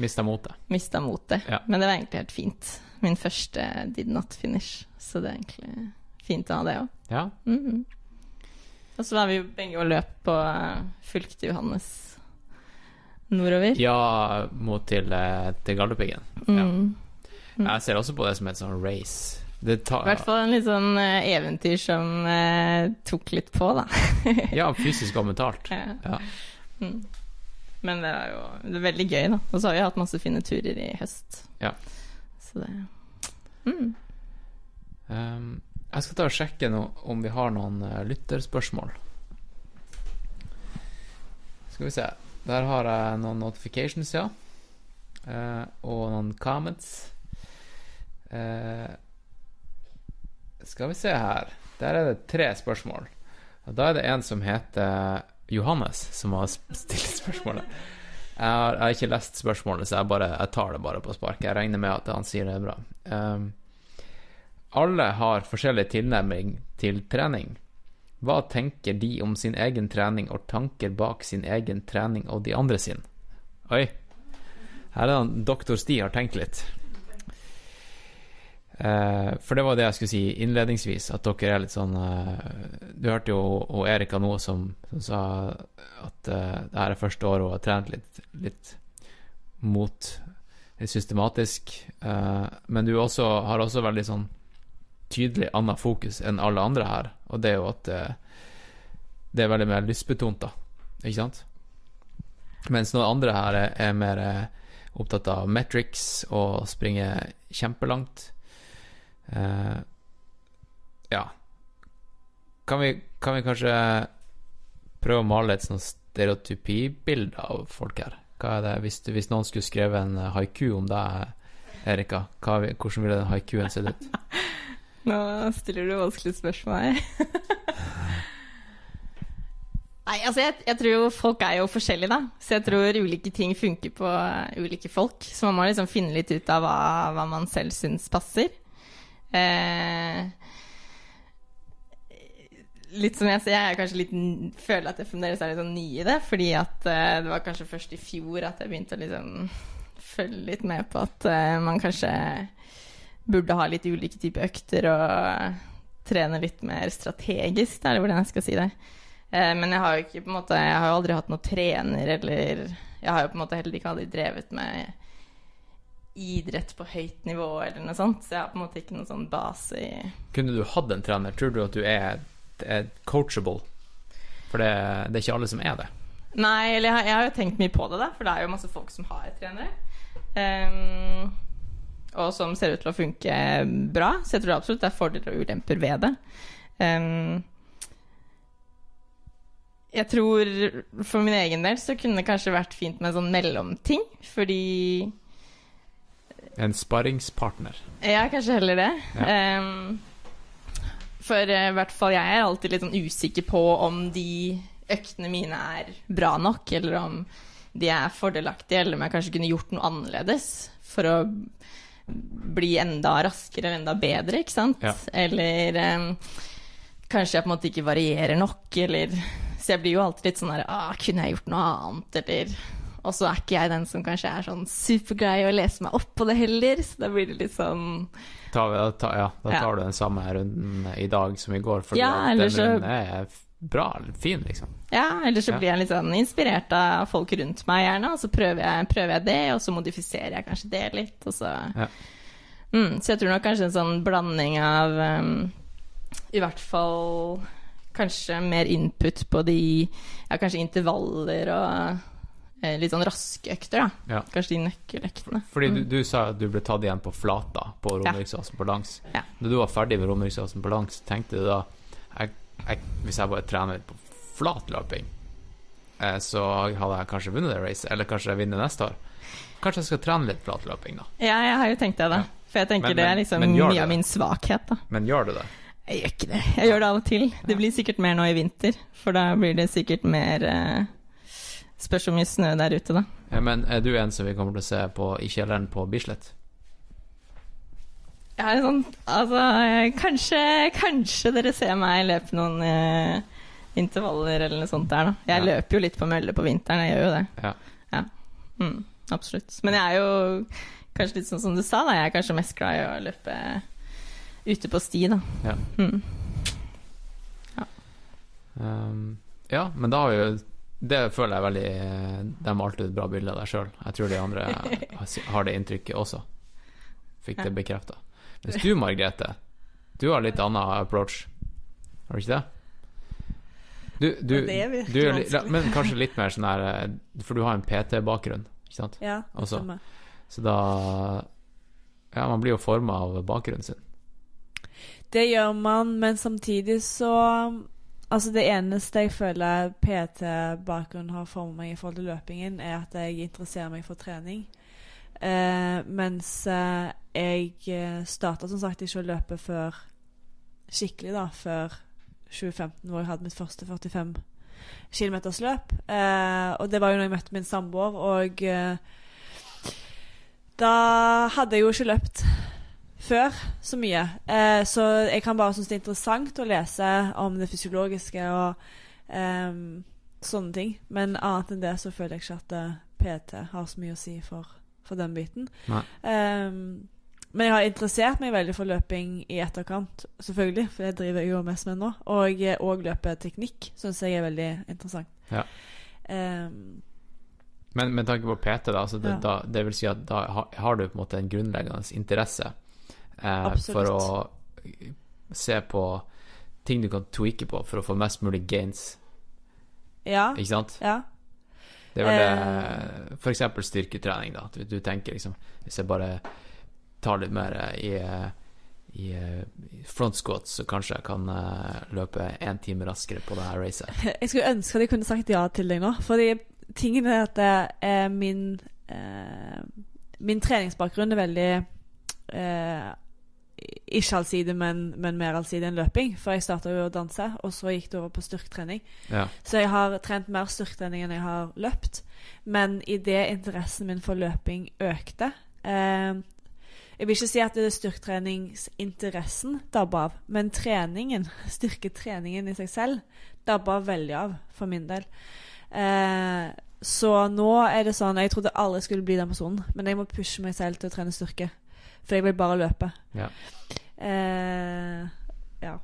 Speaker 3: Mista motet.
Speaker 7: Mista motet.
Speaker 3: Ja.
Speaker 7: Men det var egentlig helt fint. Min første did not finish. Så det er egentlig fint å ha det òg.
Speaker 3: Ja.
Speaker 7: Mhm. Og så var vi begge og løp på uh, Fulgte Johannes nordover.
Speaker 3: ja, mot til, eh, til Galdhøpiggen.
Speaker 7: Mm. Mm.
Speaker 3: Jeg ser også på det som et sånn race Det
Speaker 7: I hvert fall en litt sånn eh, eventyr som eh, tok litt på, da.
Speaker 3: Ja, fysisk og mentalt.
Speaker 7: Ja.
Speaker 3: Ja.
Speaker 7: Mm. Men det er jo det er veldig gøy, da. Og så har vi hatt masse fine turer i høst.
Speaker 3: Ja.
Speaker 7: Så det mm.
Speaker 3: Um, jeg skal ta og sjekke nå om vi har noen eh, lytterspørsmål. Skal vi se. Der har jeg noen notifications, ja. Eh, og noen comments. Eh, skal vi se her. Der er det tre spørsmål. Og da er det en som heter Johannes, som har stilt spørsmålet. Jeg har, jeg har ikke lest spørsmålet, så jeg, bare, jeg tar det bare på spark. Jeg regner med at han sier det er bra. Um, alle har forskjellig tilnærming til trening. Hva tenker de om sin egen trening og tanker bak sin egen trening og de andre sin? Oi. Her er det doktor Sti har tenkt litt. Eh, for det var det jeg skulle si innledningsvis, at dere er litt sånn eh, Du hørte jo og Erika nå som, som sa at eh, det her er første året hun har trent litt, litt mot litt systematisk. Men du også, har også veldig sånn tydelig annet fokus enn alle andre her, og det er jo at eh, det er veldig mer lystbetont, da. Ikke sant? Mens noen andre her er, er mer eh, opptatt av metrics og springer kjempelangt. Eh, ja. Kan vi, kan vi kanskje prøve å male et sånt stereotypibilde av folk her? Hva er det, hvis, hvis noen skulle skrevet en haiku om deg, Erika, hva, hvordan ville den haikuen sett ut?
Speaker 7: Nå stiller du vanskelige spørsmål her. Nei, altså jeg, jeg tror jo folk er jo forskjellige, da. Så jeg tror ulike ting funker på eh, ulike folk. Så man må liksom finne litt ut av hva, hva man selv syns passer. Eh, litt som jeg sier, jeg er kanskje litt, føler at jeg fremdeles er litt sånn ny i det. Fordi at eh, det var kanskje først i fjor at jeg begynte å liksom følge litt med på at eh, man kanskje burde ha litt ulike typer økter og trene litt mer strategisk, er det hvordan jeg skal si det. Eh, men jeg har jo ikke på en måte Jeg har jo aldri hatt noen trener, eller Jeg har jo på en måte heller ikke aldri drevet med idrett på høyt nivå, eller noe sånt. Så jeg har på en måte ikke noen sånn base i
Speaker 3: Kunne du hatt en trener? Tror du at du er, er coachable? For det, det er ikke alle som er det.
Speaker 7: Nei, eller jeg har, jeg har jo tenkt mye på det, da, for det er jo masse folk som har trenere. Ehm, og som ser ut til å funke bra. Så jeg tror absolutt det er fordeler og ulemper ved det. Um, jeg tror for min egen del så kunne det kanskje vært fint med en sånn mellomting, fordi
Speaker 3: En sparringspartner.
Speaker 7: ja, kanskje heller det.
Speaker 3: Ja.
Speaker 7: Um, for eh, i hvert fall jeg er alltid litt sånn usikker på om de øktene mine er bra nok, eller om de er fordelaktige, eller om jeg kanskje kunne gjort noe annerledes for å bli enda raskere eller enda bedre, ikke sant?
Speaker 3: Ja.
Speaker 7: Eller um, kanskje jeg på en måte ikke varierer nok, eller Så jeg blir jo alltid litt sånn her ah, Kunne jeg gjort noe annet, eller Og så er ikke jeg den som kanskje er sånn supergrei å lese meg opp på det heller, så da blir det litt sånn
Speaker 3: Ta, ta, ja, da
Speaker 7: Ja.
Speaker 3: tar du den samme runden i dag som i går, fordi
Speaker 7: Ja,
Speaker 3: den runden er bra, fin, liksom.
Speaker 7: Ja, eller så blir jeg litt sånn inspirert av folk rundt meg, gjerne, og så prøver jeg, prøver jeg det, og så modifiserer jeg kanskje det litt, og så
Speaker 3: Ja.
Speaker 7: mm, Så jeg tror nok kanskje en sånn blanding av um, I hvert fall kanskje mer input på de Ja, kanskje intervaller og eh, litt sånn raske økter, da.
Speaker 3: Ja.
Speaker 7: Kanskje de nøkkeløktene.
Speaker 3: Fordi du,
Speaker 7: Mm.
Speaker 3: du sa at du ble tatt igjen på flata på
Speaker 7: Ja.
Speaker 3: Romeriksåsen på langs.
Speaker 7: Ja.
Speaker 3: Da du var ferdig med Romeriksåsen på langs, tenkte du da jeg, Hvis jeg bare trener på flatløping, eh, så hadde jeg kanskje vunnet det racet, eller kanskje jeg vinner neste år. Kanskje jeg skal trene litt flatløping, da.
Speaker 7: Ja, jeg har jo tenkt det, da.
Speaker 3: Ja.
Speaker 7: For jeg tenker
Speaker 3: Men-
Speaker 7: det er liksom mye
Speaker 3: det?
Speaker 7: av min svakhet, da.
Speaker 3: Men gjør du det?
Speaker 7: Jeg gjør ikke det. Jeg gjør det av og til. Det blir sikkert mer nå i vinter, for da blir det sikkert mer eh, Spørs hvor mye snø der ute, da.
Speaker 3: Ja, men er du en som vi kommer til å se på i kjelleren på Bislett?
Speaker 7: Jeg sånn Altså, kanskje, kanskje dere ser meg løpe noen eh, intervaller eller noe sånt der, da. Jeg
Speaker 3: Ja.
Speaker 7: løper jo litt på mølle på vinteren, jeg gjør jo det.
Speaker 3: Ja.
Speaker 7: Mm, absolutt. Men jeg er jo kanskje litt sånn som du sa, da. Jeg er kanskje mest glad i å løpe ute på sti, da.
Speaker 3: Ja.
Speaker 7: Mm.
Speaker 3: Um, ja, men da har vi jo Det føler jeg veldig De malte et bra bilde av deg sjøl. Jeg tror de andre har det inntrykket også. Fikk det
Speaker 7: Ja.
Speaker 3: bekrefta. Mens du, Margrethe, Du har litt annen approach, har du ikke det? Du, du,
Speaker 5: det er virkelig
Speaker 3: du er li-
Speaker 5: vanskelig.
Speaker 3: Men kanskje litt mer sånn her eh, For du har en PT-bakgrunn, ikke sant?
Speaker 5: Ja,
Speaker 3: Altså.
Speaker 5: stemmer.
Speaker 3: Så da Ja, man blir jo forma av bakgrunnen sin.
Speaker 5: Det gjør man, men samtidig så Altså, det eneste jeg føler PT-bakgrunnen har formet meg i forhold til løpingen, er at jeg interesserer meg for trening. Eh, mens eh, jeg starta som sagt ikke å løpe før skikkelig, da, før 2015, hvor jeg hadde mitt første 45 km løp. Eh, og det var jo når jeg møtte min samboer, og eh, da hadde jeg jo ikke løpt før så mye. Eh, så jeg kan bare synes det er interessant å lese om det fysiologiske og sånne ting. Men annet enn det så føler jeg ikke at eh, PT har så mye å si for, for den biten. Ehm, men jeg har interessert meg veldig for løping i etterkant, selvfølgelig. For det driver jeg jo mest med nå. Og òg og løpeteknikk syns jeg er veldig interessant.
Speaker 3: Ja.
Speaker 5: Um,
Speaker 3: Men med tanke på PT, da, altså det,
Speaker 5: Ja.
Speaker 3: da, det vil si at da har du på en måte en grunnleggende interesse eh, for å se på ting du kan tweake på for å få mest mulig gains,
Speaker 5: ja.
Speaker 3: ikke sant?
Speaker 5: ja.
Speaker 3: Det er vel
Speaker 5: Eh.
Speaker 3: f.eks. For eksempel styrketrening, da. At du, tenker liksom Hvis jeg bare tar litt mer eh, i, eh, i eh, front squats, så kanskje jeg kan eh, løpe én time raskere på det her racet.
Speaker 5: Jeg skulle ønske at jeg kunne sagt ja til deg nå. Fordi tingen er at det er min eh, Min treningsbakgrunn er veldig eh, ikke allsidig, men, men mer allsidig enn løping. For jeg starta jo å danse, og så gikk det over på styrketrening.
Speaker 3: Ja.
Speaker 5: Så jeg har trent mer styrketrening enn jeg har løpt. Men idet interessen min for løping økte eh, Jeg vil ikke si at det er styrketreningsinteressen dabba av, men treningen, styrketreningen i seg selv, dabba veldig av for min del. Eh, så nå er det sånn Jeg trodde aldri jeg skulle bli den personen, men jeg må pushe meg selv til å trene styrke. For jeg vil bare løpe.
Speaker 3: Ja.
Speaker 5: Eh, ja.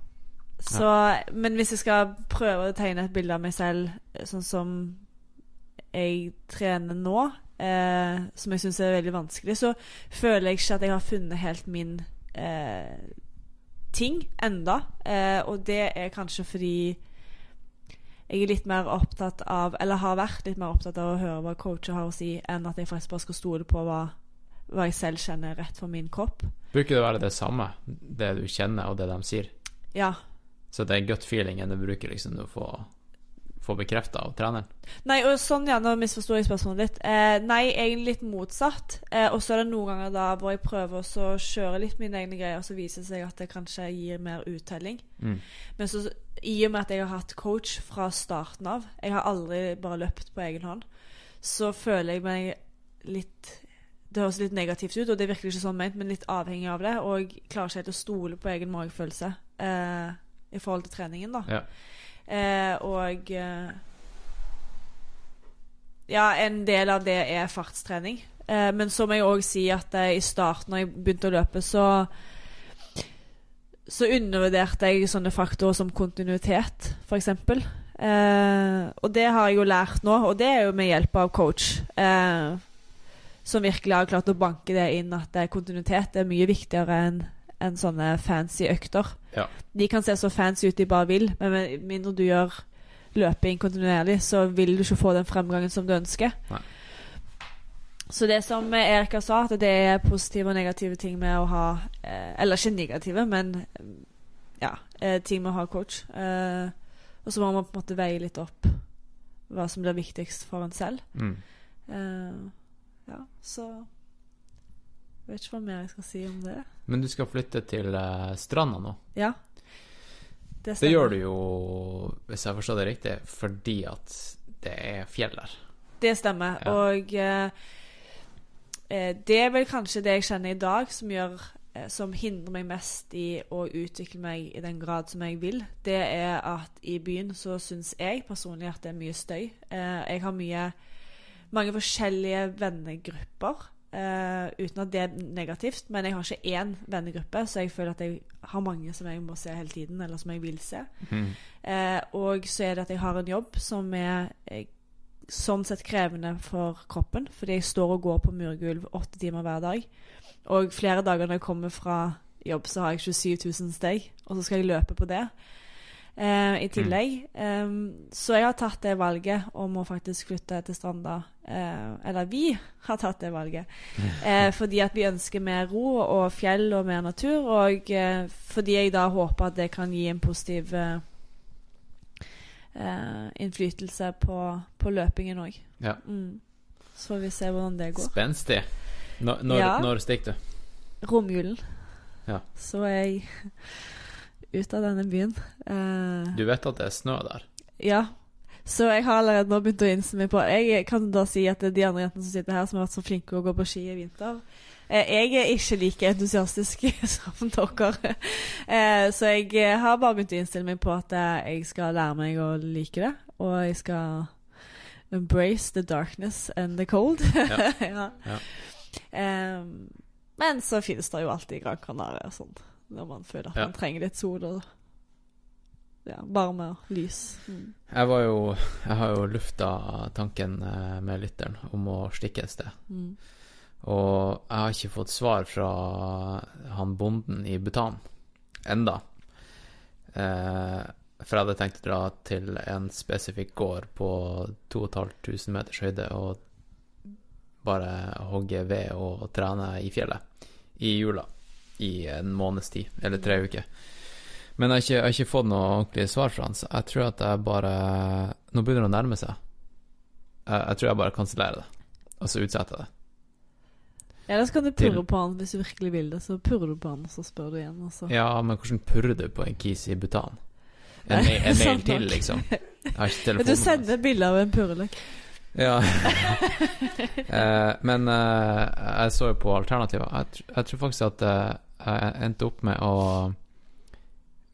Speaker 5: Så, Men hvis jeg skal prøve å tegne et bilde av meg selv eh, sånn som jeg trener nå, eh, som jeg syns er veldig vanskelig, så føler jeg ikke at jeg har funnet helt min eh, ting enda. Eh, og det er kanskje fordi jeg er litt mer opptatt av, eller har vært litt mer opptatt av å høre hva coacher har å si, enn at jeg faktisk bare skal stole på hva, hva jeg selv kjenner er rett for min kropp.
Speaker 3: Bruker det å være det samme, det du kjenner og det de sier?
Speaker 5: Ja.
Speaker 3: Så det er gut feelingen du bruker liksom du får, får bekrefta av treneren?
Speaker 5: Nei, og sånn, ja, nå misforsto jeg spørsmålet litt. Eh, nei, egentlig litt motsatt. Eh, og så er det noen ganger da hvor jeg prøver å kjøre litt mine egne greier, og så viser det seg at det kanskje gir mer uttelling.
Speaker 3: Mm.
Speaker 5: Men så, i og med at jeg har hatt coach fra starten av, jeg har aldri bare løpt på egen hånd, så føler jeg meg litt Det høres litt negativt ut, og det er virkelig ikke sånn ment, men litt avhengig av det. Og klarer ikke helt å stole på egen magefølelse eh, i forhold til treningen, da.
Speaker 3: Ja.
Speaker 5: Eh, og eh, Ja, en del av det er fartstrening. Eh, men så må jeg òg si at eh, i starten, når jeg begynte å løpe, så så undervurderte jeg sånne faktorer som kontinuitet, f.eks. Eh, og det har jeg jo lært nå, og det er jo med hjelp av coach. Eh, som virkelig har klart å banke det inn at eh, kontinuitet er mye viktigere enn en sånne fancy økter.
Speaker 3: Ja.
Speaker 5: De kan se så fancy ut de bare vil, men med mindre du gjør løping kontinuerlig, så vil du ikke få den fremgangen som du ønsker.
Speaker 3: Nei.
Speaker 5: Så det som Erika sa, at det er positive og negative ting med å ha eh, Eller ikke negative, men ja, eh, ting med å ha coach. Og så må man på en måte veie litt opp hva som blir viktigst for en selv.
Speaker 3: Mm.
Speaker 5: Ja, så Jeg vet ikke hva mer jeg skal si om det.
Speaker 3: Men du skal flytte til uh, stranda nå.
Speaker 5: Ja.
Speaker 3: Det gjør du jo, hvis jeg forstår det riktig, fordi at det er fjell der.
Speaker 5: Det stemmer.
Speaker 3: Ja.
Speaker 5: Og eh, eh, det er vel kanskje det jeg kjenner i dag som gjør eh, som hindrer meg mest i å utvikle meg i den grad som jeg vil. Det er at i byen så syns jeg personlig at det er mye støy. Eh, jeg har mye mange forskjellige vennegrupper. Uh, uten at det er negativt, men jeg har ikke én vennegruppe, så jeg føler at jeg har mange som jeg må se hele tiden, eller som jeg vil se.
Speaker 3: Mm.
Speaker 5: Uh, og så er det at jeg har en jobb som er eh, sånn sett krevende for kroppen, fordi jeg står og går på murgulv åtte timer hver dag. Og flere dager når jeg kommer fra jobb så har jeg 27 000 steg, og så skal jeg løpe på det Uh, i tillegg. Eh, så jeg har tatt det valget om å faktisk flytte til Stranda. Eh, eller vi har tatt det valget. Eh, fordi at vi ønsker mer ro og fjell og mer natur, og eh, fordi jeg da håper at det kan gi en positiv innflytelse på, på løpingen òg.
Speaker 3: Ja.
Speaker 5: Mm. Så får vi se hvordan det går.
Speaker 3: Spenstig. Når, når,
Speaker 5: Ja.
Speaker 3: når stikker du?
Speaker 5: Romjulen.
Speaker 3: Ja.
Speaker 5: Så er jeg ute av denne byen. Eh,
Speaker 3: Du vet at det er snø der?
Speaker 5: ja. Så jeg har allerede nå begynt å innse meg på Jeg kan da si at de andre jentene som sitter her, som har vært så flinke å gå på ski i vinter. Eh, jeg er ikke like entusiastisk som dere. Eh, så jeg eh, har bare begynt å innstille meg på at jeg skal lære meg å like det. Og jeg skal embrace the darkness and the cold.
Speaker 3: Ja.
Speaker 5: ja. Men så finnes det jo alltid Gran Canaria og sånn, når man føler at man trenger litt sol og ja, varme og lys. Mm.
Speaker 3: Jeg var jo Jeg har jo lufta tanken eh, med lytteren om å stikke et sted.
Speaker 5: Mm.
Speaker 3: Og jeg har ikke fått svar fra han bonden i Bhutan enda. Eh, for jeg hadde tenkt å dra til en spesifikk gård på 2500 meters høyde og bare hogge ved og trene i fjellet i jula i en måneds tid, eller tre uker. Men jeg har ikke, jeg har ikke fått noe ordentlig svar fra han, så jeg tror at jeg bare Nå begynner det å nærme seg. Jeg, jeg tror jeg bare kansellerer det, og så utsetter jeg det.
Speaker 5: Ellers kan du purre på han hvis du virkelig vil det. Så purrer du på han, og så spør du igjen. Også.
Speaker 3: Ja, men hvordan purrer du på en kis i Bhutan? En,
Speaker 5: Nei,
Speaker 3: en mail til, liksom. Jeg har ikke
Speaker 5: telefonen. du sender bilde av en purreløk.
Speaker 3: Ja. eh, men eh, jeg så jo på alternativer. Jeg, jeg tror faktisk at eh, jeg endte opp med å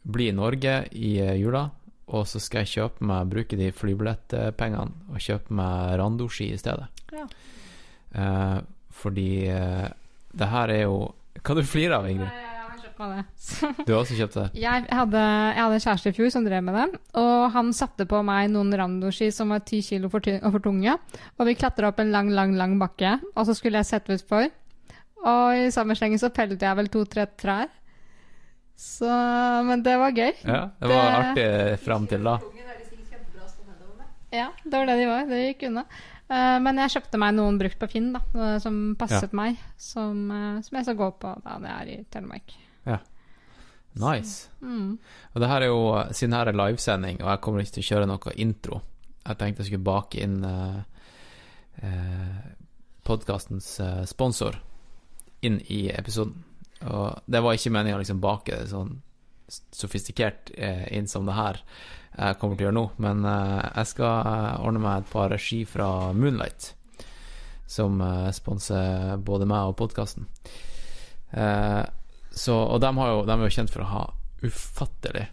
Speaker 3: bli i Norge i eh, jula, og så skal jeg kjøpe meg, bruke de flybillettpengene og kjøpe meg randoski i stedet.
Speaker 5: Ja.
Speaker 3: Eh, fordi eh, det her er jo Hva du flirer av, Ingrid?
Speaker 6: Jeg har kjøpt meg det.
Speaker 3: Du har også kjøpt det?
Speaker 6: Jeg hadde, jeg hadde en kjæreste i fjor som drev med det, og han satte på meg noen randoski som var ti kilo for, for tunge, og vi klatra opp en lang, lang, lang bakke, og så skulle jeg sette utfor. Og i samme slengen så pellet jeg vel to-tre trær. Så Men det var gøy.
Speaker 3: Ja, det var
Speaker 6: Det-
Speaker 3: artig fram til da.
Speaker 6: Ja, det var det de var. Det gikk unna. Eh, men jeg kjøpte meg noen brukt på Finn da, eh, som passet meg, som, eh, som jeg skal gå på da jeg er i Telemark.
Speaker 3: Nice.
Speaker 6: Mm.
Speaker 3: Og det her er jo, siden her er livesending, og jeg kommer ikke til å kjøre noe intro Jeg tenkte jeg skulle bake inn uh, podkastens eh, sponsor inn i episoden. Og det var ikke meningen å liksom bake det sånn sofistikert eh, inn som det her jeg kommer til å gjøre nå, men eh, jeg skal eh, ordne meg et par ski fra Moonlight, som sponser både meg og podkasten. Eh, og de, jo, de er jo kjent for å ha ufattelig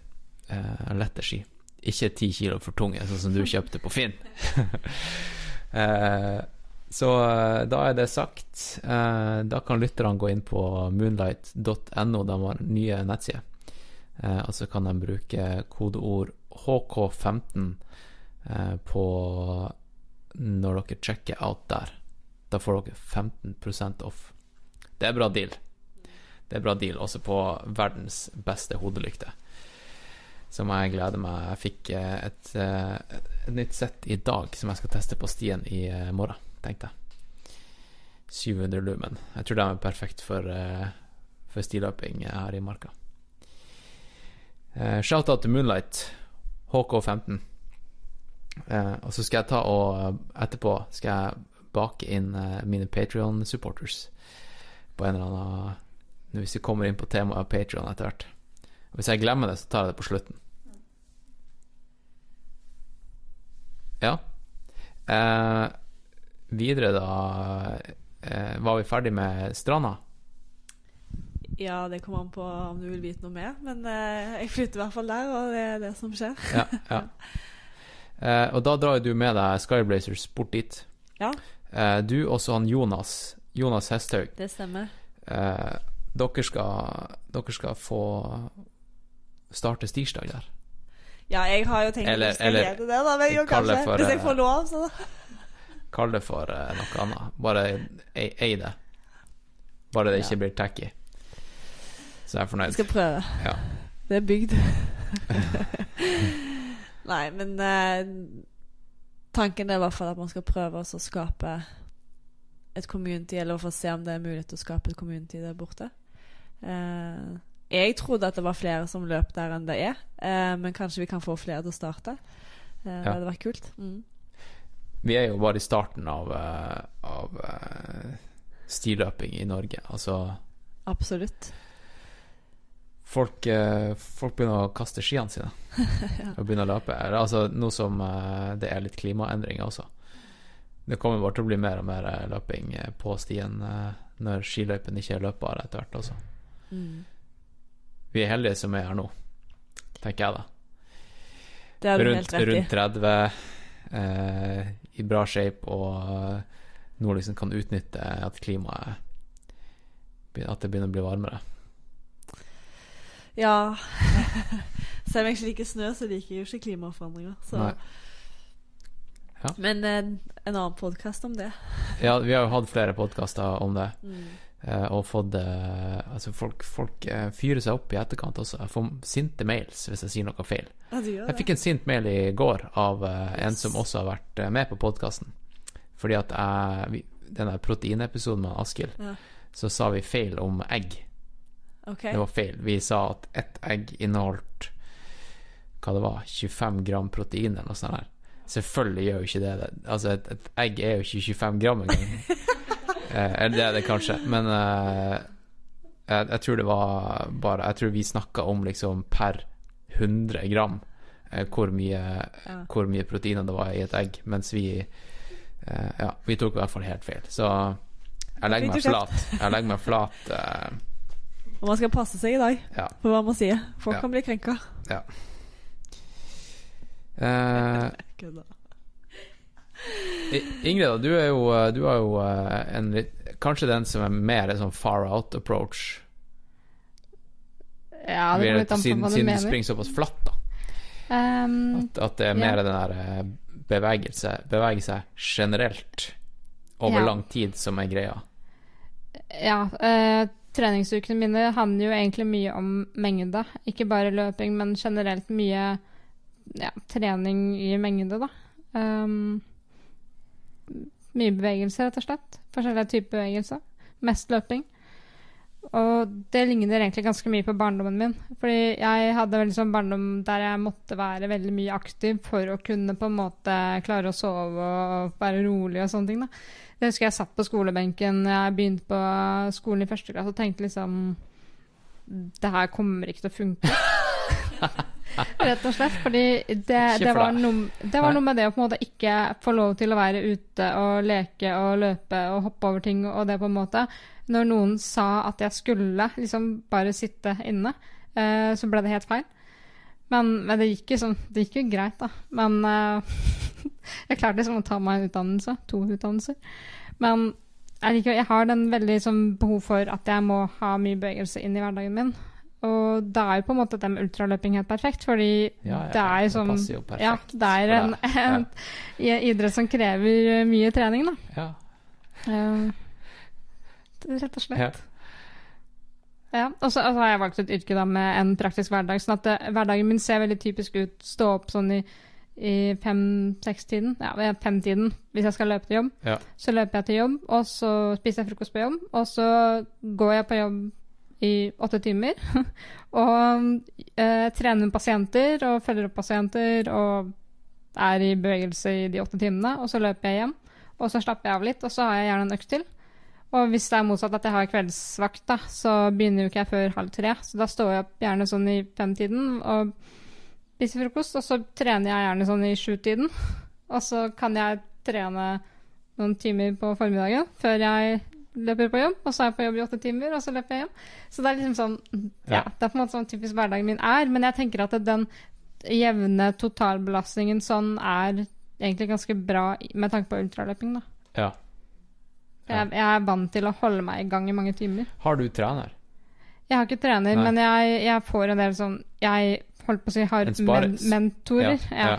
Speaker 3: eh, lette ski. Ikke ti kilo for tunge, sånn som du kjøpte på Finn. så eh, da er det sagt. Eh, da kan lytterne gå inn på moonlight.no, de har nye nettsider. Eh, og så kan de bruke kodeord HK15 eh, på når dere checker out der. Da får dere 15% off. Det er bra deal. Det er bra deal, også på verdens beste hodelykte. Som jeg gleder meg Jeg fikk et, et nytt sett i dag som jeg skal teste på stien i morgen, tenkte jeg. 700 lumen. Jeg tror de er perfekt for, uh, for stiløping her i marka. Uh, Shout-out til Moonlight, HK15. Uh, og så skal jeg ta og etterpå skal jeg bake inn uh, mine Patrion-supporters på en eller annen Hvis vi kommer inn på temaet Patrion etter hvert. Hvis jeg glemmer det, så tar jeg det på slutten. Ja. Eh, videre, da eh, Var vi ferdig med stranda?
Speaker 5: Ja, det kommer an på om du vil vite noe mer, men eh, jeg flytter i hvert fall der, og det er det som skjer.
Speaker 3: Ja. ja. Eh, og da drar du med deg Skyblazers bort dit.
Speaker 5: Ja.
Speaker 3: Eh, du og så han Jonas. Jonas Hesthaug.
Speaker 5: Det stemmer.
Speaker 3: Eh, dere, skal, dere skal få starte stirsdag der.
Speaker 5: Ja, jeg har jo tenkt
Speaker 3: Eller-
Speaker 5: jeg skal
Speaker 3: eller
Speaker 5: det, da, men jo, kanskje.
Speaker 3: for,
Speaker 5: Hvis jeg får lov, så
Speaker 3: Kall det for uh, noe annet. Bare ei, det. Bare det ikke blir tacky. Så jeg er
Speaker 5: Jeg
Speaker 3: fornøyd.
Speaker 5: skal prøve.
Speaker 3: Ja.
Speaker 5: Det er bygd. Nei, men uh, tanken er i hvert fall at man skal prøve å skape et community, eller for å se om det er mulighet til å skape et community der borte. Uh, jeg trodde at det var flere som løp der enn det er, eh, men kanskje vi kan få flere til å starte. Eh, Det hadde vært kult. Mm.
Speaker 3: Vi er jo bare i starten av, eh, av eh, stiløping i Norge. Altså
Speaker 5: Absolutt.
Speaker 3: folk, eh, folk begynner å kaste skiene sine og begynner å løpe. Altså nå som det er litt klimaendringer også. Det kommer bare til å bli mer og mer løping på stien når skiløypen ikke er løpbare etter hvert også.
Speaker 5: Mm.
Speaker 3: Vi er heldige som er her nå, tenker jeg da. Rundt, rundt 30, eh, i bra shape, og nå liksom kan utnytte at klimaet At det begynner å bli varmere.
Speaker 5: Ja. Selv om jeg ikke liker snø, så liker jeg jo ikke klimaforandringer. Så.
Speaker 3: Ja.
Speaker 5: Men eh, en annen podkast om det.
Speaker 3: Ja, vi har jo hatt flere podkaster om det,
Speaker 5: Mm.
Speaker 3: Eh, og fått eh, Altså, folk, folk eh, fyrer seg opp i etterkant også. Jeg får sinte mails hvis jeg sier noe feil.
Speaker 5: Ja,
Speaker 3: Jeg fikk en sint mail i går av eh, en som også har vært med på podkasten. Fordi at jeg Den der proteinepisoden med Askild,
Speaker 5: Ja.
Speaker 3: så sa vi feil om egg.
Speaker 5: Okay.
Speaker 3: Det var feil. Vi sa at ett egg inneholdt hva det var, 25 gram protein eller noe sånt. der Selvfølgelig gjør jo ikke det det. Altså, et, et egg er jo ikke 25 gram engang. eh, eller det er det kanskje, men eh, jeg, jeg tror det var bare Jeg tror vi snakka om liksom per 100 gram eh, hvor, mye,
Speaker 5: Ja.
Speaker 3: hvor mye proteiner det var i et egg, mens vi eh, Ja, vi tok i hvert fall helt feil. Så jeg legger meg flat. Jeg legger meg flat eh,
Speaker 5: Og man skal passe seg i dag
Speaker 3: Ja.
Speaker 5: på hva man sier. Folk
Speaker 3: Ja.
Speaker 5: kan bli krenka.
Speaker 3: Eh,
Speaker 5: Kødda.
Speaker 3: I- Ingrid, du er jo, du er jo eh, en litt Kanskje den som er mer en sånn far out approach.
Speaker 6: Ja, det kommer litt an på hva du
Speaker 3: siden du springer såpass flatt, da.
Speaker 6: Um,
Speaker 3: At, at det er
Speaker 6: Ja.
Speaker 3: mer den der eh, bevegelse Bevege seg generelt over
Speaker 6: Ja.
Speaker 3: lang tid som er greia.
Speaker 6: Ja, Uh, treningsukene mine handler jo egentlig mye om mengde. Ikke bare løping, men generelt mye ja, trening i mengde, da. Um, mye bevegelse, rett og slett. Forskjellige typer bevegelser. Mest løping. Og det ligner egentlig ganske mye på barndommen min. Fordi jeg hadde en sånn barndom der jeg måtte være veldig mye aktiv for å kunne på en måte klare å sove og være rolig og sånne ting. da. Det husker jeg satt på skolebenken jeg begynte på skolen i første klasse og tenkte liksom Det her kommer ikke til å funke. Rett og slett. Fordi det, det, var noe, det var noe med det å på en måte ikke få lov til å være ute og leke og løpe og hoppe over ting og det, på en måte. Når noen sa at jeg skulle liksom bare sitte inne, eh, så ble det helt feil. Men, men det gikk jo sånn Det gikk jo greit, da. Men eh, jeg klarte liksom å ta meg en utdannelse. To utdannelser. Men jeg, liker, jeg har den veldig sånn behov for at jeg må ha mye bevegelse inn i hverdagen min. Og da er jo på en måte det med ultraløping helt perfekt, fordi
Speaker 3: Ja, ja,
Speaker 6: det er jo
Speaker 3: det
Speaker 6: sånn
Speaker 3: perfekt
Speaker 6: Ja, det er en, en, ja. idrett som krever mye trening, da.
Speaker 3: Ja.
Speaker 6: Eh, rett og slett.
Speaker 3: Ja.
Speaker 6: Og så altså, har jeg valgt et yrke da med en praktisk hverdag. sånn at det, hverdagen min ser veldig typisk ut. Stå opp sånn i, i fem-seks-tiden. Ja, fem-tiden hvis jeg skal løpe til jobb.
Speaker 3: Ja.
Speaker 6: Så løper jeg til jobb, og så spiser jeg frokost på jobb. Og så går jeg på jobb i åtte timer. og eh, trener pasienter og følger opp pasienter og er i bevegelse i de åtte timene. Og så løper jeg hjem, og så slapper jeg av litt, og så har jeg gjerne en økt til. Og hvis det er motsatt at jeg har kveldsvakt, da, så begynner jo ikke jeg før halv tre. Så da står jeg opp gjerne sånn i femtiden og spiser frokost, og så trener jeg gjerne sånn i sjutiden. Og så kan jeg trene noen timer på formiddagen før jeg løper på jobb, og så er jeg på jobb i åtte timer, og så løper jeg hjem. Så det er liksom sånn Ja, det er på en måte sånn typisk hverdagen min er, men jeg tenker at den jevne totalbelastningen sånn er egentlig ganske bra med tanke på ultraløping, da.
Speaker 3: ja. Ja.
Speaker 6: Jeg, jeg er vant til å holde meg i gang i mange timer.
Speaker 3: Har du trener?
Speaker 6: Jeg har ikke trener,
Speaker 3: Nei.
Speaker 6: men jeg, jeg får en del sånn Jeg holdt på å si har men, mentorer. Ja.
Speaker 3: ja.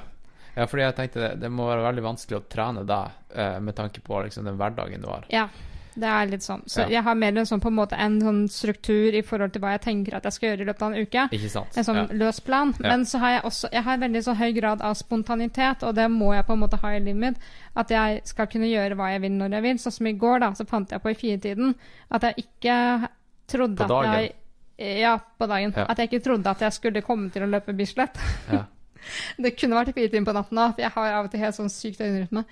Speaker 3: Ja, fordi jeg tenkte det, det må være veldig vanskelig å trene deg eh, med tanke på liksom, den hverdagen du har.
Speaker 6: Ja. Det er litt sånn. Så
Speaker 3: Ja.
Speaker 6: jeg har mer en sånn, på en måte en sånn struktur i forhold til hva jeg tenker at jeg skal gjøre i løpet av en uke.
Speaker 3: Ikke sant?
Speaker 6: En sånn
Speaker 3: ja.
Speaker 6: løs plan.
Speaker 3: Ja.
Speaker 6: Men så har jeg også Jeg har veldig så høy grad av spontanitet, og det må jeg på en måte ha i livet mitt. At jeg skal kunne gjøre hva jeg vil når jeg vil. Sånn som i går, da, så fant jeg på i firetiden at jeg ikke trodde
Speaker 3: På dagen?
Speaker 6: at jeg Ja, på dagen. At jeg ikke trodde at jeg skulle komme til å løpe Bislett. Det kunne vært i firetiden på natten òg, for jeg har av og til helt sånn sykt døgnrytme.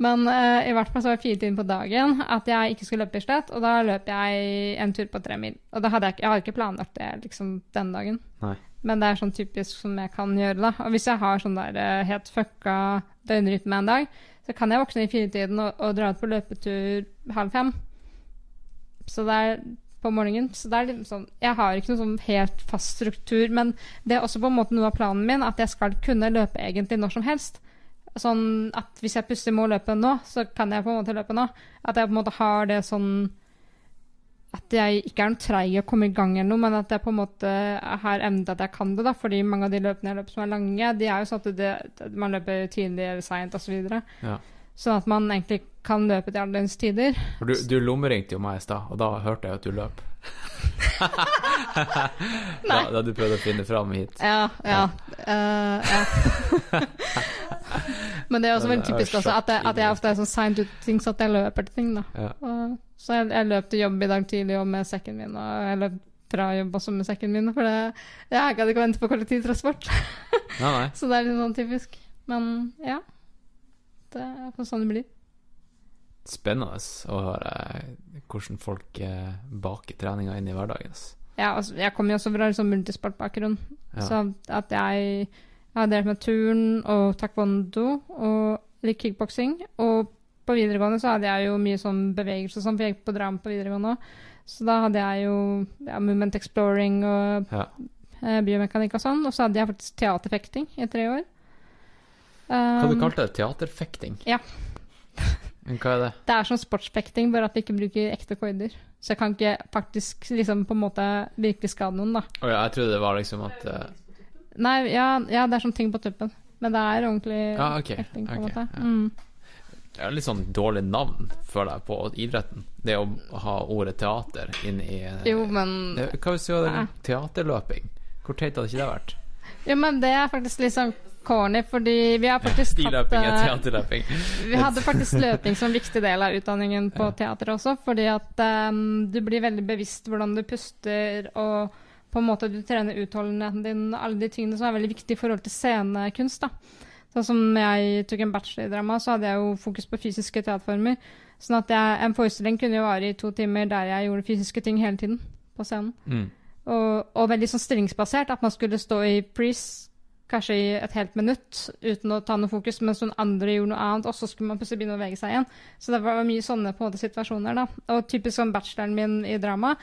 Speaker 6: Men uh, i hvert fall så var det timer på dagen at jeg ikke skulle løpe Bislett, og da løp jeg en tur på tre mil. Og da hadde jeg, jeg hadde ikke planlagt det liksom den dagen.
Speaker 3: Nei.
Speaker 6: Men det er sånn typisk som jeg kan gjøre, da. Og hvis jeg har sånn der eh, helt fucka døgnrytme en dag, så kan jeg våkne i firetiden og, og dra ut på løpetur halv fem. Så det er på morgenen. Så det er liksom sånn Jeg har ikke noe sånn helt fast struktur, men det er også på en måte noe av planen min, at jeg skal kunne løpe egentlig når som helst. Sånn at hvis jeg plutselig må løpe nå, så kan jeg på en måte løpe nå. At jeg på en måte har det sånn at jeg ikke er noe treig å komme i gang, eller noe, men at jeg på en måte har evnen til at jeg kan det. da, fordi mange av de løpene jeg løper som er lange, de er jo sånn at det, man løper tidlig eller seint osv. Så videre.
Speaker 3: Ja.
Speaker 6: sånn at man egentlig kan løpe til alle dens tider.
Speaker 3: Du, du lommeringte jo meg i stad, og da hørte jeg at du løp. da, da du prøvde å finne fram hit.
Speaker 6: Ja, ja. Uh, ja. Men det er også veldig typisk også, at, jeg, at jeg ofte er så seint ute ting, så at jeg løper til ting.
Speaker 3: Ja.
Speaker 6: Og, så jeg, jeg løp til jobb i dag tidlig og med sekken min, og jeg løp fra jobb også med sekken min, for det, jeg gadd ikke å vente på kollektivtransport.
Speaker 3: Nei, nei.
Speaker 6: så det er litt sånn typisk. Men ja. Det er sånn det blir.
Speaker 3: Spennende å høre hvordan folk eh, baker treninga inn i hverdagen.
Speaker 6: Ja, altså, jeg kommer jo også fra liksom multisportbakgrunn,
Speaker 3: Ja.
Speaker 6: så at jeg, jeg har delt med turn og taekwondo og litt kickboksing. Og på videregående så hadde jeg jo mye sånn bevegelse og sånn, gikk på dram på videregående òg. Så da hadde jeg jo ja, movement exploring og
Speaker 3: Ja.
Speaker 6: eh, biomekanikk og sånn. Og så hadde jeg faktisk teaterfekting i tre år.
Speaker 3: Hva du
Speaker 6: Um,
Speaker 3: kalte det? Teaterfekting?
Speaker 6: Ja.
Speaker 3: Hva er det?
Speaker 6: Det er som sportsfekting, bare at vi ikke bruker ekte koider. Så jeg kan ikke faktisk liksom på en måte virkelig skade noen, da.
Speaker 3: Oh, ja, jeg trodde det var liksom at uh...
Speaker 6: Nei, ja, ja, det er sånn ting på tuppen. Men det er ordentlig
Speaker 3: ah, okay.
Speaker 6: fekting, på en
Speaker 3: okay,
Speaker 6: måte.
Speaker 3: ja.
Speaker 6: Mm.
Speaker 3: Det er litt sånn dårlig navn, føler jeg, på idretten. Det å ha ordet teater inn i eh,
Speaker 6: Jo, men
Speaker 3: Hva hvis du hadde teaterløping? Hvor teit hadde ikke det vært?
Speaker 6: Jo, men det er faktisk sånn corny, fordi vi har faktisk
Speaker 3: Stiløping er
Speaker 6: eh,
Speaker 3: teaterløping.
Speaker 6: Vi hadde faktisk løping som viktig del av utdanningen på teateret også, fordi at um, du blir veldig bevisst hvordan du puster, og på en måte du trener utholdenheten din, alle de tingene som er veldig viktige i forhold til scenekunst. da. Sånn som jeg tok en bachelor i drama, så hadde jeg jo fokus på fysiske teaterformer. Sånn at jeg, en forestilling kunne jo vare i to timer der jeg gjorde fysiske ting hele tiden på scenen.
Speaker 3: Mm.
Speaker 6: Og, og veldig sånn stillingsbasert, at man skulle stå i freeze kanskje i et helt minutt uten å ta noe fokus, mens noen andre gjorde noe annet, og så skulle man plutselig begynne å bevege seg igjen. Så det var mye sånne på en situasjoner, da. Og typisk som bacheloren min i drama,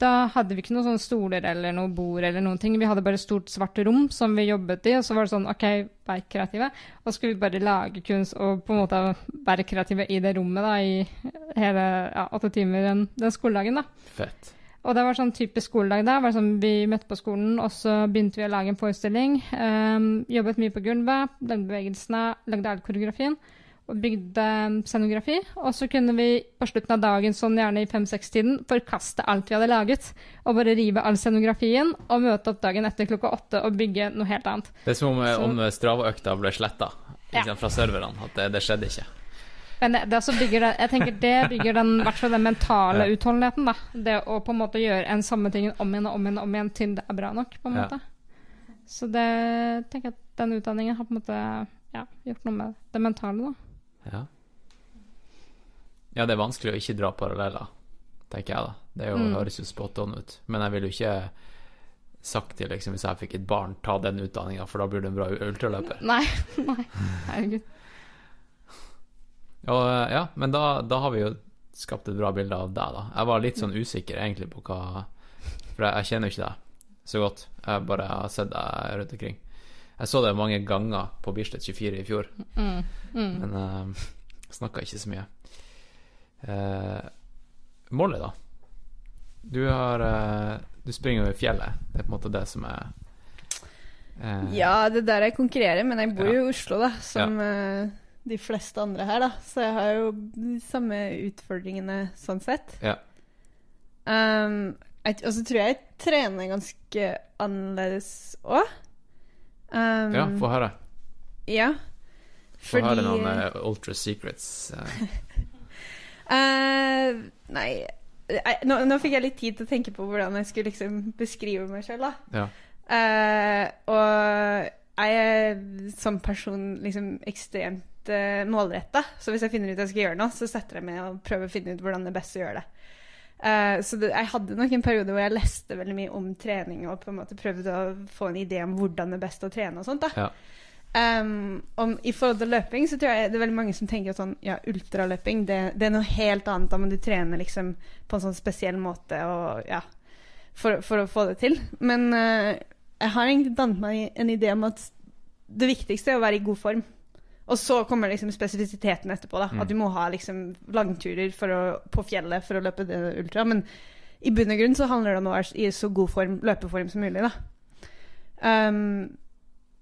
Speaker 6: da hadde vi ikke noen sånne stoler eller noe bord eller noen ting. Vi hadde bare stort svart rom som vi jobbet i, og så var det sånn OK, vær kreative. Og så skulle vi bare lage kunst og på en måte være kreative i det rommet da, i hele ja, åtte timer den, den skoledagen, da.
Speaker 3: Fett.
Speaker 6: Og det var sånn typisk skoledag da. Var sånn, vi møtte på skolen, og så begynte vi å lage en forestilling. Um, jobbet mye på gulvet, lagde bevegelsene, lagde all koreografien. Og bygde um, scenografi. Og så kunne vi på slutten av dagen, sånn gjerne i fem-seks-tiden, forkaste alt vi hadde laget. Og bare rive all scenografien og møte opp dagen etter klokka åtte og bygge noe helt annet.
Speaker 3: Det er som om,
Speaker 6: Så-
Speaker 3: om Strava-økta ble sletta
Speaker 6: Ja.
Speaker 3: fra serverne. At det, det skjedde ikke.
Speaker 6: Men det, det bygger jeg tenker det bygger den, den mentale
Speaker 3: Ja.
Speaker 6: utholdenheten. da. Det å på en måte gjøre en samme ting om igjen og om igjen om igjen til det er bra nok. på en
Speaker 3: Ja.
Speaker 6: Så det tenker jeg at den utdanningen har på en måte ja, gjort noe med det mentale. da.
Speaker 3: Ja. ja, det er vanskelig å ikke dra paralleller, tenker jeg da. Det jo,
Speaker 6: Mm.
Speaker 3: høres jo spot on ut. Men jeg vil jo ikke sagt til liksom, hvis jeg fikk et barn, ta den utdanninga, for da blir du en bra ultraløper.
Speaker 6: Nei, nei, herregud.
Speaker 3: Og, eh, ja, men da, da har vi jo skapt et bra bilde av deg, da. Jeg var litt sånn usikker egentlig på hva For jeg, jeg kjenner jo ikke deg så godt. Jeg bare har sett deg rundt omkring. Jeg så deg mange ganger på Bislett 24 i fjor,
Speaker 6: Mm, mm.
Speaker 3: men uh, snakka ikke så mye. Uh, Molly, da. Du har uh, Du springer jo i fjellet. Det er på en måte det som er uh,
Speaker 2: Ja, det er der jeg konkurrerer, men jeg bor
Speaker 3: Ja.
Speaker 2: jo i Oslo, da, som eh, de fleste andre her, da. Så jeg har jo de samme utfordringene sånn sett.
Speaker 3: Ja.
Speaker 2: Um, og så tror jeg jeg trener ganske annerledes òg. Um,
Speaker 3: Ja, få høre.
Speaker 2: ja.
Speaker 3: Få høre noen uh, ultra secrets. Uh.
Speaker 2: Eh, Nei nå, nå fikk jeg litt tid til å tenke på hvordan jeg skulle liksom beskrive meg sjøl, da.
Speaker 3: Ja.
Speaker 2: Og jeg er som person liksom ekstremt uh, målretta. Så hvis jeg finner ut jeg skal gjøre noe, så setter jeg meg og prøver å finne ut hvordan det er best å gjøre det. Uh, så det, jeg hadde nok en periode hvor jeg leste veldig mye om trening og på en måte prøvde å få en idé om hvordan det er best å trene og sånt. da.
Speaker 3: Ja.
Speaker 2: Um, om, I forhold til løping så tror jeg det er veldig mange som tenker at sånn, ja, ultraløping det, det er noe helt annet. Da må du trene liksom på en sånn spesiell måte og, ja, for, for å få det til. Men uh, jeg har egentlig dannet meg en idé om at det viktigste er å være i god form. Og så kommer liksom spesifisiteten etterpå. da
Speaker 3: Mm.
Speaker 2: At du må ha liksom langturer for å, på fjellet for å løpe det ultra. Men i bunn og grunn så handler det om å være i så god form, løpeform som mulig. da um,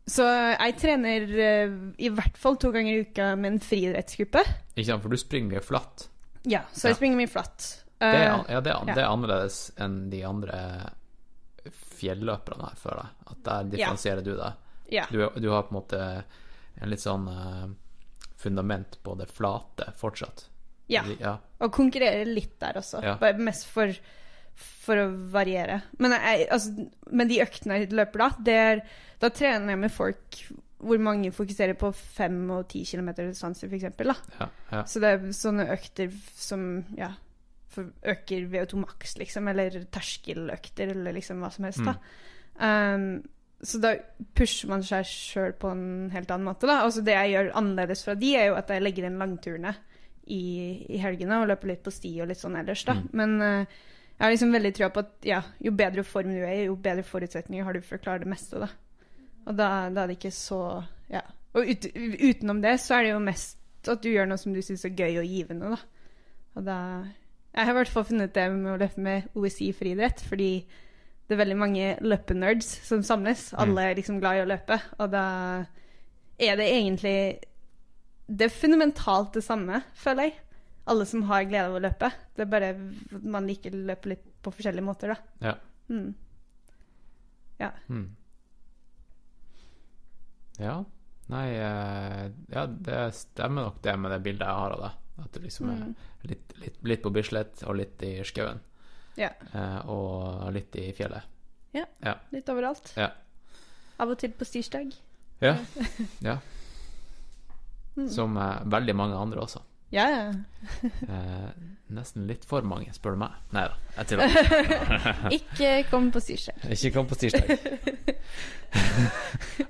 Speaker 2: så jeg trener uh, i hvert fall to ganger i uka med en friidrettsgruppe.
Speaker 3: Ikke sant, for du springer mye flatt.
Speaker 2: Ja, så jeg
Speaker 3: Ja.
Speaker 2: springer mye flatt.
Speaker 3: Det er,
Speaker 2: Eh,
Speaker 3: ja, det er,
Speaker 2: ja.
Speaker 3: det er annerledes enn de andre fjelløperne her, føler jeg. At der differensierer du deg.
Speaker 2: ja.
Speaker 3: Du, du har på en måte en litt sånn uh, fundament på det flate fortsatt.
Speaker 2: ja.
Speaker 3: ja.
Speaker 2: Og konkurrere litt der også.
Speaker 3: Ja.
Speaker 2: Bare mest for, for å variere. Men, jeg, altså, men de øktene jeg løper da, det er, da trener jeg med folk hvor mange fokuserer på fem og ti km distanse, f.eks.
Speaker 3: Ja, ja.
Speaker 2: Så det er sånne økter som ja, øker VO2 maks, liksom, eller terskeløkter, eller liksom hva som helst. da. Um, så da pusher man seg sjøl på en helt annen måte. da. Altså Det jeg gjør annerledes fra de, er jo at jeg legger inn langturene i, i helgene og løper litt på sti og litt sånn ellers, da.
Speaker 3: Mm.
Speaker 2: Men uh, jeg har liksom veldig trua på at ja, jo bedre form du er i, jo bedre forutsetninger har du for å klare det meste, da. Og da, da er det ikke så Ja. Og ut, utenom det så er det jo mest at du gjør noe som du syns er gøy og givende, da. Og da Jeg har i hvert fall funnet det med å løpe med OSI friidrett, fordi det er veldig mange løpenerds som samles. Alle er liksom glad i å løpe, og da er det egentlig Det er fundamentalt det samme, føler jeg. Alle som har glede av å løpe. Det er bare at man liker å løpe litt på forskjellige måter, da.
Speaker 3: Ja.
Speaker 2: Mm.
Speaker 3: Mm. Ja. Nei eh, Ja, det stemmer nok det med det bildet jeg har av deg. At du liksom er
Speaker 2: Mm.
Speaker 3: litt, litt, litt på Bislett og litt i skauen.
Speaker 2: Ja.
Speaker 3: Eh, og litt i fjellet.
Speaker 2: Ja, Litt overalt.
Speaker 3: Ja.
Speaker 2: Av og til på stirsdag.
Speaker 3: Ja. ja.
Speaker 2: Mm.
Speaker 3: Som eh, veldig mange andre også.
Speaker 2: Ja, ja.
Speaker 3: Eh, nesten litt for mange, spør du meg. Nei da, jeg tillater
Speaker 2: Ikke kom på stirsdag.
Speaker 3: Ikke kom på tirsdag.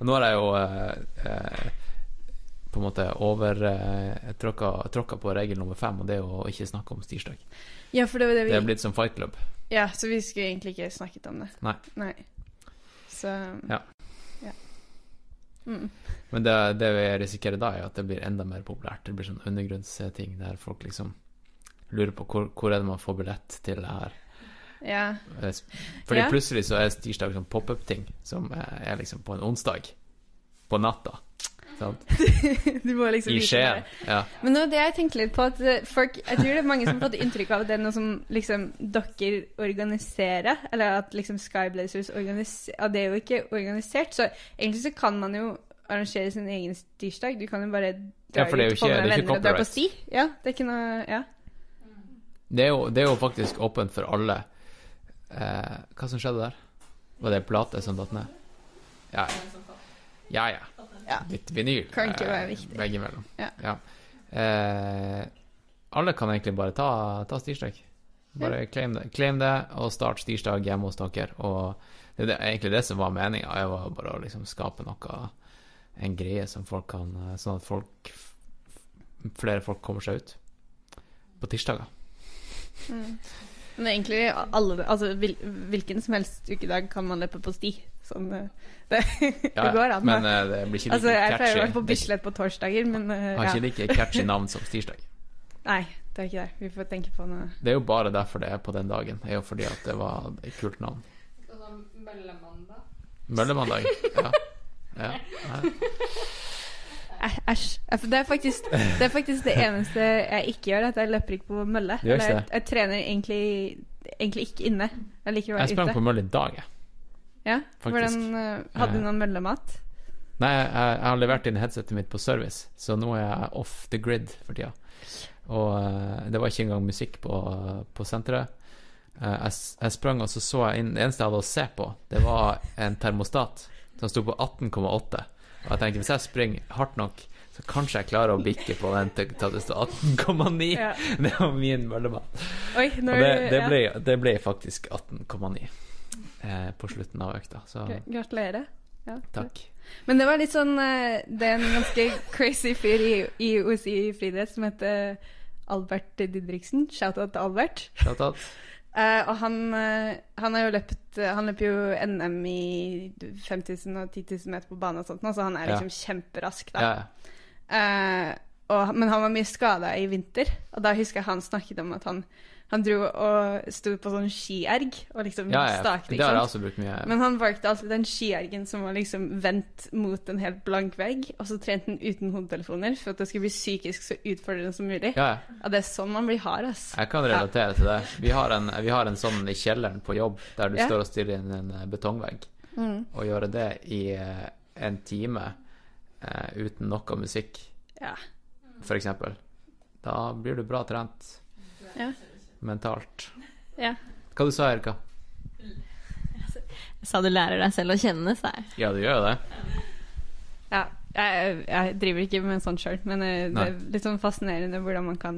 Speaker 3: Nå har jeg jo eh, eh, på en måte over eh, tråkka, tråkka på regel nummer fem, og det er å ikke snakke om tirsdag.
Speaker 2: Ja, for det var det vi
Speaker 3: Det er blitt som Fight Club.
Speaker 2: Ja, så vi skulle egentlig ikke snakket om det.
Speaker 3: Nei.
Speaker 2: Så
Speaker 3: Ja.
Speaker 2: ja. Mm.
Speaker 3: Men det, det vi risikerer da, er at det blir enda mer populært. Det blir sånn undergrunnsting der folk liksom lurer på hvor, hvor er det man får billett til det her.
Speaker 2: Ja.
Speaker 3: Eh, Fordi
Speaker 2: Ja.
Speaker 3: plutselig så er tirsdag sånn pop-up-ting som eh, er liksom på en onsdag. På natta. Sant?
Speaker 2: Du må liksom
Speaker 3: I
Speaker 2: vite
Speaker 3: Skien.
Speaker 2: det.
Speaker 3: Ja.
Speaker 2: Men nå, det jeg tenker litt på at eh, folk, Jeg tror det er mange som har fått inntrykk av at det er noe som liksom dere organiserer. Eller at liksom Skyblazers organiserer Det er jo ikke organisert. Så egentlig så kan man jo arrangere sin egen tirsdag. Du kan jo bare dra
Speaker 3: Ja,
Speaker 2: ut
Speaker 3: ikke-
Speaker 2: med
Speaker 3: er
Speaker 2: venner og dra på sti. Ja, det er ikke noe Ja.
Speaker 3: Det, er jo, det er jo faktisk åpent for alle. Eh, hva som skjedde der? Var det plate som datt ned? Ja, ja. ja.
Speaker 2: Ja.
Speaker 3: Litt vinyl.
Speaker 2: Kan ikke
Speaker 3: eh,
Speaker 2: være viktig.
Speaker 3: Veggimellom.
Speaker 2: Ja.
Speaker 3: Eh, alle kan egentlig bare ta, ta stirsdag. Bare claim det, claim det, og start stirsdag hjemme hos dere. Og det er egentlig det som var meninga. Var bare å liksom skape noe En greie som folk kan Sånn at folk flere folk kommer seg ut. På tirsdager.
Speaker 2: Mm. Men egentlig alle Altså hvil, hvilken som helst ukedag kan man løpe på sti. Sånn det, Det,
Speaker 3: det
Speaker 2: går an.
Speaker 3: Men eh, det blir ikke like
Speaker 2: altså, jeg pleier å være på Bislett på torsdager, men eh,
Speaker 3: Har
Speaker 2: ja.
Speaker 3: ikke like catchy navn som tirsdag.
Speaker 2: Nei, det er ikke det. Vi får tenke på noe
Speaker 3: Det er jo bare derfor det er på den dagen. Det er jo fordi at det var et kult navn. Møllemandag. Ja. ja. Nei.
Speaker 2: Æsj. Det er, faktisk, det er faktisk det eneste jeg ikke gjør, at jeg løper ikke på mølle. Jeg, jeg trener egentlig, egentlig ikke inne. Jeg liker å
Speaker 3: Jeg sprang
Speaker 2: ute.
Speaker 3: på mølle i dag, jeg.
Speaker 2: Ja,
Speaker 3: faktisk.
Speaker 2: Hvordan, eh, hadde du noen møllemat?
Speaker 3: Nei, jeg, jeg har levert inn headsetet mitt på service, så nå er jeg off the grid for tida. Og eh, det var ikke engang musikk på, på senteret. Eh, jeg, jeg sprang, og så så jeg inn Det eneste jeg hadde å se på, det var en termostat som sto på 18,8. Og jeg tenkte hvis jeg springer hardt nok, så kanskje jeg klarer å bikke på den til det står 18,9.
Speaker 2: Ja.
Speaker 3: Det var min møllemat. Og det, det, ble, det ble faktisk 18,9 eh, på slutten av økta, så
Speaker 2: Gratulerer. Ja.
Speaker 3: takk.
Speaker 2: Men det var litt sånn eh, Det er en ganske crazy fyr i, i OSI friidrett som heter Albert Didriksen. Shout-out til Albert.
Speaker 3: Shout-out.
Speaker 2: Uh, og han, uh, han har jo løpt eh, Han løper jo NM i 5000 og 10 000 meter på bane og sånt, nå, så han er
Speaker 3: Ja.
Speaker 2: liksom kjemperask, da.
Speaker 3: Ja, ja.
Speaker 2: Eh, og, men han var mye skada i vinter, og da husker jeg han snakket om at han, han dro og sto på sånn skierg og liksom
Speaker 3: Ja, ja,
Speaker 2: stakte.
Speaker 3: det har jeg også brukt mye.
Speaker 2: Men han valgte alltid den skiergen som var liksom vendt mot en helt blank vegg, og så trente han uten hodetelefoner for at det skulle bli psykisk så utfordrende som mulig.
Speaker 3: Ja, ja.
Speaker 2: Det er sånn man blir hard, ass.
Speaker 3: Jeg kan relatere til det. Vi har en, vi har en sånn i kjelleren på jobb, der du står og stirrer inn en eh, betongvegg.
Speaker 2: Mm.
Speaker 3: Og gjøre det i eh, en time uh, uten noe musikk,
Speaker 2: Ja.
Speaker 3: eksempel. Da blir du bra trent
Speaker 2: Ja.
Speaker 3: Mentalt.
Speaker 2: ja.
Speaker 3: Hva du sa Erika?
Speaker 7: Jeg sa du lærer deg selv å kjenne, sa jeg.
Speaker 3: Ja, du gjør jo det.
Speaker 2: ja. Jeg, jeg driver ikke med sånt sjøl, men eh, det
Speaker 3: Nei.
Speaker 2: er litt sånn fascinerende hvordan man kan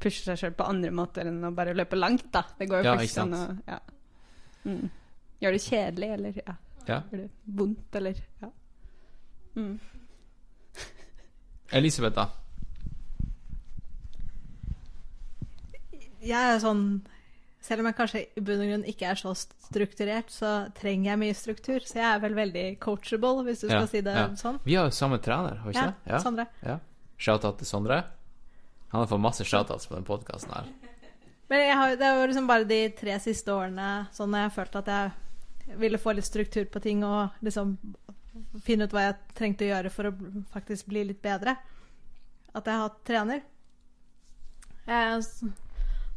Speaker 2: pushe seg sjøl på andre måter enn å bare løpe langt, da. Det går jo
Speaker 3: Ja,
Speaker 2: faktisk
Speaker 3: ikke
Speaker 2: an å ja. mm. Gjør det kjedelig, eller ja.
Speaker 3: Ja.
Speaker 2: Gjør det vondt, eller ja. Mm.
Speaker 3: Elisabeth, da?
Speaker 4: Jeg er sånn Selv om jeg kanskje i bunn og grunn ikke er så strukturert, så trenger jeg mye struktur. Så jeg er vel veldig coachable, hvis du
Speaker 3: Ja,
Speaker 4: skal si det
Speaker 3: ja.
Speaker 4: sånn.
Speaker 3: Vi har jo samme trener, har vi ikke
Speaker 4: Ja,
Speaker 3: det?
Speaker 4: Sondre.
Speaker 3: ja. Shout-out til Sondre. Han har fått masse shout-outs på den podkasten her.
Speaker 4: Men jeg har, det var liksom bare de tre siste årene sånn jeg følte at jeg ville få litt struktur på ting og liksom finne ut hva jeg trengte å gjøre for å faktisk bli litt bedre. At jeg har hatt trener. Eh,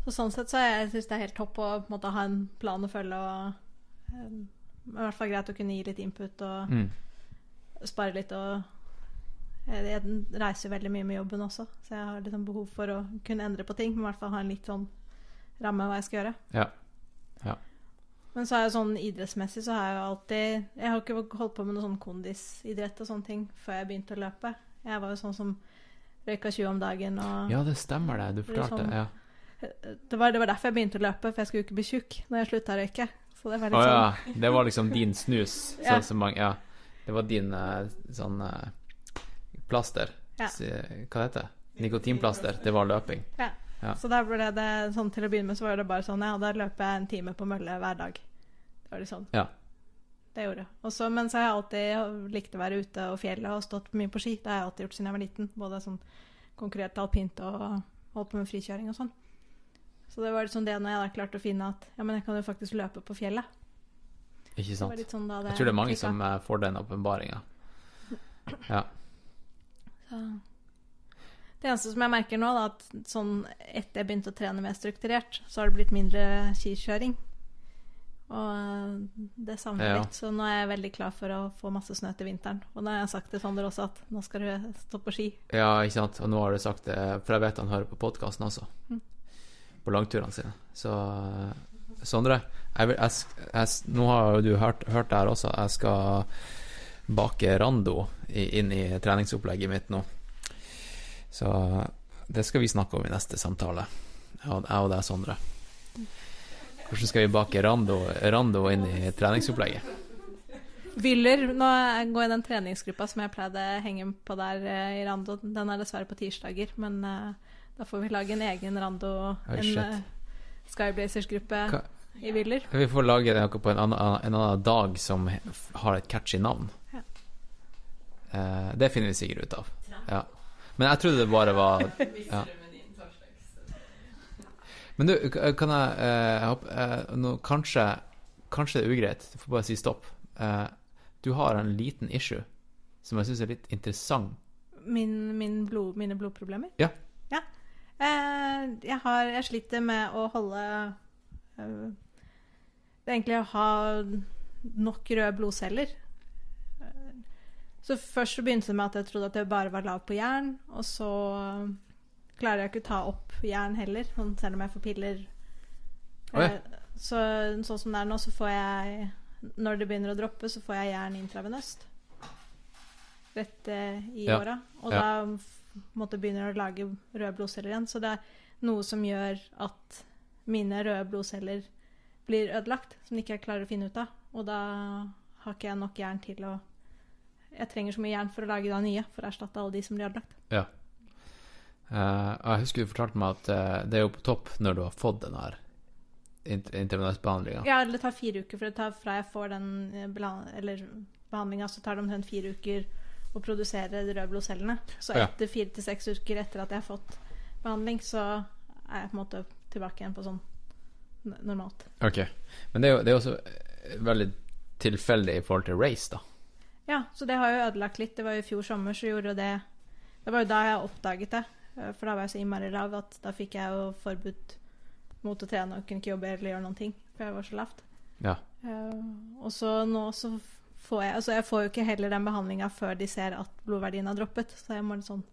Speaker 4: så, så sånn sett så jeg det er helt topp å på en måte, ha en plan å følge og um, I hvert fall greit å kunne gi litt input og
Speaker 3: Mm.
Speaker 4: spare litt og jeg, jeg reiser veldig mye med jobben også, så jeg har liksom behov for å kunne endre på ting. Men i hvert fall ha en litt sånn ramme hva jeg skal gjøre.
Speaker 3: Ja.
Speaker 4: Men så er jeg sånn idrettsmessig så har jeg jo alltid Jeg har ikke holdt på med noe sånn kondisidrett og sånne ting før jeg begynte å løpe. Jeg var jo sånn som røyka 20 om dagen og
Speaker 3: ja, det stemmer det. Du fortalte
Speaker 4: sånn-
Speaker 3: det. Ja.
Speaker 4: Det, var, det var derfor jeg begynte å løpe, for jeg skulle ikke bli tjukk når jeg slutta å røyke. Så det var
Speaker 3: liksom
Speaker 4: oh,
Speaker 3: ja. Det var liksom din snus.
Speaker 4: Ja.
Speaker 3: Så, mange Ja. Det var din eh, sånn eh, plaster.
Speaker 4: Ja.
Speaker 3: Hva heter det? Nikotinplaster. Det var løping.
Speaker 4: ja.
Speaker 3: Ja.
Speaker 4: Så da ble det sånn til å begynne med så var det bare sånn Ja, da løper jeg en time på mølle hver dag. Det var det sånn.
Speaker 3: Ja.
Speaker 4: Det gjorde jeg. Og så- men så har jeg alltid likt å være ute og fjellet og stått mye på ski. Det har jeg alltid gjort siden jeg var liten. Både sånn konkurrert alpint og holdt på med frikjøring og sånn. Så det var litt sånn det når jeg da klarte å finne at ja, men jeg kan jo faktisk løpe på fjellet.
Speaker 3: Ikke sant?
Speaker 4: sånn det
Speaker 3: Jeg tror det er mange
Speaker 4: klikket.
Speaker 3: som eh, får den åpenbaringa. Ja.
Speaker 4: Så Det eneste som jeg merker nå, da, at sånn etter jeg begynte å trene mer strukturert, så har det blitt mindre skikjøring. Og eh, det savner jeg
Speaker 3: Ja.
Speaker 4: litt. Så nå er jeg veldig klar for å få masse snø til vinteren. Og da har jeg sagt til Sander også at nå skal du stå på ski.
Speaker 3: ja, ikke sant. Og nå har du sagt det, for jeg vet han hører på podkasten også.
Speaker 4: Mm.
Speaker 3: På langturene sine. Så Sondre, jeg vil, jeg, jeg, nå har du hørt, hørt det her også. Jeg skal bake rando inn i treningsopplegget mitt nå. Så det skal vi snakke om i neste samtale. Jeg og, deg, Sondre. Hvordan skal vi bake rando, rando inn i treningsopplegget?
Speaker 4: Vyller Nå går jeg i den treningsgruppa som jeg pleide å henge på der eh, i Rando. Den er dessverre på tirsdager, men eh, da får vi lage en egen Rando,
Speaker 3: og
Speaker 4: en uh, Skyblazers-gruppe i Willer.
Speaker 3: Vi får lage noe på en annen, en annen dag som har et catchy navn.
Speaker 4: Ja.
Speaker 3: Uh, det finner vi sikkert ut av. Ja. Men jeg trodde det bare var ja. Men du, kan jeg eh, hoppe eh, nå, kanskje, kanskje det er ugreit, du får bare si stopp. Eh, du har en liten issue som jeg syns er litt interessant
Speaker 4: Min, min blod, mine blodproblemer?
Speaker 3: Ja.
Speaker 4: ja. Eh, jeg, har, jeg sliter med å holde eh, egentlig å ha nok røde blodceller. Eh, Så først så begynte det med at jeg trodde at jeg bare var lav på jern, og så klarer jeg ikke å ta opp jern heller, sånn selv om jeg får piller.
Speaker 3: Oh, ja.
Speaker 4: Så sånn som det er nå, så får jeg Når det begynner å droppe, så får jeg jern intravenøst. Rett eh, i
Speaker 3: Ja.
Speaker 4: åra. Og
Speaker 3: Ja.
Speaker 4: da f- begynner å lage røde blodceller igjen. Så det er noe som gjør at mine røde blodceller blir ødelagt, som ikke klarer å finne ut av. Og da har ikke jeg nok jern til å Jeg trenger så mye jern for å lage da nye, for å erstatte alle de som blir ødelagt.
Speaker 3: Ja. Eh, jeg husker du fortalte meg at uh, det er jo på topp når du har fått den her int- intravenøsbehandlinga.
Speaker 4: Ja, det tar fire uker, for det tar fra jeg får den eh, behandlinga, så tar det omtrent fire uker å produsere de røde blodcellene. Så etter fire til seks uker etter at jeg har fått behandling, så er jeg på en måte tilbake igjen på sånn normalt.
Speaker 3: Ok. Men det er jo, det er også eh, veldig tilfeldig i forhold til race, da.
Speaker 4: Ja, så det har jo ødelagt litt. Det var jo i fjor sommer så gjorde jo det Det var jo da jeg oppdaget det. eh, For da var jeg så innmari lav at da fikk jeg jo forbud mot å trene og kunne ikke jobbe eller gjøre noen ting. For jeg var så lavt.
Speaker 3: Ja.
Speaker 4: Uh, og så nå så får jeg Altså jeg får jo ikke heller den behandlinga før de ser at blodverdien har droppet. Så jeg må sånn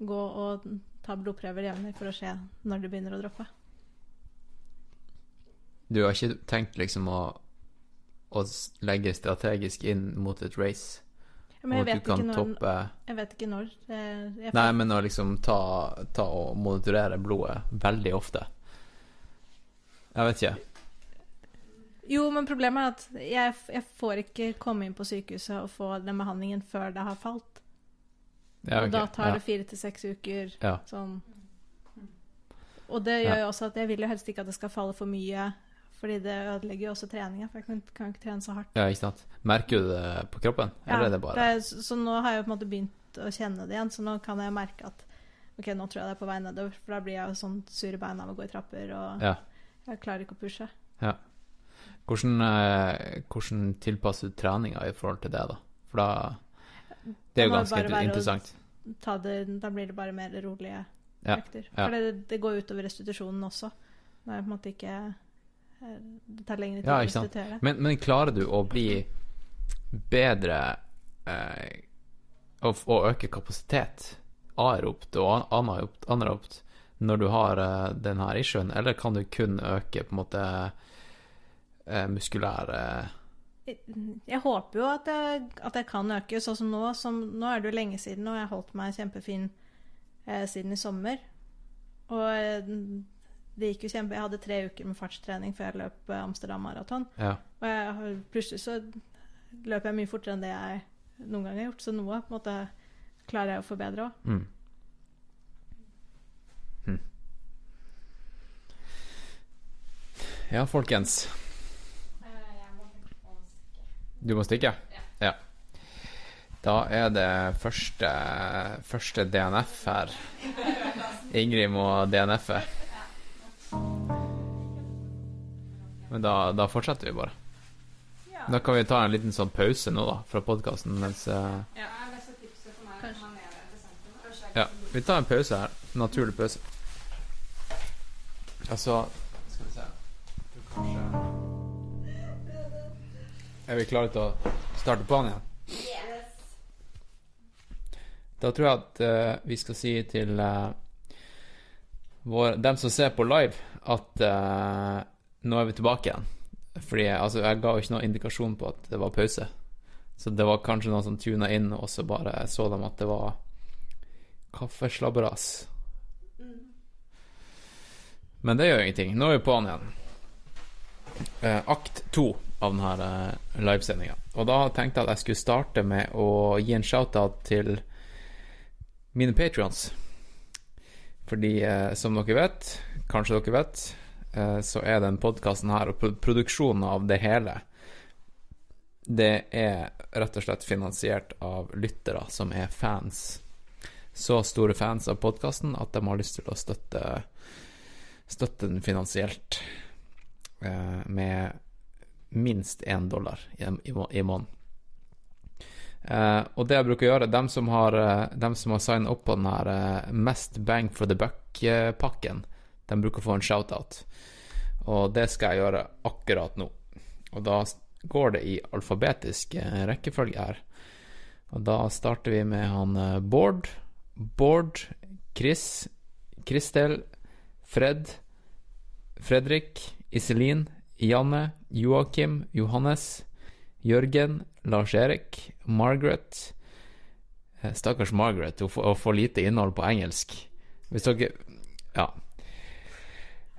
Speaker 4: gå og ta blodprøver jevnlig for å se når det begynner å droppe.
Speaker 3: Du har ikke tenkt liksom å, å legge strategisk inn mot et race?
Speaker 4: Men jeg vet, ikke når,
Speaker 3: toppe
Speaker 4: jeg vet ikke når. Eh, Jeg
Speaker 3: Nei, men å liksom ta, ta og monitorere blodet veldig ofte. Jeg vet ikke.
Speaker 4: Jo, men problemet er at jeg, jeg får ikke komme inn på sykehuset og få den behandlingen før det har falt.
Speaker 3: Ja,
Speaker 4: Og da tar
Speaker 3: ja.
Speaker 4: det fire til seks uker.
Speaker 3: Ja.
Speaker 4: Sånn. Og det gjør jo også at jeg vil jo helst ikke at det skal falle for mye, fordi det ødelegger jo også treninga. For jeg kan, kan ikke trene så hardt.
Speaker 3: ja, ikke sant. Merker du det på kroppen, eller er det bare
Speaker 4: er- så, så nå har jeg jo på en måte begynt å kjenne det igjen, så nå kan jeg merke at Ok, nå tror jeg det er på vei nedover, for da blir jeg jo sånn sur i beina av å gå i trapper, og
Speaker 3: Ja.
Speaker 4: jeg klarer ikke å pushe.
Speaker 3: Hvordan, eh, hvordan tilpasser du treninga i forhold til det, da? For da Det er jo ganske interessant.
Speaker 4: Ta det, da blir det bare mer rolige
Speaker 3: Ja,
Speaker 4: økter.
Speaker 3: ja.
Speaker 4: For det, det går utover restitusjonen også. Det er på en måte ikke eh, Det tar lengre tid
Speaker 3: Ja,
Speaker 4: å
Speaker 3: ikke
Speaker 4: restituere.
Speaker 3: Men, men klarer du å bli bedre eh, og, og øke kapasitet aeropt og an- anaeropt, anaeropt når du har eh, den her issuen, eller kan du kun øke på en måte eh, muskulær eh,
Speaker 4: Jeg håper jo at jeg, at jeg kan øke, sånn som nå. Som, nå er det jo lenge siden, og jeg har holdt meg kjempefin eh, siden i sommer. Og eh, det gikk jo kjempe Jeg hadde tre uker med fartstrening før jeg løp eh, Amsterdam Maraton.
Speaker 3: Ja.
Speaker 4: Og jeg plutselig så løper jeg mye fortere enn det jeg noen gang har gjort. Så noe på en måte klarer jeg å forbedre òg.
Speaker 3: Mm. Hm. Ja, folkens. Du må stikke? Ja. Da er det første, første DNF her. Ingrid må DNF-e. Men da, da fortsetter vi bare. Da kan vi ta en liten sånn pause nå, da, fra podkasten mens eh, Ja, vi tar en pause her. Naturlig pause. Altså Skal vi se Du kanskje Er vi klare til å starte på den igjen? Yes. Da tror jeg at uh, vi skal si til uh, vår, dem som ser på live, at uh, nå er vi tilbake igjen. Fordi altså, jeg ga jo ikke noen indikasjon på at det var pause. Så det var kanskje noen som tuna inn, og så bare så de at det var kaffeslabberas. Men det gjør ingenting. Nå er vi på'n igjen. Eh, akt to av denne eh, livesendinga. Og da tenkte jeg at jeg skulle starte med å gi en shout-out til mine patrions. Fordi, eh, som dere vet, kanskje dere vet, eh, så er den podkasten her og produksjonen av det hele Det er rett og slett finansiert av lyttere som er fans. Så store fans av podkasten at de har lyst til å støtte, støtte den finansielt med minst én dollar i, i, i måneden. Uh, og det jeg bruker å gjøre, dem som har, uh, som har signet opp på den her uh, Mest bang for the buck-pakken, de bruker å få en shout-out. Og det skal jeg gjøre akkurat nå. Og da går det i alfabetisk eh, rekkefølge her. Og da starter vi med han eh, Bård, Bård, Chris, Kristel, Fred, Fredrik, Iselin, Janne, Joakim, Johannes, Jørgen, Lars-Erik, Margaret Eh, Stakkars Margaret, hun får, får lite innhold på engelsk. Hvis dere Ja.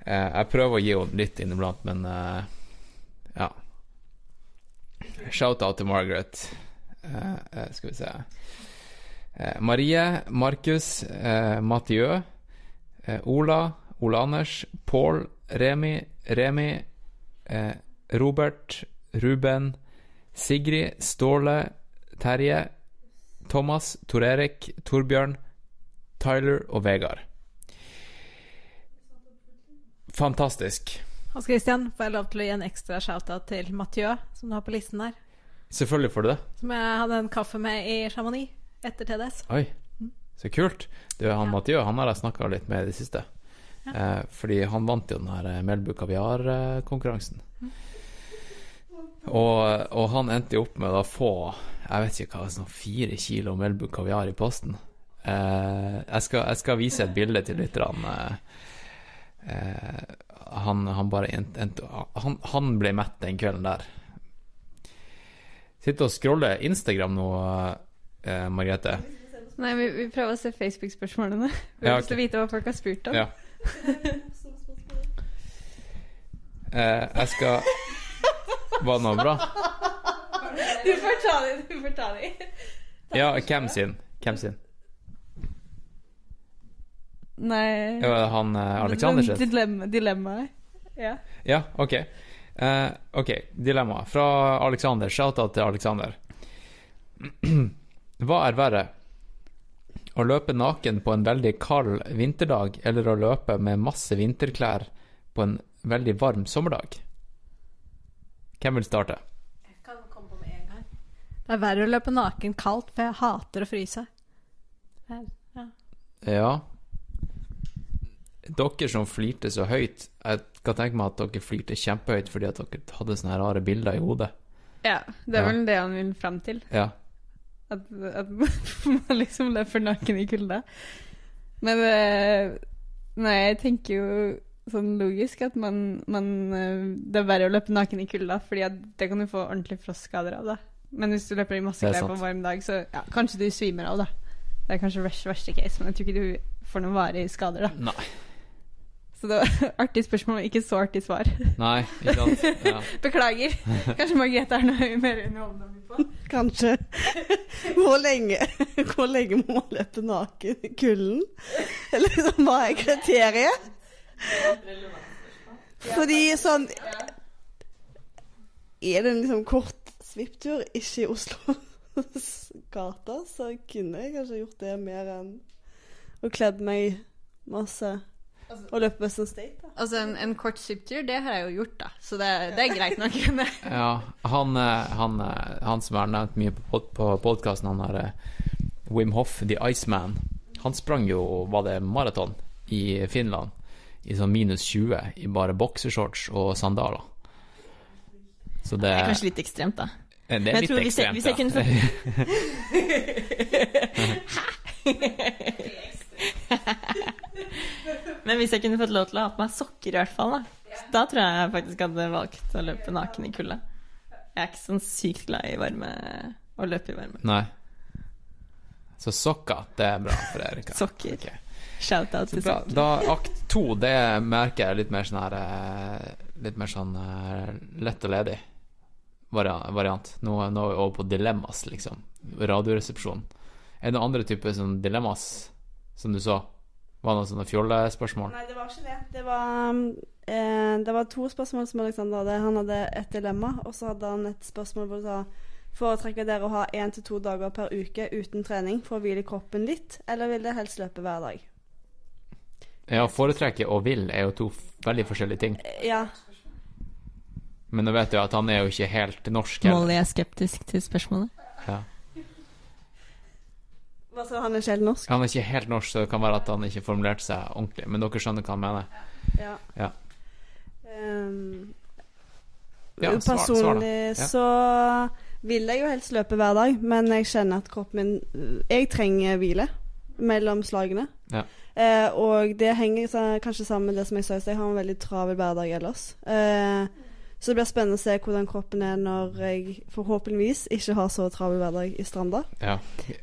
Speaker 3: Eh, Jeg prøver å gi henne litt inniblant, men eh, ja. Shout-out til Margaret. Skal vi se Marie, Markus, Mathieu, Ola, Ole Anders, Pål, Remi, Remi, eh, Robert, Ruben, Sigrid, Ståle, Terje, Thomas, Tor Erik, Torbjørn, Tyler og Vegard. Fantastisk.
Speaker 4: Hans Christian, får jeg lov til å gi en ekstra shout-out til Mathieu, som du har på listen der?
Speaker 3: Selvfølgelig får du det.
Speaker 4: Som jeg hadde en kaffe med i Chamonix etter TDS.
Speaker 3: Oi, så kult. Du, han
Speaker 4: Ja.
Speaker 3: Mathieu han har jeg snakka litt med i det siste. Eh, fordi han vant jo den her eh, Melbu kaviar-konkurransen. Og, og han endte jo opp med å få jeg vet ikke hva, sånn fire kilo Melbu kaviar i posten. Eh, jeg, skal, jeg skal vise et bilde til lytterne. Eh, eh, han, han bare endte, han, han ble mett den kvelden der. Sitter og scroller Instagram nå, eh, Margrethe.
Speaker 2: Nei, vi, vi prøver å se Facebook-spørsmålene. Vi
Speaker 3: Ja,
Speaker 2: okay. lyst til å vite hva folk har spurt om.
Speaker 3: Ja. Eh, jeg skal Var det noe bra?
Speaker 2: Du får ta det, du får ta de.
Speaker 3: Ja, hvem sin? Hvem sin?
Speaker 2: Nei
Speaker 3: Det var han eh, Alexander sitt?
Speaker 2: Dilemma, dilemmaet. Ja.
Speaker 3: Ja, ok. Eh, ok, dilemma fra Alexander. Shout-out til Alexander. Hva er verre? Å løpe naken på en veldig kald vinterdag, eller å løpe med masse vinterklær på en veldig varm sommerdag? Hvem vil starte? Jeg kan komme på med en gang.
Speaker 4: Det er verre å løpe naken kaldt, for jeg hater å fryse. Ja.
Speaker 3: Ja. Dere som flirte så høyt, jeg kan tenke meg at dere flirte kjempehøyt fordi at dere hadde sånne rare bilder i hodet.
Speaker 2: ja. Det er
Speaker 3: Ja.
Speaker 2: vel det han vil fram til.
Speaker 3: Ja.
Speaker 2: At, at man liksom løper naken i kulda. Men eh, Nei, jeg tenker jo sånn logisk at man, man eh, Det er verre å løpe naken i kulda, fordi det kan du få ordentlige frostskader av. da Men hvis du løper i masse klær på en varm dag, så ja, kanskje du svimer av, da. Det er kanskje verste, verste case, men jeg tror ikke du får noen varige skader, da.
Speaker 3: Nei.
Speaker 2: Så det var artig spørsmål, men ikke så artig svar.
Speaker 3: Nei, ikke sant? Ja.
Speaker 2: Beklager. Kanskje Margrethe er noe mer underholdende å på.
Speaker 5: Kanskje. Hvor lenge, hvor lenge må man løpe naken i kulden? Eller liksom, hva er kriteriet? Fordi sånn Er det en liksom kort svipptur, ikke i Oslos gater, så kunne jeg kanskje gjort det mer enn å kledd meg masse og løpe Western State. Da.
Speaker 2: Altså, en, en kort skiptur, det har jeg jo gjort, da. Så det, det er greit nok.
Speaker 3: Ja han, eh, han, eh, han som har nevnt mye på, på podkasten, han er eh, Wim Hoff, The Iceman. Han sprang jo, var det maraton, i Finland i sånn minus 20 i bare boksershorts og sandaler. Så det
Speaker 7: Det er kanskje litt ekstremt, da.
Speaker 3: Det Det
Speaker 7: Men
Speaker 3: er
Speaker 7: jeg
Speaker 3: litt
Speaker 7: tror hvis jeg-
Speaker 3: ekstremt,
Speaker 7: hvis jeg kunne
Speaker 3: ja.
Speaker 7: Men hvis jeg kunne fått lov til å ha på meg sokker, i hvert fall, da, da tror jeg jeg faktisk hadde valgt å løpe naken i kulda. Jeg er ikke sånn sykt glad i varme å løpe i varme.
Speaker 3: Nei. Så sokker, det er bra for Erika.
Speaker 7: Sokker.
Speaker 3: Okay.
Speaker 7: Shout-out til sokker.
Speaker 3: Da akt to, det merker jeg litt mer sånn her eh, Litt mer sånn eh, lett og ledig variant. Nå, nå er vi over på dilemmas, liksom. Radioresepsjon. Er det noen andre typer sånn dilemmas som du så? Var det noen sånne fjollespørsmål?
Speaker 5: Nei, det var ikke det. Det var, eh, det var to spørsmål som Alexander hadde. Han hadde et dilemma, og så hadde han et spørsmål hvor du sa Foretrekker dere å ha én til to dager per uke uten trening for å hvile kroppen litt, eller vil dere helst løpe hver dag?
Speaker 3: Ja, foretrekke og vil er jo to veldig forskjellige ting.
Speaker 5: Eh, Ja.
Speaker 3: Men nå vet du at han er jo ikke helt norsk.
Speaker 7: Molly er skeptisk til spørsmålet.
Speaker 3: Ja.
Speaker 5: Hva sa han er ikke helt norsk?
Speaker 3: Han er ikke helt norsk, så det kan være at han ikke formulerte seg ordentlig. Men dere skjønner hva han mener.
Speaker 5: Ja.
Speaker 3: Ja.
Speaker 5: Um,
Speaker 3: Ja, svar- svar
Speaker 5: personlig
Speaker 3: Ja.
Speaker 5: så vil jeg jo helst løpe hver dag, men jeg kjenner at kroppen min Jeg trenger hvile mellom slagene.
Speaker 3: Ja.
Speaker 5: Uh, og det henger kanskje sammen med det som jeg sa i. Jeg har en veldig travel hverdag ellers. Eh, så det blir spennende å se hvordan kroppen er når jeg forhåpentligvis ikke har så travel hverdag i Stranda.
Speaker 3: Ja.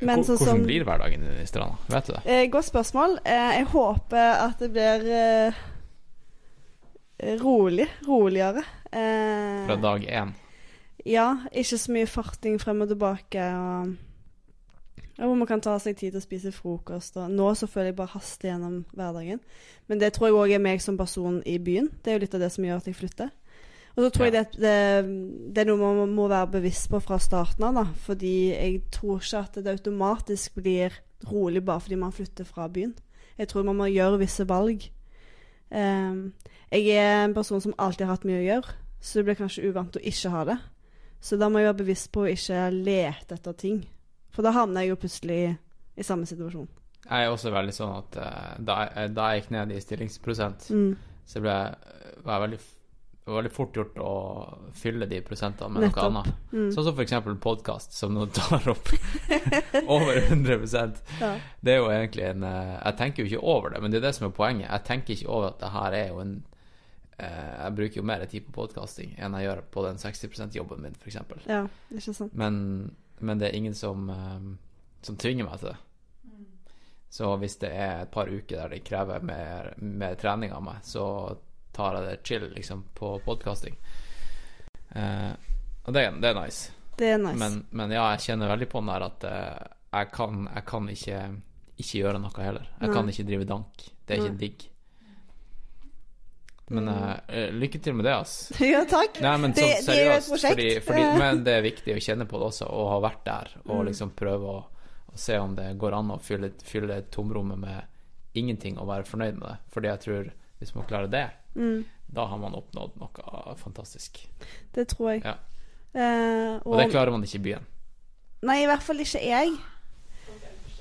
Speaker 5: Men
Speaker 3: Hvordan
Speaker 5: som-
Speaker 3: blir hverdagen din i Stranda? Vet du det?
Speaker 5: Eh, godt spørsmål. Eh, jeg håper at det blir eh, rolig. Roligere. Eh,
Speaker 3: Fra dag én?
Speaker 5: Ja, ikke så mye farting frem og tilbake. Og, hvor man kan ta seg tid til å spise frokost. Og nå så føler jeg bare haster gjennom hverdagen. Men det tror jeg òg er meg som person i byen. Det er jo litt av det som gjør at jeg flytter. Og så tror
Speaker 3: Ja.
Speaker 5: jeg det, det, det er noe man må være bevisst på fra starten av. da Fordi jeg tror ikke at det automatisk blir rolig bare fordi man flytter fra byen. Jeg tror man må gjøre visse valg. Um, jeg er en person som alltid har hatt mye å gjøre, så det blir kanskje uvant å ikke ha det. Så da må jeg være bevisst på å ikke lete etter ting. For da havner jeg jo plutselig i samme situasjon.
Speaker 3: Jeg er også veldig sånn at uh, da, jeg, da jeg gikk ned i stillingsprosent,
Speaker 5: Mm.
Speaker 3: så ble var jeg veldig, det var veldig fort gjort å fylle de prosentene med
Speaker 5: Nettopp.
Speaker 3: noe annet.
Speaker 5: Mm.
Speaker 3: Sånn som eksempel podkast, som nå tar opp over 100
Speaker 5: Ja.
Speaker 3: Det er jo egentlig en eh, Jeg tenker jo ikke over det, men det er det som er poenget. Jeg tenker ikke over at det her er jo en eh, Jeg bruker jo mer tid på podkasting enn jeg gjør på den 60 %-jobben min, f.eks.
Speaker 5: ja, ikke sant.
Speaker 3: Men, men det er ingen som, eh, som tvinger meg til det. Så hvis det er et par uker der de krever mer, mer trening av meg, så tar jeg det chill, liksom, på podkasting. Uh, og det, det er nice.
Speaker 5: Det er nice.
Speaker 3: Men, men ja, jeg kjenner veldig på den der at uh, jeg, kan, jeg kan ikke ikke gjøre noe heller. Jeg
Speaker 5: Nei.
Speaker 3: kan ikke drive dank. Det er ikke digg. Men eh, eh, lykke til med det, ass.
Speaker 5: ja, takk.
Speaker 3: Nei, men
Speaker 5: Det-
Speaker 3: sånn
Speaker 5: det er jo et prosjekt.
Speaker 3: Fordi, fordi,
Speaker 5: Eh.
Speaker 3: men det er viktig å kjenne på det også, og ha vært der. Og
Speaker 5: Mm.
Speaker 3: liksom prøve å, å se om det går an å fylle, fylle tomrommet med ingenting og være fornøyd med det. Fordi jeg tror hvis man klarer det,
Speaker 5: Mm,
Speaker 3: da har man oppnådd noe fantastisk.
Speaker 5: det tror jeg.
Speaker 3: Ja.
Speaker 5: Eh,
Speaker 3: Og det klarer man ikke i byen.
Speaker 5: Nei, i hvert fall ikke jeg.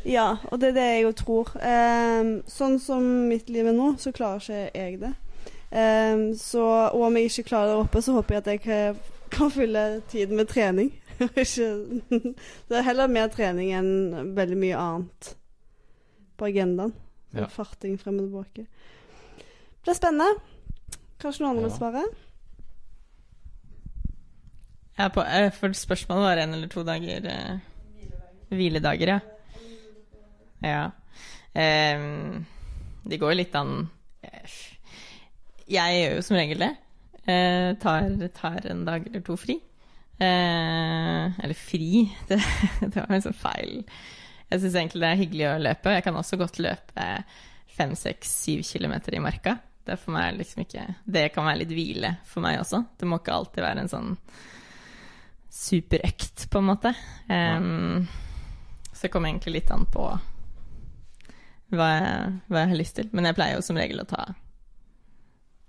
Speaker 5: Ja, og det er det jeg jo tror. Eh, sånn som mitt liv er nå, så klarer ikke jeg det. Eh, så, og om jeg ikke klarer det oppe, så håper jeg at jeg kan- fylle tiden med trening. det er heller mer trening enn veldig mye annet på agendaen.
Speaker 3: Ja.
Speaker 5: Farting frem og tilbake. Det er spennende. Kanskje noen andre
Speaker 3: Ja.
Speaker 5: vil svare?
Speaker 7: Ja, på, eh, for spørsmålet var en eller to dager eh, Hviledager, ja. Ja. Eh, det går jo litt an Jeg gjør jo som regel det. Eh, tar, tar en dag eller to fri. Eh, eller fri, det, det var en sånn feil. Jeg syns egentlig det er hyggelig å løpe. Jeg kan også godt løpe fem, seks, syv kilometer i marka. Det for meg liksom ikke Det kan være litt hvile for meg også. Det må ikke alltid være en sånn superøkt, på en måte. Em, så det kommer egentlig litt an på hva jeg, hva jeg har lyst til. Men jeg pleier jo som regel å ta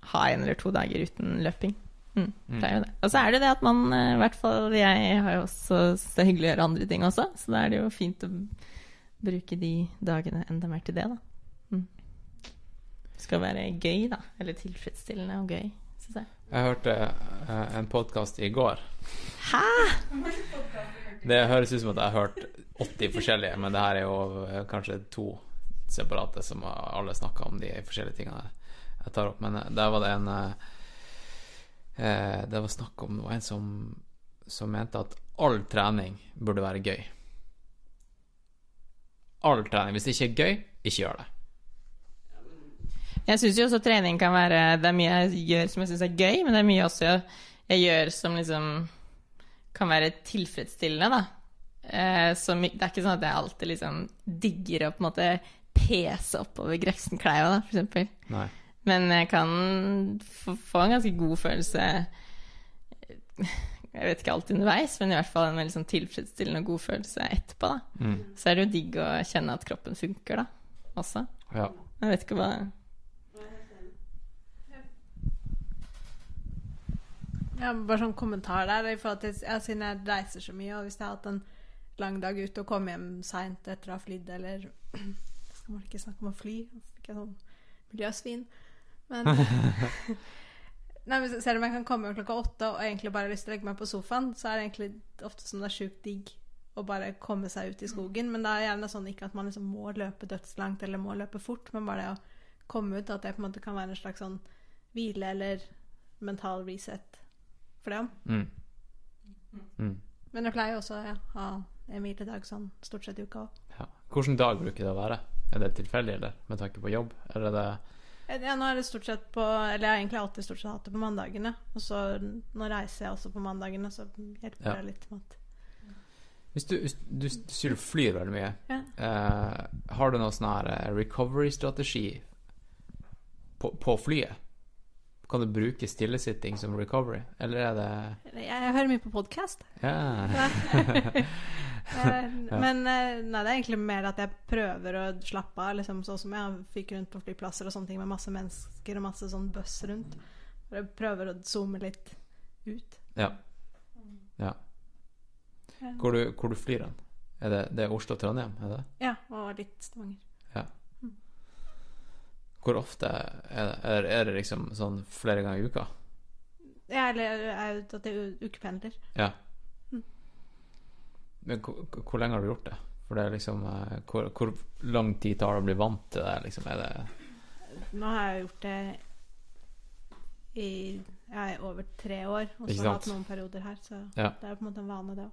Speaker 7: ha en eller to dager uten løping. Mm, pleier jo det. Og så er det det at man, eh, i hvert fall jeg har jo også er hyggelig å gjøre andre ting også, så da er det jo fint å bruke de dagene enda mer til det, da. Skal være gøy, da. Eller tilfredsstillende og gøy, syns jeg.
Speaker 3: Jeg hørte uh, en podkast i går.
Speaker 7: Hæ?!
Speaker 3: Det høres ut som at jeg har hørt 80 forskjellige, men det her er jo eh, kanskje to separate som alle snakker om de forskjellige tingene jeg tar opp. Men eh, der var det en Det var snakk om Det var en som, som mente at all trening burde være gøy. All trening. Hvis det ikke er gøy, ikke gjør det.
Speaker 7: Jeg syns jo også trening kan være Det er mye jeg gjør som jeg syns er gøy, men det er mye også jeg, jeg gjør som liksom kan være tilfredsstillende, da. Eh, som, det er ikke sånn at jeg alltid liksom digger å på en måte pese oppover Grefsenkleiva, da, for eksempel.
Speaker 3: Nei.
Speaker 7: Men jeg kan få, en ganske god følelse Jeg vet ikke alltid underveis, men i hvert fall en veldig sånn tilfredsstillende og god følelse etterpå, da.
Speaker 3: Mm.
Speaker 7: Så er det jo digg å kjenne at kroppen funker, da, også.
Speaker 3: Ja.
Speaker 7: Jeg vet ikke hva
Speaker 2: Ja, bare sånn kommentar der til ja, Siden jeg reiser så mye, og hvis jeg har hatt en
Speaker 4: lang dag ute og kom hjem seint etter å ha flydd, eller Skal man ikke snakke om å fly? Ikke sånn miljøsvin. Men Nei, men Selv om jeg kan komme klokka åtte og egentlig bare har lyst til å legge meg på sofaen, så er det egentlig ofte som det er sjukt digg å bare komme seg ut i skogen. Men det er gjerne sånn ikke at man liksom må løpe dødslangt eller må løpe fort, men bare det å komme ut, at det på en måte kan være en slags sånn hvile eller mental reset for det.
Speaker 3: Mm. Mm.
Speaker 4: Men jeg pleier jo også å ja, ha en hviledag sånn stort sett i uka òg.
Speaker 3: Ja. Hvilken dag bruker det å være? Er det tilfeldig, eller med tanke på jobb? Eller er det
Speaker 4: Ja, nå er det stort sett på Eller jeg har egentlig alltid stort sett hatt det på mandagene. Og så nå reiser jeg også på mandagene, så hjelper
Speaker 3: Ja.
Speaker 4: det litt med at
Speaker 3: Hvis du, du, du sier du flyr veldig mye,
Speaker 4: Ja.
Speaker 3: eh, har du noen sånn her eh, recovery-strategi på, på flyet? Kan du bruke stillesitting som recovery, eller er det
Speaker 4: Jeg, hører mye på podkast.
Speaker 3: Ja.
Speaker 4: Men eh, nei, det er egentlig mer at jeg prøver å slappe av. Liksom, sånn som jeg fikk rundt på flyplasser og sånne ting med masse mennesker og masse sånn buss rundt. Og jeg prøver å zoome litt ut.
Speaker 3: ja. ja.
Speaker 4: Ja.
Speaker 3: Hvor du, hvor du flyr hen? Er det, det er Oslo-Trondheim, er det?
Speaker 4: Ja, og litt Stavanger.
Speaker 3: Hvor ofte er det, er, er det liksom sånn flere ganger i uka?
Speaker 4: Ja, eller jeg er at jeg ukependler.
Speaker 3: Ja.
Speaker 4: Mm.
Speaker 3: Men hvor, hvor lenge har du gjort det? For det er liksom eh, hvor, hvor lang tid tar det å bli vant til det? Liksom, er det
Speaker 4: Nå har jeg gjort det i ja, i over tre år. Og så har jeg hatt noen perioder her, så
Speaker 3: Ja.
Speaker 4: det er på en måte en vane, det òg.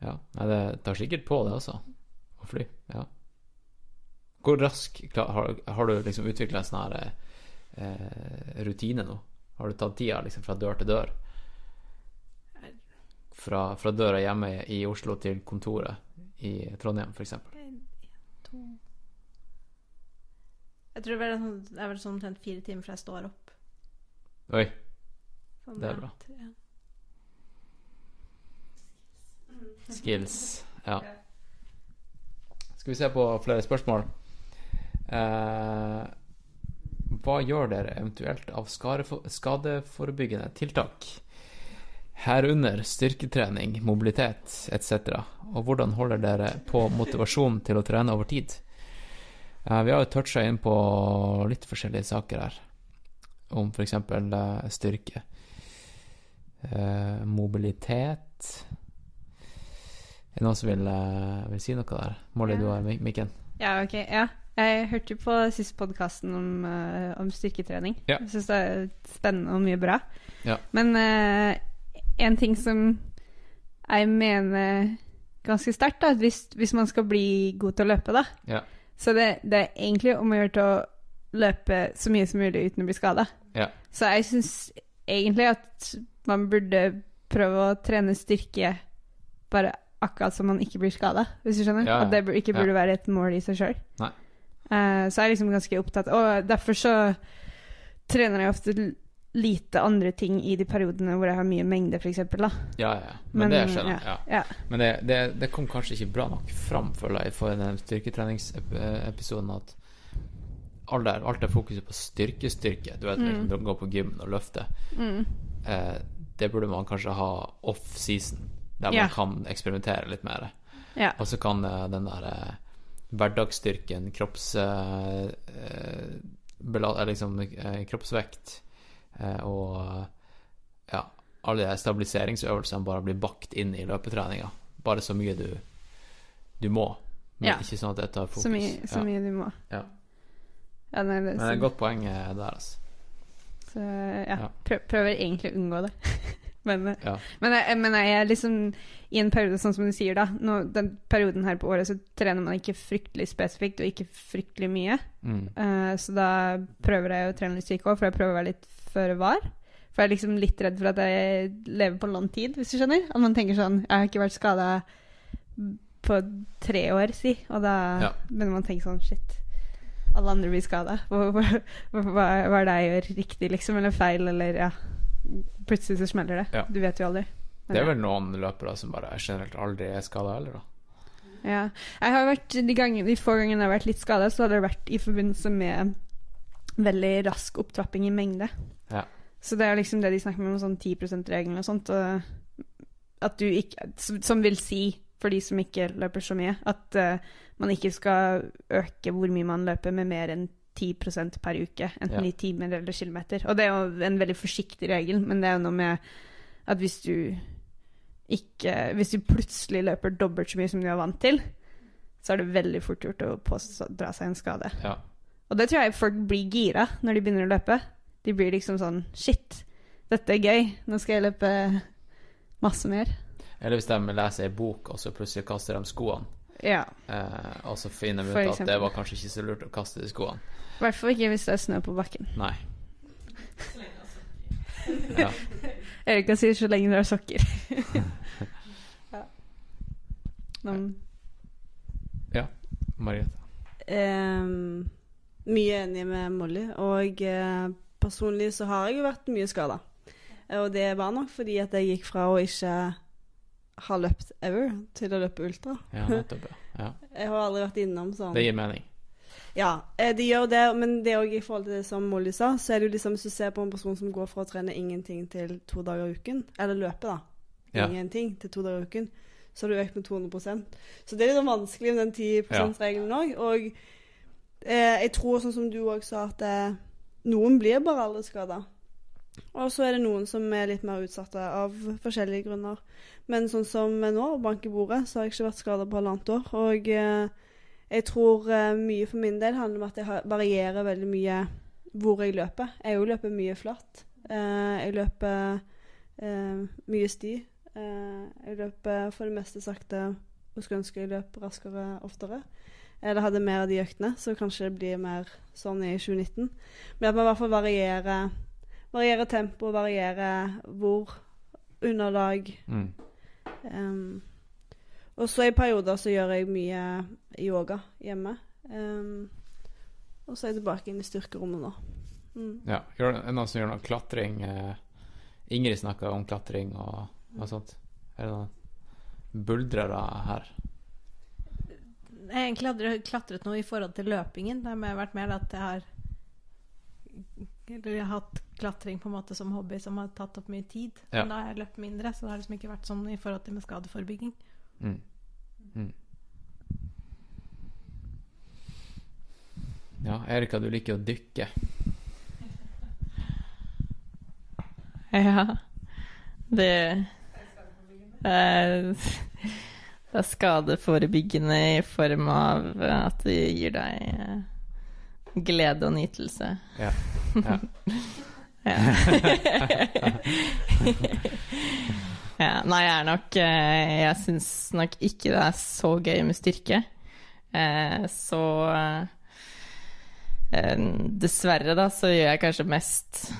Speaker 3: Ja. Nei, det tar sikkert på, det også. Å fly. Ja. Hvor rask har, har du liksom utvikla en sånn her eh, rutine nå? Har du tatt tida liksom fra dør til dør? Fra, fra døra hjemme i Oslo til kontoret i Trondheim, f.eks.?
Speaker 4: Jeg tror det er sånn, det er vel sånn omtrent fire timer fra jeg står opp.
Speaker 3: Oi.
Speaker 4: Sånn,
Speaker 3: Det er bra.
Speaker 4: ja.
Speaker 3: Skills. Ja. Skal vi se på flere spørsmål. Eh, hva gjør dere eventuelt av skadefo- skadeforebyggende tiltak? Herunder styrketrening, mobilitet etc. Og hvordan holder dere på motivasjon til å trene over tid? Eh, vi har jo toucha inn på litt forskjellige saker her. Om f.eks. Uh, styrke. Eh, mobilitet er det noen som vil, eh, vil si noe der? Molly, du har mikken.
Speaker 2: Ja, ok. Ja. Jeg hørte jo på siste podkasten om, uh, om styrketrening.
Speaker 3: Ja.
Speaker 2: Jeg syns det er spennende og mye bra.
Speaker 3: Ja.
Speaker 2: Men uh, en ting som jeg mener ganske sterkt, da, at hvis, hvis man skal bli god til å løpe, da
Speaker 3: Ja.
Speaker 2: Så det, det er egentlig om å gjøre til å løpe så mye som mulig uten å bli skada.
Speaker 3: Ja.
Speaker 2: Så jeg syns egentlig at man burde prøve å trene styrke bare akkurat så man ikke blir skada, hvis du skjønner? At det ikke burde være et mål i seg sjøl.
Speaker 3: Nei.
Speaker 2: så jeg er liksom ganske opptatt Og derfor så trener jeg ofte lite andre ting i de periodene hvor jeg har mye mengde, f.eks. Ja,
Speaker 3: Ja, ja. Men,
Speaker 2: Men,
Speaker 3: det skjønner jeg.
Speaker 2: ja,
Speaker 3: Ja. Men det, det, det kom kanskje ikke bra nok fram, for deg for den styrketreningsepisoden at alt det, alt er fokuset på styrke, styrke Du vet,
Speaker 2: Mm.
Speaker 3: liksom, gå på gymmen og løfte.
Speaker 2: Mm.
Speaker 3: Eh, det burde man kanskje ha off-season, der man kan eksperimentere litt mer. Og så kan eh, den der eh, hverdagsstyrken, kropps... eh, eh, eh, liksom, kroppsvekt eh, og ja, alle de stabiliseringsøvelsene bare blir bakt inn i løpetreninga. Bare så mye du, du må. Men
Speaker 2: Ja.
Speaker 3: ikke sånn at det tar fokus.
Speaker 2: Så mye, så
Speaker 3: ja.
Speaker 2: mye du må.
Speaker 3: Ja.
Speaker 2: Ja, nei, det,
Speaker 3: Men det er et godt poeng der, altså.
Speaker 2: Så ja,
Speaker 3: Ja.
Speaker 2: prøver egentlig å unngå det. men,
Speaker 3: Ja.
Speaker 2: men, jeg, men jeg er liksom i en periode, sånn som du sier, da. Nå, den perioden her på året så trener man ikke fryktelig spesifikt og ikke fryktelig mye.
Speaker 3: Mm.
Speaker 2: Uh, så da prøver jeg å trene litt syk òg, for jeg prøver å være litt føre var. For jeg er liksom litt redd for at jeg lever på lang tid, hvis du skjønner. At man tenker sånn Jeg har ikke vært skada på tre år, si. Og da
Speaker 3: Ja.
Speaker 2: begynner man å tenke sånn Shit. Alle andre blir skada. Hva, hva, hva hva er det jeg gjør riktig, liksom? Eller feil, eller ja. Plutselig så smeller det.
Speaker 3: Ja.
Speaker 2: Du vet jo aldri. Men
Speaker 3: Det er vel noen løpere som bare generelt aldri er skada heller, da.
Speaker 2: Ja. Jeg har vært, de, gangen, de få gangene jeg har vært litt skada, så har det vært i forbindelse med veldig rask opptrapping i mengde.
Speaker 3: Ja.
Speaker 2: Så det er liksom det de snakker om, sånn 10 %-regelen og sånt. Og ikke som, som vil si, for de som ikke løper så mye, at uh, man ikke skal øke hvor mye man løper med mer enn 10% per uke, enten
Speaker 3: Ja.
Speaker 2: i timer eller kilometer. Og det er jo en veldig forsiktig regel, men det er jo noe med at hvis du ikke Hvis du plutselig løper dobbelt så mye som du er vant til, så er det veldig fort gjort å pådra seg en skade.
Speaker 3: Ja.
Speaker 2: Og det tror jeg folk blir gira når de begynner å løpe. De blir liksom sånn Shit, dette er gøy. Nå skal jeg løpe masse mer.
Speaker 3: Eller hvis de leser ei bok, og så plutselig kaster de skoene,
Speaker 2: Ja.
Speaker 3: eh, og så finner de ut at det var kanskje ikke så lurt å kaste de skoene.
Speaker 2: I hvert fall ikke hvis det er snø på bakken.
Speaker 3: Nei. Ja.
Speaker 2: Erika sier så lenge du har sokker. ja. ja.
Speaker 3: Margrethe.
Speaker 5: Ehm, mye enig med Molly, og eh, personlig så har jeg jo vært mye skada. Og det var nok fordi at jeg gikk fra å ikke ha løpt ever til å løpe ultra.
Speaker 3: Ja, nettopp. ja.
Speaker 5: Jeg har aldri vært innom sånn
Speaker 3: Det gir mening.
Speaker 5: Ja, de gjør det, men det òg i forhold til det som Molly sa, så er det jo liksom hvis du ser på en person som går fra å trene ingenting til to dager i uken, eller løpe, da, ingenting til to dager i uken, så har du økt med 200% Så det er litt vanskelig med den 10 %-regelen òg. Og eh, jeg tror, sånn som du òg sa, at eh, noen blir bare aldri skada. Og så er det noen som er litt mer utsatte av forskjellige grunner. Men sånn som nå, bank i bordet, så har jeg ikke vært skada på halvannet år. Og eh, jeg tror eh, mye for min del handler om at jeg varierer veldig mye hvor jeg løper. Jeg òg løper mye flatt. Eh, jeg løper mye sti. Jeg løper for det meste sakte og skulle ønske jeg løp raskere oftere. Eller hadde mer av de øktene, så kanskje det blir mer sånn i 2019. Men at man i hvert fall varierer, varierer tempo, varierer hvor, underlag.
Speaker 3: Mm.
Speaker 5: Um, og så i perioder så gjør jeg mye yoga hjemme. Um, og så er jeg tilbake inn i styrkerommet nå. Mm.
Speaker 3: Ja. Det- Er det noen som gjør noe klatring? Eh, Ingrid snakka om klatring og, og sånt. Er det noen buldrere her?
Speaker 4: Jeg egentlig aldri klatret noe i forhold til løpingen. Det har vært mer at jeg har eller jeg har hatt klatring på en måte som hobby som har tatt opp mye tid.
Speaker 3: Ja.
Speaker 4: Men da har jeg løpt mindre, så det har liksom ikke vært sånn i forhold til med skadeforebygging.
Speaker 3: Mm. Mm. Ja, Erika, du liker å dykke.
Speaker 7: Ja. Det det er skadeforebyggende i form av at det gir deg eh, glede og nytelse.
Speaker 3: Ja. Ja.
Speaker 7: Ja. Nei, jeg er nok eh, Jeg syns nok ikke det er så gøy med styrke. Eh, Så eh, Dessverre, da, så gjør jeg kanskje mest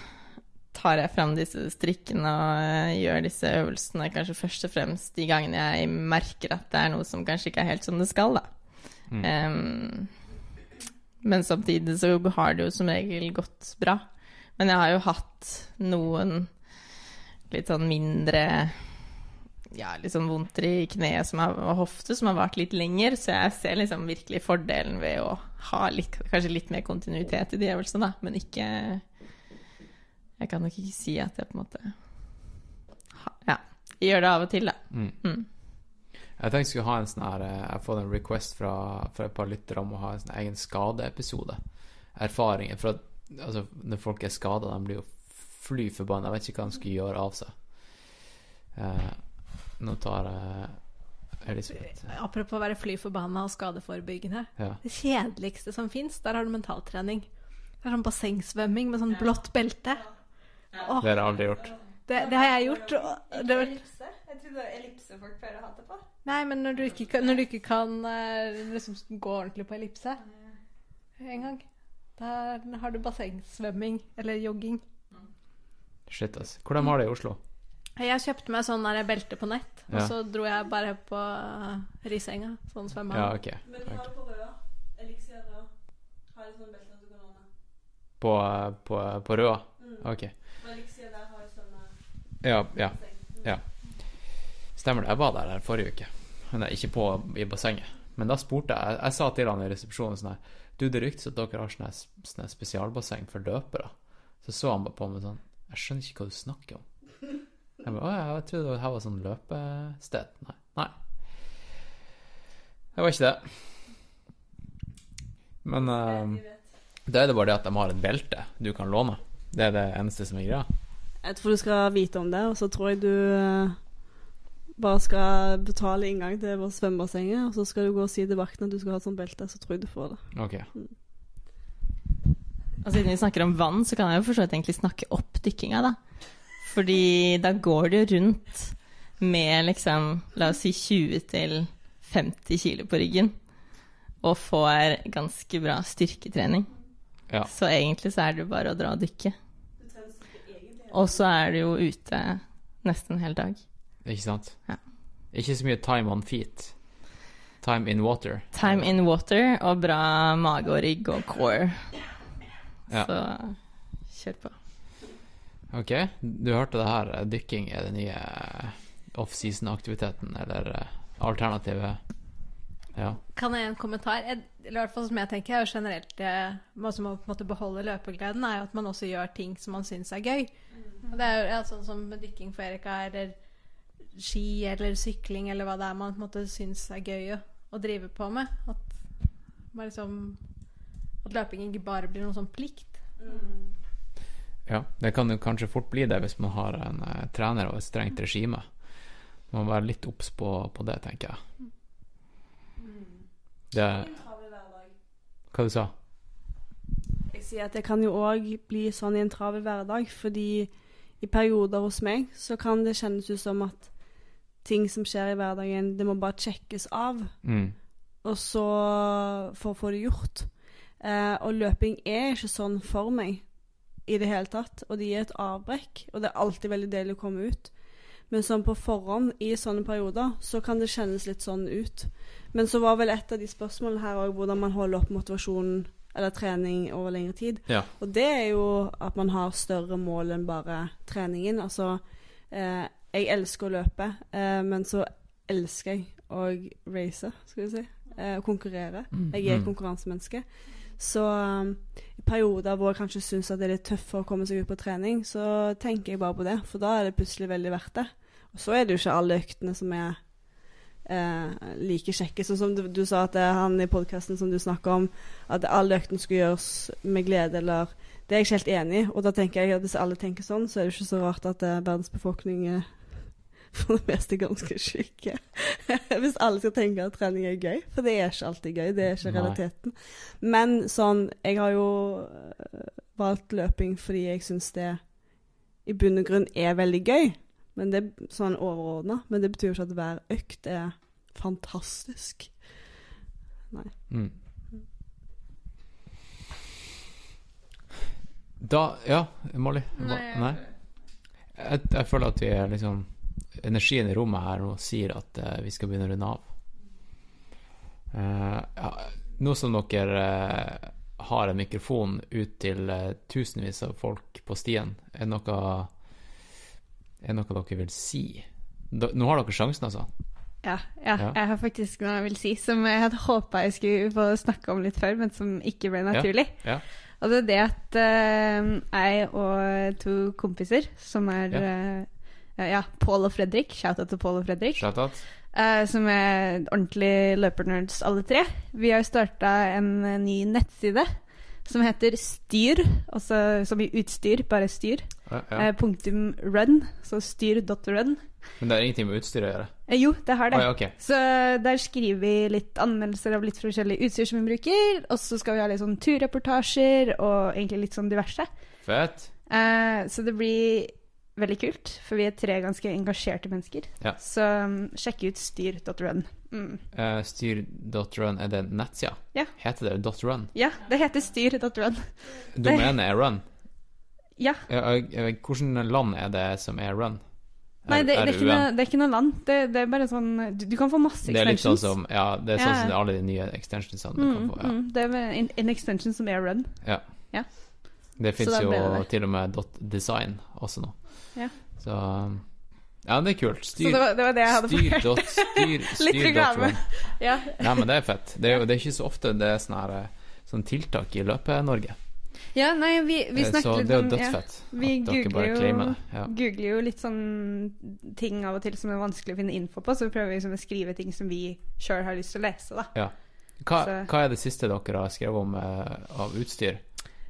Speaker 7: Tar jeg fram disse strikkene og gjør disse øvelsene kanskje først og fremst de gangene jeg merker at det er noe som kanskje ikke er helt som det skal, da.
Speaker 3: Mm.
Speaker 7: Em, men samtidig så har det jo som regel gått bra. Men jeg har jo hatt noen litt sånn mindre Ja, litt sånn vondter i kneet og hofte som har vart litt lenger, så jeg ser liksom virkelig fordelen ved å ha litt, kanskje litt mer kontinuitet i de øvelsene, da, men ikke Jeg kan nok ikke si at jeg på en måte ha, Ja. Gjør det av og til, da.
Speaker 3: Mm. Jeg tenkte jeg skulle ha en sånn her eh, Jeg har fått en request fra, fra et par lyttere om å ha en sånn egen skadeepisode. Erfaringer. For at altså, når folk er skada, de blir jo fly forbanna. Jeg vet ikke hva de skal gjøre av seg. Eh, nå tar jeg Elisabeth.
Speaker 4: Apropos å være fly forbanna og skadeforebyggende.
Speaker 3: Ja.
Speaker 4: Det kjedeligste som fins, der har du mentaltrening. Det er sånn bassengsvømming med sånn blått belte. Åh,
Speaker 3: Det har jeg aldri gjort.
Speaker 4: det, det har jeg gjort. og Det var,
Speaker 2: Jeg trodde ellipse folk pleier å ha det på.
Speaker 4: nei, men når du ikke kan, når du ikke kan eh, liksom gå ordentlig på ellipse en gang, da har du bassengsvømming eller jogging.
Speaker 3: Shit, altså. Hvordan har det i Oslo?
Speaker 4: Jeg kjøpte meg sånn der belte på nett, og
Speaker 3: Ja.
Speaker 4: så dro jeg bare på uh, Risenga, sånn svømmehall.
Speaker 3: Ja, ok.
Speaker 5: Men du har det på Røa. Elixir Røa. Har de belter du kan låne?
Speaker 3: På, på, på Røa?
Speaker 5: Mm.
Speaker 3: Ok.
Speaker 5: Og Elixir der har jo sånne
Speaker 3: Ja, ja. ja. Stemmer det. Jeg var der her forrige uke. Men jeg, ikke på i bassenget. Men da spurte jeg Jeg, sa til han i resepsjonen sånn her Du, det ryktes at dere har sånn her sånn spesialbasseng for løpere. Så så han bare på meg sånn Jeg skjønner ikke hva du snakker om. Jeg bare, å, jeg trodde det her var sånn løpested. Nei. Nei. Det var ikke det. Men uh, da er det bare det at de har et belte du kan låne. Det er det eneste som er greia.
Speaker 5: Jeg tror du skal vite om det, og så tror jeg du eh, bare skal betale inngang til vårt svømmebassenget, og så skal du gå og si til vakten at du skal ha et sånt belte, så tror jeg du får det.
Speaker 3: Ok.
Speaker 7: Og siden vi snakker om vann, så kan jeg jo for så vidt egentlig snakke opp dykkinga, da. Fordi da går du rundt med liksom, la oss si 20 til 50 kilo på ryggen, og får ganske bra styrketrening.
Speaker 3: Ja.
Speaker 7: Så egentlig så er det jo bare å dra og dykke. Og så er du jo ute nesten en hel dag.
Speaker 3: Ikke sant?
Speaker 7: Ja.
Speaker 3: Ikke så mye time on feet. Time in water.
Speaker 7: Time in water og bra mage og rygg og core.
Speaker 3: Ja.
Speaker 7: Så kjør på.
Speaker 3: Ok, du hørte det her. Dykking er den nye offseason-aktiviteten, eller eh, alternativet. Ja.
Speaker 4: Kan jeg gi en kommentar? Eller i hvert fall som jeg tenker, er generelt det man som må på en måte beholde løpegleden, er jo at man også gjør ting som man syns er gøy. Og det er jo ja, sånn som dykking for Erika, eller ski eller sykling eller hva det er man på en måte syns er gøy å, å drive på med. At, man liksom, at løping ikke bare blir noen sånn plikt.
Speaker 3: ja. Det kan jo kanskje fort bli det hvis man har en uh, trener og et strengt regime. Man må være litt obs på, på det, tenker jeg. Det Hva du sa
Speaker 5: Jeg sier at det kan jo òg bli sånn i en travel hverdag, fordi i perioder hos meg så kan det kjennes ut som at ting som skjer i hverdagen, det må bare sjekkes av,
Speaker 3: Mm.
Speaker 5: og så for å få det gjort. Eh, og løping er ikke sånn for meg i det hele tatt, og det gir et avbrekk, og det er alltid veldig deilig å komme ut. Men sånn på forhånd, i sånne perioder, så kan det kjennes litt sånn ut. Men så var vel et av de spørsmålene her òg hvordan man holder opp motivasjonen eller trening over lengre tid.
Speaker 3: Ja.
Speaker 5: Og det er jo at man har større mål enn bare treningen. Altså, eh, jeg elsker å løpe, eh, men så elsker jeg å race, skal vi si. Eh, konkurrere.
Speaker 3: Mm,
Speaker 5: Jeg er
Speaker 3: mm.
Speaker 5: konkurransemenneske. Så um, i perioder hvor jeg kanskje syns det er litt tøffere å komme seg ut på trening, så tenker jeg bare på det, for da er det plutselig veldig verdt det. Og så er det jo ikke alle øktene som er eh, like kjekke. Sånn som du, du sa at han i podkasten som du snakker om, at alle øktene skulle gjøres med glede, eller Det er jeg ikke helt enig i. Og da tenker jeg at hvis alle tenker sånn, så er det ikke så rart at eh, verdens befolkning for det meste ganske syke. hvis alle skal tenke at trening er gøy. For det er ikke alltid gøy. Det er ikke
Speaker 3: Nei.
Speaker 5: realiteten. Men sånn Jeg har jo eh, valgt løping fordi jeg syns det i bunn og grunn er veldig gøy. Men det er sånn overordna. Men det betyr jo ikke at hver økt er fantastisk.
Speaker 3: Mm. Da Ja, Molly?
Speaker 4: Nei,
Speaker 3: Nei? Jeg, jeg føler at vi er liksom Energien i rommet her nå sier at uh, vi skal begynne å runde av. Uh, ja, nå som dere uh, har en mikrofon ut til tusenvis av folk på stien, er det noe Er noe dere vil si? Da, nå har dere sjansen, altså.
Speaker 2: Ja, ja,
Speaker 3: Ja.
Speaker 2: jeg har faktisk noe jeg vil si, som jeg hadde håpa jeg skulle få snakke om litt før, men som ikke ble naturlig.
Speaker 3: Ja.
Speaker 2: Og det er det at jeg og to kompiser, som er
Speaker 3: Ja.
Speaker 2: eh, ja, Pål og Fredrik, shout-out til Pål og Fredrik,
Speaker 3: Shout-out.
Speaker 2: Uh, som er ordentlig løpernerds alle tre, vi har starta en eh, ny nettside som heter Styr, også som i utstyr, bare styr.
Speaker 3: Ja, ja.
Speaker 2: Uh, punktum run, så styr.run.
Speaker 3: Men det har ingenting med utstyr å gjøre?
Speaker 2: Eh, jo, det har det.
Speaker 3: Oh, ja, ok.
Speaker 2: Så der skriver vi litt anmeldelser av litt forskjellig utstyr som vi bruker. Og så skal vi ha litt sånn turreportasjer og egentlig litt sånn diverse.
Speaker 3: Fett.
Speaker 2: Eh, så det blir veldig kult, for vi er tre ganske engasjerte mennesker.
Speaker 3: Ja.
Speaker 2: Så um, sjekk ut styr.run. Mm.
Speaker 3: Uh, Styr.run, er det nettsida?
Speaker 2: Ja.
Speaker 3: Heter det .run?
Speaker 2: Ja, det heter styr.run.
Speaker 3: Domenet er run.
Speaker 2: Ja.
Speaker 3: Ja, vet, Hvilket land er det som er run?
Speaker 2: Nei, det, det, er ikke noe, det er ikke noe land. Det, det er bare sånn Du, du kan få masse
Speaker 3: Det er litt sånn som Ja, det er sånn
Speaker 2: Ja.
Speaker 3: som alle de nye extensionsene du kan
Speaker 2: Mm,
Speaker 3: få. Ja.
Speaker 2: mm, det er en, en extension som er run.
Speaker 3: Det fins jo til og med .design også nå.
Speaker 2: Ja.
Speaker 3: Så Ja, det er kult.
Speaker 2: Så
Speaker 3: Styr
Speaker 2: det var, det var det jeg hadde
Speaker 3: Styr dot, styr,
Speaker 2: Litt
Speaker 3: styr dot
Speaker 2: reklame. Ja.
Speaker 3: Nei, men det er fett. Det er jo det er ikke så ofte det er sånne, eh, sånne tiltak i Løpe-Norge.
Speaker 2: Ja, nei, vi, vi
Speaker 3: Eh,
Speaker 2: snakket
Speaker 3: Så
Speaker 2: litt
Speaker 3: det er jo
Speaker 2: dødsfett. ja, Vi googler jo-
Speaker 3: Ja.
Speaker 2: googler jo litt sånn ting av og til som er vanskelig å finne info på, så prøver vi liksom å skrive ting som vi sjøl har lyst til å lese, da.
Speaker 3: Hva, hva er det siste dere har skrevet om uh, av utstyr?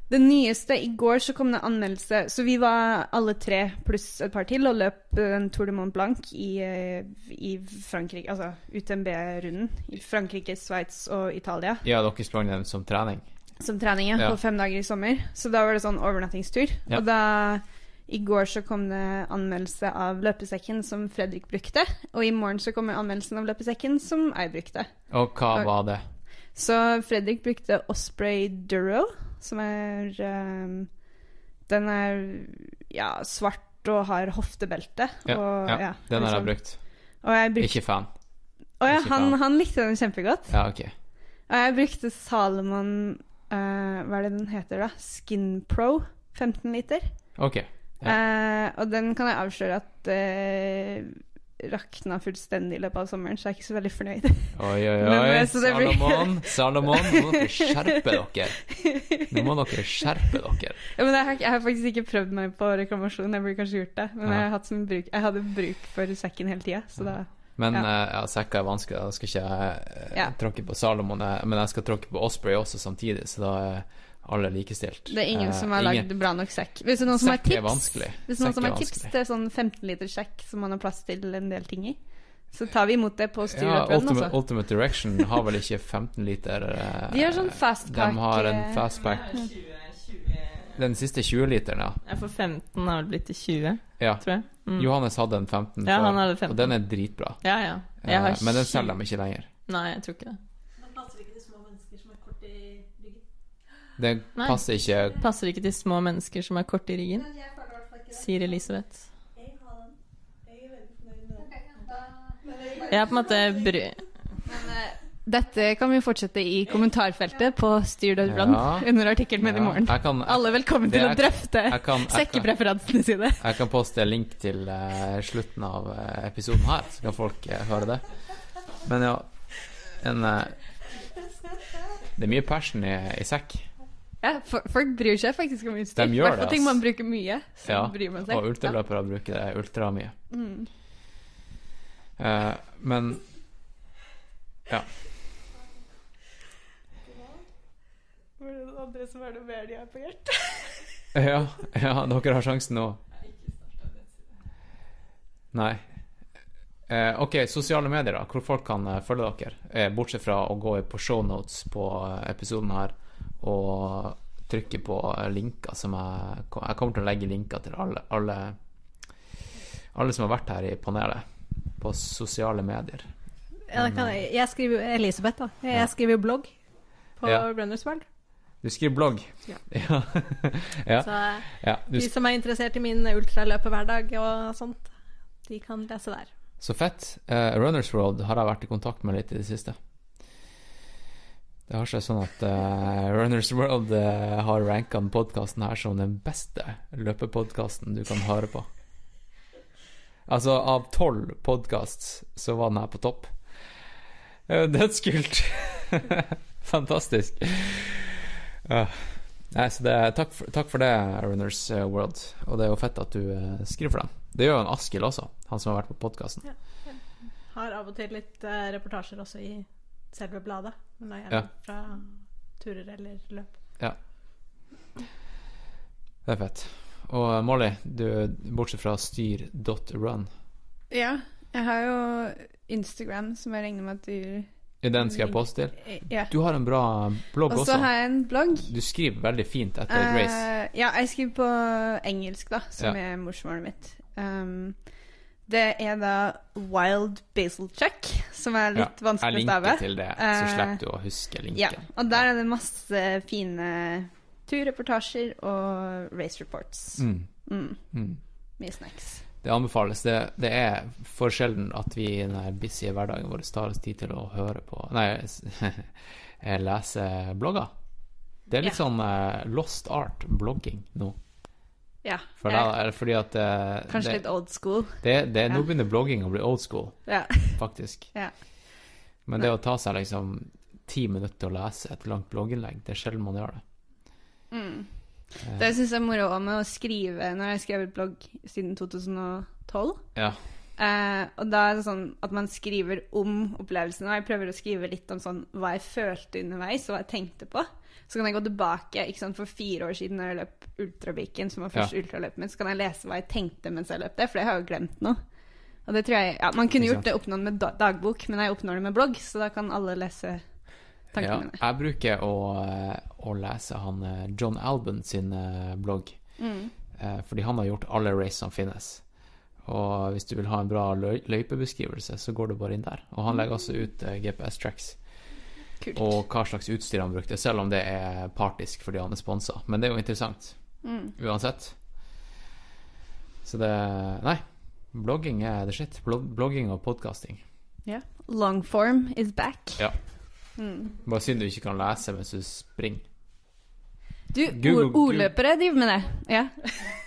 Speaker 2: Det nyeste I går så kom det anmeldelse Så vi var alle tre pluss et par til og løp eh, en Tour de Mont Blanc i, eh, i Frankrike, altså UTMB-runden. I Frankrike, Sveits og Italia.
Speaker 3: Ja, dere sprang den som trening?
Speaker 2: Som trening, ja, på fem dager i sommer. Så da var det sånn overnattingstur.
Speaker 3: Ja.
Speaker 2: Og da I går så kom det anmeldelse av løpesekken som Fredrik brukte. Og i morgen så kommer anmeldelsen av løpesekken som jeg brukte.
Speaker 3: Og hva var det?
Speaker 2: Så Fredrik brukte Osprey Duro, som er um, Den er ja, svart og har hoftebelte.
Speaker 3: Ja,
Speaker 2: og,
Speaker 3: ja,
Speaker 2: ja,
Speaker 3: Den har jeg
Speaker 2: liksom.
Speaker 3: brukt.
Speaker 2: Og jeg brukte
Speaker 3: Ikke fan.
Speaker 2: Å ja, han, han likte den kjempegodt.
Speaker 3: Ja, ok.
Speaker 2: Og jeg brukte Salomon uh, Hva er det den heter, da? Skin Pro 15 liter.
Speaker 3: Ok. Ja.
Speaker 2: Uh, og den kan jeg avsløre at uh, rakna fullstendig i løpet av sommeren, så jeg er ikke så veldig fornøyd.
Speaker 3: Oi, oi, oi.
Speaker 2: eh,
Speaker 3: Salomon, Salomon, nå må dere skjerpe dere. Nå må dere skjerpe dere.
Speaker 2: Ja, men jeg har, jeg har faktisk ikke prøvd meg på reklamasjon. Jeg burde kanskje gjort det. Men
Speaker 3: Ja.
Speaker 2: jeg, har hatt som bruk, jeg hadde bruk for sekken hele tida, så da
Speaker 3: Men
Speaker 2: Ja.
Speaker 3: ja. ja, sekka er vanskelig. Da skal ikke jeg eh,
Speaker 2: Ja.
Speaker 3: tråkke på Salomon, eh, men jeg skal tråkke på Osprey også samtidig, så da er alle likestilt.
Speaker 2: Det er ingen
Speaker 3: Eh,
Speaker 2: som har
Speaker 3: ingen-
Speaker 2: lagd bra nok sekk. Hvis det er noen som har
Speaker 3: Sekk er
Speaker 2: tips, hvis noen som har tips til sånn 15 liter sekk som man har plass til en del ting i, så tar vi imot det på
Speaker 3: Ja,
Speaker 2: styreløperen,
Speaker 3: Ultimate,
Speaker 2: altså.
Speaker 3: Ultimate Direction har vel ikke 15 liter eh,
Speaker 2: De har sånn fastpack
Speaker 3: De har en
Speaker 2: eh,
Speaker 3: fastpack. Den siste 20-literen, ja.
Speaker 7: for får 15, har vel blitt til 20,
Speaker 3: ja.
Speaker 7: tror jeg. Mm.
Speaker 3: Johannes hadde en 15
Speaker 7: Ja,
Speaker 3: før,
Speaker 7: han hadde 15.
Speaker 3: og den er dritbra.
Speaker 7: Ja, ja. Jeg har
Speaker 3: Eh, men den selger de ikke lenger.
Speaker 7: Nei, jeg tror ikke det.
Speaker 5: Men passer ikke til små mennesker som er kort i ryggen?
Speaker 3: Den
Speaker 7: Nei.
Speaker 3: passer ikke
Speaker 7: Passer ikke til små mennesker som er korte i ryggen, sier Elisabeth.
Speaker 5: Jeg er
Speaker 7: på en måte bry...
Speaker 2: Dette kan vi fortsette i kommentarfeltet på Styr.brann
Speaker 3: Ja.
Speaker 2: under artikkelen min i morgen.
Speaker 3: Jeg kan, jeg,
Speaker 2: Alle er velkommen til
Speaker 3: er-
Speaker 2: å drøfte
Speaker 3: jeg kan,
Speaker 2: sekkepreferansene sine.
Speaker 3: jeg kan poste en link til uh, slutten av uh, episoden her, så kan folk eh, høre det. Men ja, en eh, Det er mye passion i, i sekk.
Speaker 2: Ja, for, folk bryr seg faktisk om utstyr. I hvert fall ting man bruker mye. Så
Speaker 3: Ja,
Speaker 2: bryr man seg.
Speaker 3: Og ultraløpere bruker det ultramye.
Speaker 2: mye Mm.
Speaker 3: Uh, men ja.
Speaker 2: Var det noen andre som har noe mer de har på hjertet?
Speaker 3: ja. Ja, dere har sjansen nå. Nei. Eh, ok, sosiale medier, da. Hvor folk kan eh, følge dere. Eh, bortsett fra å gå på shownotes på eh, episoden her og trykke på eh, linker som jeg Jeg kommer til å legge linker til alle, alle Alle som har vært her i panelet, på sosiale medier.
Speaker 4: Ja, det kan jeg, jeg skriver jo Elisabeth, da. Jeg
Speaker 3: Ja.
Speaker 4: skriver jo blogg på
Speaker 3: Ja.
Speaker 4: Runners World.
Speaker 3: Du skriver blogg.
Speaker 4: Ja.
Speaker 3: ja. ja.
Speaker 4: Så
Speaker 3: ja. Du,
Speaker 4: de som er interessert i min ultraløperhverdag og sånt, de kan lese der.
Speaker 3: Så fett. Uh, Runners World har jeg vært i kontakt med litt i det siste. Det har seg sånn at uh, Runners World uh, har ranka podkasten her som den beste løpepodkasten du kan høre på. Altså, av tolv podkasts så var den her på topp. Uh, Dødskult! Fantastisk. Uh, Nei, så det, takk, for, takk for det, Runners eh, World. Og det er jo fett at du eh, skriver for dem. Det gjør jo en Askild også, han som har vært på podkasten.
Speaker 4: Har av og til litt eh, reportasjer også i selve bladet. Men da gjerne
Speaker 3: Ja.
Speaker 4: fra turer eller løp. Ja.
Speaker 3: Det er fett. Og eh, Molly, du, bortsett fra styr.run,
Speaker 2: Ja, jeg har jo Instagram, som jeg regner med at du
Speaker 3: i den skal jeg poste til.
Speaker 2: Ja.
Speaker 3: Du har en bra blogg også.
Speaker 2: Og så har jeg en blogg.
Speaker 3: Du skriver veldig fint etter et race.
Speaker 2: Eh, ja, jeg skriver på engelsk, da, som
Speaker 3: Ja.
Speaker 2: er morsmålet mitt. Um, det er da Wild Basil Check, som er litt
Speaker 3: ja,
Speaker 2: vanskelig å stave.
Speaker 3: Jeg linker til det, så
Speaker 2: Eh,
Speaker 3: slipper du å huske linken.
Speaker 2: Ja, og der er det masse fine turreportasjer og race reports.
Speaker 3: Mm,
Speaker 2: Mm,
Speaker 3: mm.
Speaker 2: mye snacks.
Speaker 3: Det anbefales. Det, det er for sjelden at vi i den busy hverdagen vår tar oss tid til å høre på Nei, lese blogger. Det er litt
Speaker 2: Ja.
Speaker 3: sånn uh, lost art blogging nå.
Speaker 2: Ja.
Speaker 3: For da er det fordi at det,
Speaker 2: kanskje
Speaker 3: det,
Speaker 2: litt old school.
Speaker 3: det, det, Nå
Speaker 2: Ja.
Speaker 3: begynner blogging å bli old school,
Speaker 2: Ja.
Speaker 3: faktisk.
Speaker 2: Ja.
Speaker 3: Men det å ta seg liksom ti minutter til å lese et langt blogginnlegg, det er sjelden man gjør det.
Speaker 2: Mm.
Speaker 3: Eh,
Speaker 2: Det syns jeg er moro med å skrive jeg har skrevet blogg siden 2012.
Speaker 3: Ja.
Speaker 2: Eh, og da er det sånn at man skriver om opplevelsen. Og jeg prøver å skrive litt om sånn hva jeg følte underveis, og hva jeg tenkte på. Så kan jeg gå tilbake ikke sant, for fire år siden når jeg løp ultrabiken, som var første ultraløpet mitt, så kan jeg lese hva jeg tenkte mens jeg løp det, for det har jeg jo glemt nå. Og det tror jeg, ja, Man kunne gjort det oppnådd med dagbok, men jeg oppnår det med blogg, så da kan alle lese tankene
Speaker 3: ja.
Speaker 2: mine.
Speaker 3: Jeg bruker å, å lese han eh, John Alban sin eh, blogg,
Speaker 2: Mm.
Speaker 3: eh, fordi han har gjort alle race som finnes. Og hvis du vil ha en bra løypebeskrivelse, så går du bare inn der. Og han legger også ut eh, GPS-tracks
Speaker 2: Kult.
Speaker 3: og hva slags utstyr han brukte, selv om det er partisk fordi han er sponsa. Men det er jo interessant
Speaker 2: Mm.
Speaker 3: uansett. Så det Nei. Blogging er the shit. Blogging og podkasting.
Speaker 2: Longform is back.
Speaker 3: Ja.
Speaker 2: Mm.
Speaker 3: Bare synd du ikke kan lese mens du springer.
Speaker 2: Du,
Speaker 3: Google-
Speaker 2: ord- ordløpere driver med det. Ja.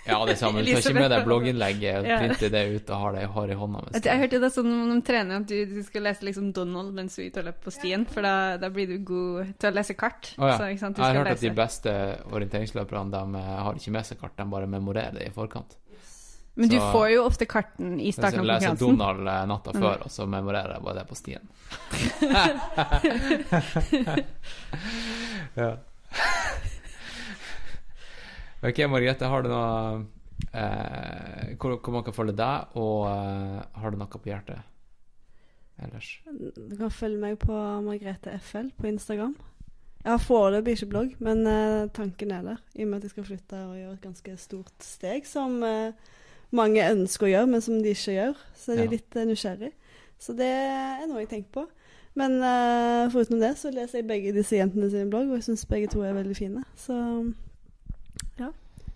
Speaker 3: Ja, det samme. Du tar ikke med deg blogginnlegget,
Speaker 2: Ja.
Speaker 3: printer det ut og har det har i hånda.
Speaker 2: Jeg, jeg hørte det sånn når de trener at du, du skal lese liksom Donald mens du er ute og løper på stien, for da, da blir du god til å lese kart.
Speaker 3: Oh, ja.
Speaker 2: Så, ikke sant, du
Speaker 3: Jeg har
Speaker 2: hørt
Speaker 3: hørt at de beste orienteringsløperne de eh, har ikke med seg kart, de bare memorerer det i forkant.
Speaker 2: Men du får jo ofte karten i starten av konkurransen. jeg leser.
Speaker 3: Donald natta natta
Speaker 2: Mm.
Speaker 3: før, og så memorerer jeg bare det på stien. ja. ok, Margrethe, har du noe eh, hvor, hvor man kan følge deg, og eh, har du noe på hjertet ellers?
Speaker 5: Du kan følge meg på Margrethe FL på Instagram. Jeg har foreløpig ikke blogg, men eh, tanken er der. I og med at jeg skal flytte og gjøre et ganske stort steg som eh, mange ønsker å gjøre, men som de ikke gjør. Så de
Speaker 3: Ja.
Speaker 5: er litt uh, nysgjerrig. Så det er noe jeg tenker på. Men eh, foruten det så leser jeg begge disse jentene sine blogg, og jeg syns begge to er veldig fine. Så ja.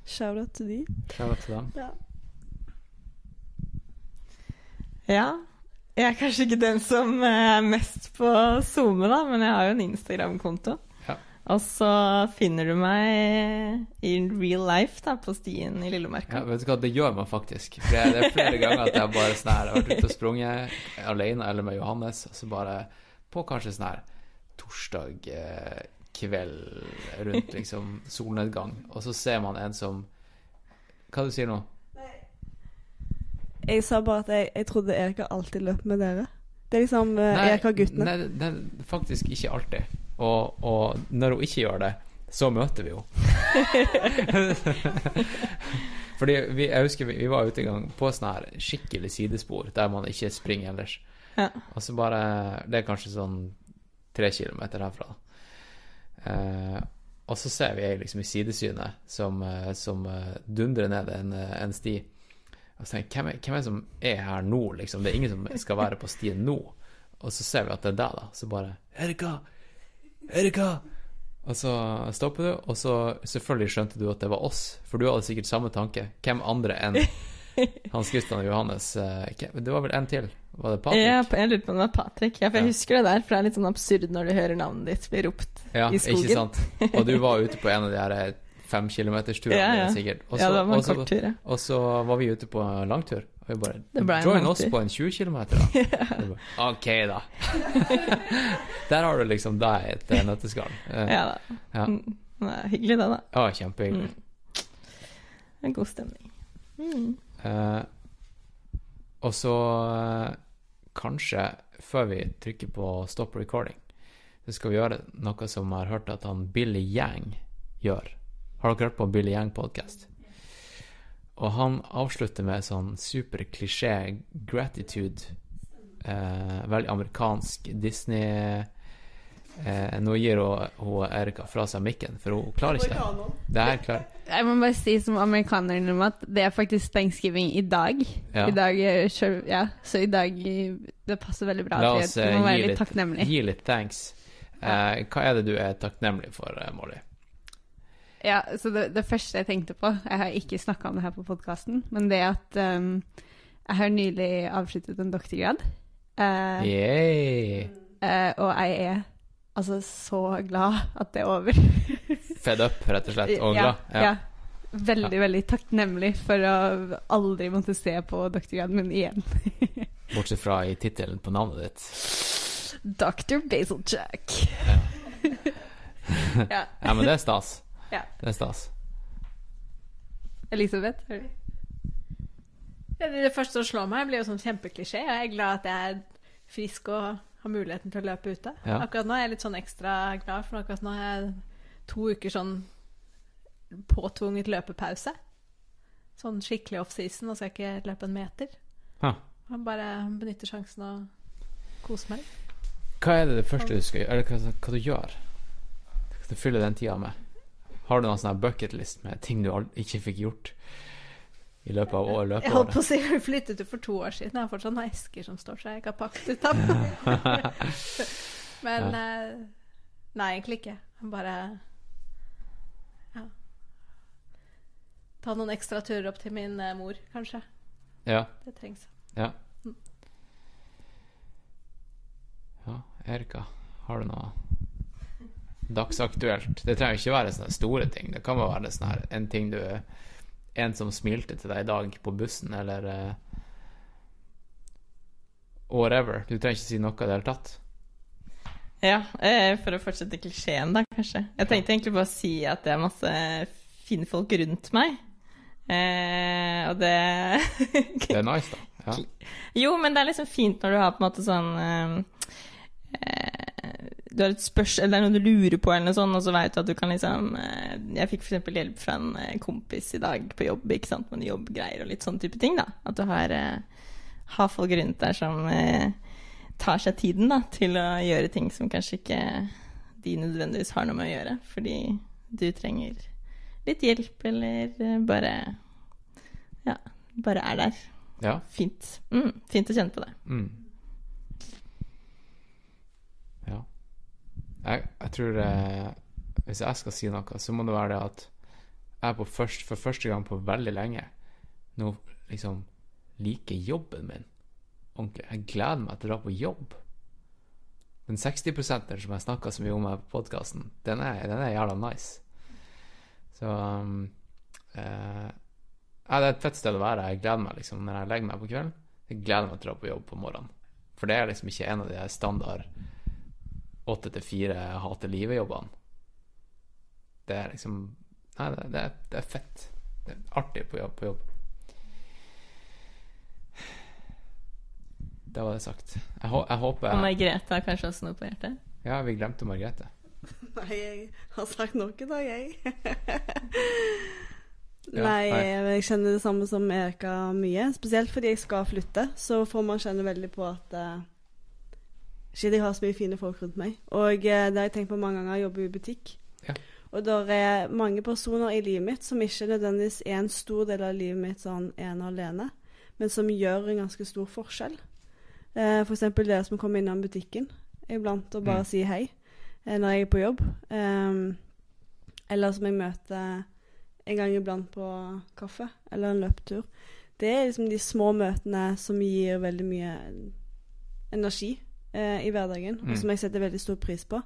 Speaker 5: Shout-out til de.
Speaker 3: Shout-out til dem.
Speaker 5: Ja.
Speaker 7: Ja. Jeg er kanskje ikke den som eh, er mest på SoMe, da, men jeg har jo en Instagram-konto.
Speaker 3: Ja.
Speaker 7: Og så finner du meg i real life da, på stien i
Speaker 3: Ja, vet du hva, det gjør man faktisk. Det er flere ganger at jeg bare sånn her, har vært ute og sprunget alene eller med Johannes, og så bare på kanskje sånn her torsdag eh, kveld rundt liksom solnedgang, og så ser man en som Hva du sier nå?
Speaker 5: Jeg sa bare at jeg, jeg trodde Erika alltid løp med dere. Det er liksom uh, Erika har guttene.
Speaker 3: Nei, det er faktisk ikke alltid. Og, og når hun ikke gjør det, så møter vi henne. Fordi vi, jeg husker vi, vi var ute en gang på sånn her skikkelig sidespor der man ikke springer ellers.
Speaker 7: Ja.
Speaker 3: Og så bare Det er kanskje sånn tre kilometer herfra. Eh, og så ser vi ei liksom i sidesynet som, eh, som eh, dundrer ned en, en sti. Og så tenker jeg, hvem hvem er det som er her nå, liksom? Det er ingen som skal være på stien nå. Og så ser vi at det er deg, da. Så bare Erika! Erika! Og så stopper du, og så selvfølgelig skjønte du at det var oss, for du hadde sikkert samme tanke. Hvem andre enn Hans Christian og Johannes? eh, Det var vel en til? Var det Patrick?
Speaker 7: Ja, jeg lurer på om det var Patrick. Ja, for jeg
Speaker 3: Ja.
Speaker 7: husker det der, for det er litt sånn absurd når du hører navnet ditt bli ropt
Speaker 3: Ja,
Speaker 7: i skogen.
Speaker 3: ikke sant? Og du var ute på en av de her femkilometersturene,
Speaker 7: Ja, ja.
Speaker 3: sikkert. Også,
Speaker 7: ja, det var en
Speaker 3: også,
Speaker 7: kort tur, ja.
Speaker 3: Og så var vi ute på en langtur. Og vi bare
Speaker 7: Det ble
Speaker 3: Join oss på en 20 km, da. Og bare, OK, da. Der har du liksom deg et eh, nøtteskall. Eh,
Speaker 7: Ja da.
Speaker 3: Ja.
Speaker 7: Mm. Det er hyggelig, det, da.
Speaker 3: Ja, kjempehyggelig.
Speaker 7: Mm. En god stemning. Mm.
Speaker 3: Eh, og så eh, kanskje, før vi trykker på stop recording, så skal vi gjøre noe som jeg har hørt at han Billy Yang gjør. Har dere hørt på Billy Yang-podkast? Og han avslutter med sånn super klisjé gratitude. Eh, veldig amerikansk Disney eh, Nå gir hun, hun Erika fra seg mikken, for hun klarer ikke det. Det her klar.
Speaker 2: Jeg må bare si som amerikaner om at det er faktisk thanksgiving i dag.
Speaker 3: Ja.
Speaker 2: I dag selv, ja, så i dag eh, Det passer veldig bra.
Speaker 3: La
Speaker 2: at
Speaker 3: oss
Speaker 2: vi
Speaker 3: eh,
Speaker 2: må
Speaker 3: gi
Speaker 2: være litt
Speaker 3: litt, gi litt thanks. Eh, hva er det du er takknemlig for, eh, Molly?
Speaker 2: Ja, så det, det første jeg tenkte på Jeg har ikke snakka om det her på podkasten, men det at um, jeg har nylig avsluttet en doktorgrad. Uh,
Speaker 3: Yay!
Speaker 2: eh, og jeg er altså så glad at det er over.
Speaker 3: Fed up, rett og slett. Og
Speaker 2: ja,
Speaker 3: glad.
Speaker 2: ja. Veldig, veldig takknemlig for å aldri måtte se på doktorgraden min igjen.
Speaker 3: Bortsett fra i tittelen på navnet ditt.
Speaker 2: Dr. Basil
Speaker 3: Ja.
Speaker 2: Ja.
Speaker 3: ja, men det er stas.
Speaker 2: Ja.
Speaker 3: Det er stas.
Speaker 2: Elisabeth? er det-
Speaker 4: Det første som slår meg, blir jo sånn kjempeklisjé. Jeg er glad at jeg er frisk og har muligheten til å løpe ute.
Speaker 3: Ja.
Speaker 4: Akkurat nå er jeg litt sånn ekstra glad, for akkurat nå har jeg to uker sånn påtvunget løpepause. Sånn skikkelig offseason, og skal ikke løpe en meter.
Speaker 3: Ha.
Speaker 4: Jeg bare benytter sjansen og koser meg litt.
Speaker 3: Hva er det det første du skal gjøre? Eller hva, hva du gjør? Hva du fyller den tida med? Har du noen sånn bucketlist med ting du ikke fikk gjort i løpet av år,
Speaker 4: Jeg holdt på å si vi flyttet ut for to år siden. Jeg har fortsatt noen esker som står så jeg ikke har pakket ut av. Men ja. nei, egentlig ikke. Bare ja. Ta noen ekstra turer opp til min eh, mor, kanskje.
Speaker 3: Ja.
Speaker 4: Det trengs.
Speaker 3: Ja. Ja, Erika, har du noe dagsaktuelt? Det trenger ikke være sånne store ting. Det kan være sånn en ting du En som smilte til deg i dag på bussen, eller uh, whatever. Du trenger ikke si noe i det hele tatt.
Speaker 7: Ja, eh, for å fortsette klisjeen, da, kanskje. Jeg tenkte egentlig bare å si at det er masse fine folk rundt meg. Eh, og det
Speaker 3: Det er nice, da. Ja.
Speaker 7: Jo, men det er liksom fint når du har på en måte sånn eh, eh, Du har et spørsmål, eller er noe du lurer på, eller noe sånt, og så vet du at du kan liksom eh, Jeg fikk f.eks. hjelp fra en eh, kompis i dag på jobb, ikke sant, med jobbgreier og litt sånn type ting, da. At du har, eh, har folk rundt der som tar seg tiden da, til å gjøre ting som kanskje ikke de nødvendigvis har noe med å gjøre, fordi du trenger litt hjelp, eller bare Ja, bare er der.
Speaker 3: ja.
Speaker 7: Fint. Mm, fint å kjenne på det.
Speaker 3: Mm. Ja. Jeg, jeg tror eh, Hvis jeg skal si noe, så må det være det at jeg først, for første gang på veldig lenge nå liksom liker jobben min ordentlig. Jeg gleder meg til å dra på jobb. Den 60-prosenteren som jeg snakka så mye om her på podkasten, den, den er jævla nice. Så um, eh, ja, det er et fett sted å være. Jeg gleder meg liksom når jeg legger meg på kvelden. Jeg gleder meg til å dra på jobb på morgenen. For det er liksom ikke en av de standard åtte til fire hater livet-jobbene. Det er liksom Nei, det, det, er, det er fett. Det er artig på jobb. På jobb. Det var det sagt. Jeg, hå- jeg
Speaker 7: Og Margrethe har kanskje også noe på hjertet?
Speaker 3: Ja, vi glemte Margrethe.
Speaker 5: Nei, jeg har sagt noe i dag, jeg.
Speaker 3: Ja,
Speaker 5: nei, jeg kjenner det samme som Erika mye. Spesielt fordi jeg skal flytte, så får man kjenne veldig på at eh, Shit, jeg har så mye fine folk rundt meg. Og eh, det har jeg tenkt på mange ganger, jeg jobber i butikk.
Speaker 3: Ja.
Speaker 5: Og det er mange personer i livet mitt som ikke nødvendigvis er en stor del av livet mitt sånn ene og alene, men som gjør en ganske stor forskjell. Eh, for eksempel dere som kommer innom butikken iblant og bare
Speaker 3: Mm.
Speaker 5: sier hei eh, når jeg er på jobb. Eh, eller som jeg møter en gang iblant på kaffe eller en løpetur. Det er liksom de små møtene som gir veldig mye energi eh, i hverdagen,
Speaker 3: Mm.
Speaker 5: og som jeg setter veldig stor pris på.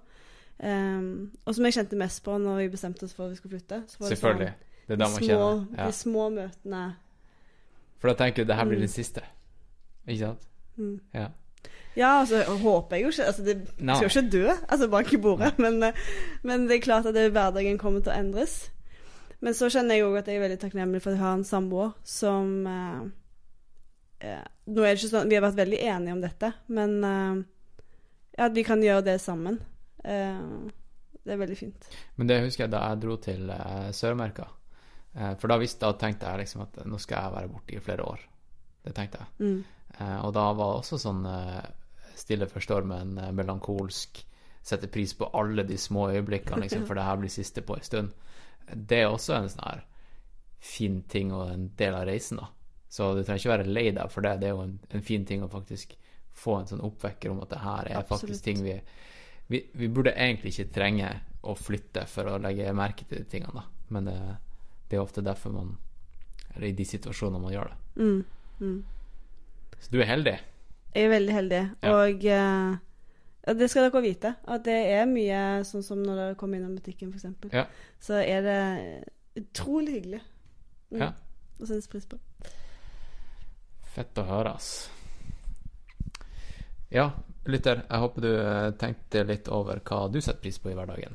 Speaker 5: Um, og som jeg kjente mest på når vi bestemte oss for at vi skulle flytte. Så var det
Speaker 3: Selvfølgelig. Det er da
Speaker 5: Sånn,
Speaker 3: man
Speaker 5: små,
Speaker 3: kjenner ja.
Speaker 5: de små møtene
Speaker 3: For da tenker du det her blir
Speaker 5: Mm.
Speaker 3: den siste. Ikke sant?
Speaker 5: mm.
Speaker 3: Ja.
Speaker 5: Ja, altså, håper jeg jo ikke. Altså, det
Speaker 3: no.
Speaker 5: skal jo ikke dø, altså bak i bordet. Men, eh, men det er klart at det, hverdagen kommer til å endres. Men så kjenner jeg òg at jeg er veldig takknemlig for at jeg har en samboer som eh, eh, Nå er det ikke sånn Vi har vært veldig enige om dette, men eh, ja, at vi kan gjøre det sammen. Eh, det er veldig fint.
Speaker 3: Men det husker jeg da jeg dro til uh, Sør-Amerika. Eh, for da, visste, da tenkte jeg liksom at nå skal jeg være borte i flere år. Det tenkte jeg.
Speaker 5: Mm.
Speaker 3: Eh, og da var det også sånn eh, stille for stormen, eh, melankolsk, sette pris på alle de små øyeblikkene, liksom, for det her blir siste på en stund. Det er også en sånn her fin ting og en del av reisen, da. Så du trenger ikke være lei deg for det. Det er jo en, en fin ting å faktisk få en sånn oppvekker om at det her er
Speaker 5: Absolutt.
Speaker 3: faktisk ting vi, vi Vi burde egentlig ikke trenge å flytte for å legge merke til de tingene, da. Men det, det er ofte derfor man Eller i de situasjonene man gjør det.
Speaker 5: Mm. Mm.
Speaker 3: Så du er heldig.
Speaker 5: Jeg er veldig heldig,
Speaker 3: Ja.
Speaker 5: og ja, det skal dere vite. At det er mye sånn som når dere kommer innom butikken, f.eks.
Speaker 3: Ja.
Speaker 5: Så er det utrolig hyggelig. Mm.
Speaker 3: Ja.
Speaker 5: Å settes pris på.
Speaker 3: Fett å høre, ass. Ja, lytter, jeg håper du eh, tenkte litt over hva du setter pris på i hverdagen.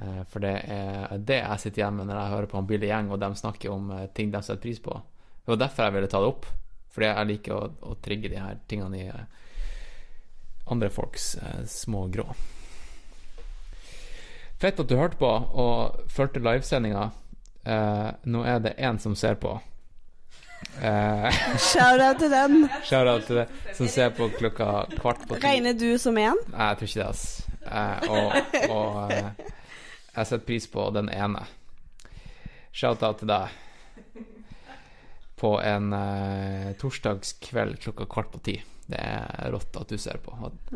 Speaker 3: Eh, for det er det jeg sitter igjen med når jeg hører på en Billy Gjeng, og de snakker om eh, ting de setter pris på. Det var derfor jeg ville ta det opp. Fordi jeg liker å, å trigge de her tingene i andre folks små grå. Fett at du hørte på og fulgte livesendinga. Nå er det én som ser på.
Speaker 5: Shout-out til den.
Speaker 3: Shout-out til det som ser på klokka kvart på ti.
Speaker 5: Regner du som en?
Speaker 3: Nei, jeg tror ikke det, ass. Eh, og og eh, jeg setter pris på den ene. Shout-out til deg. På en eh, torsdagskveld klokka kvart på ti. Det er rått at du ser på. At,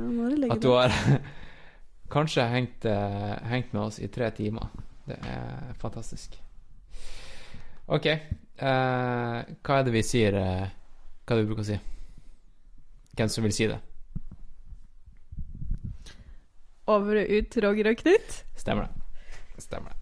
Speaker 3: at du har kanskje hengt, eh, hengt med oss i tre timer. Det er fantastisk. OK. Uh, hva er det vi sier uh, Hva er det vi bruker å si? Hvem som vil si det?
Speaker 2: Over og ut, Roger og Knut.
Speaker 3: Stemmer det. Stemmer det.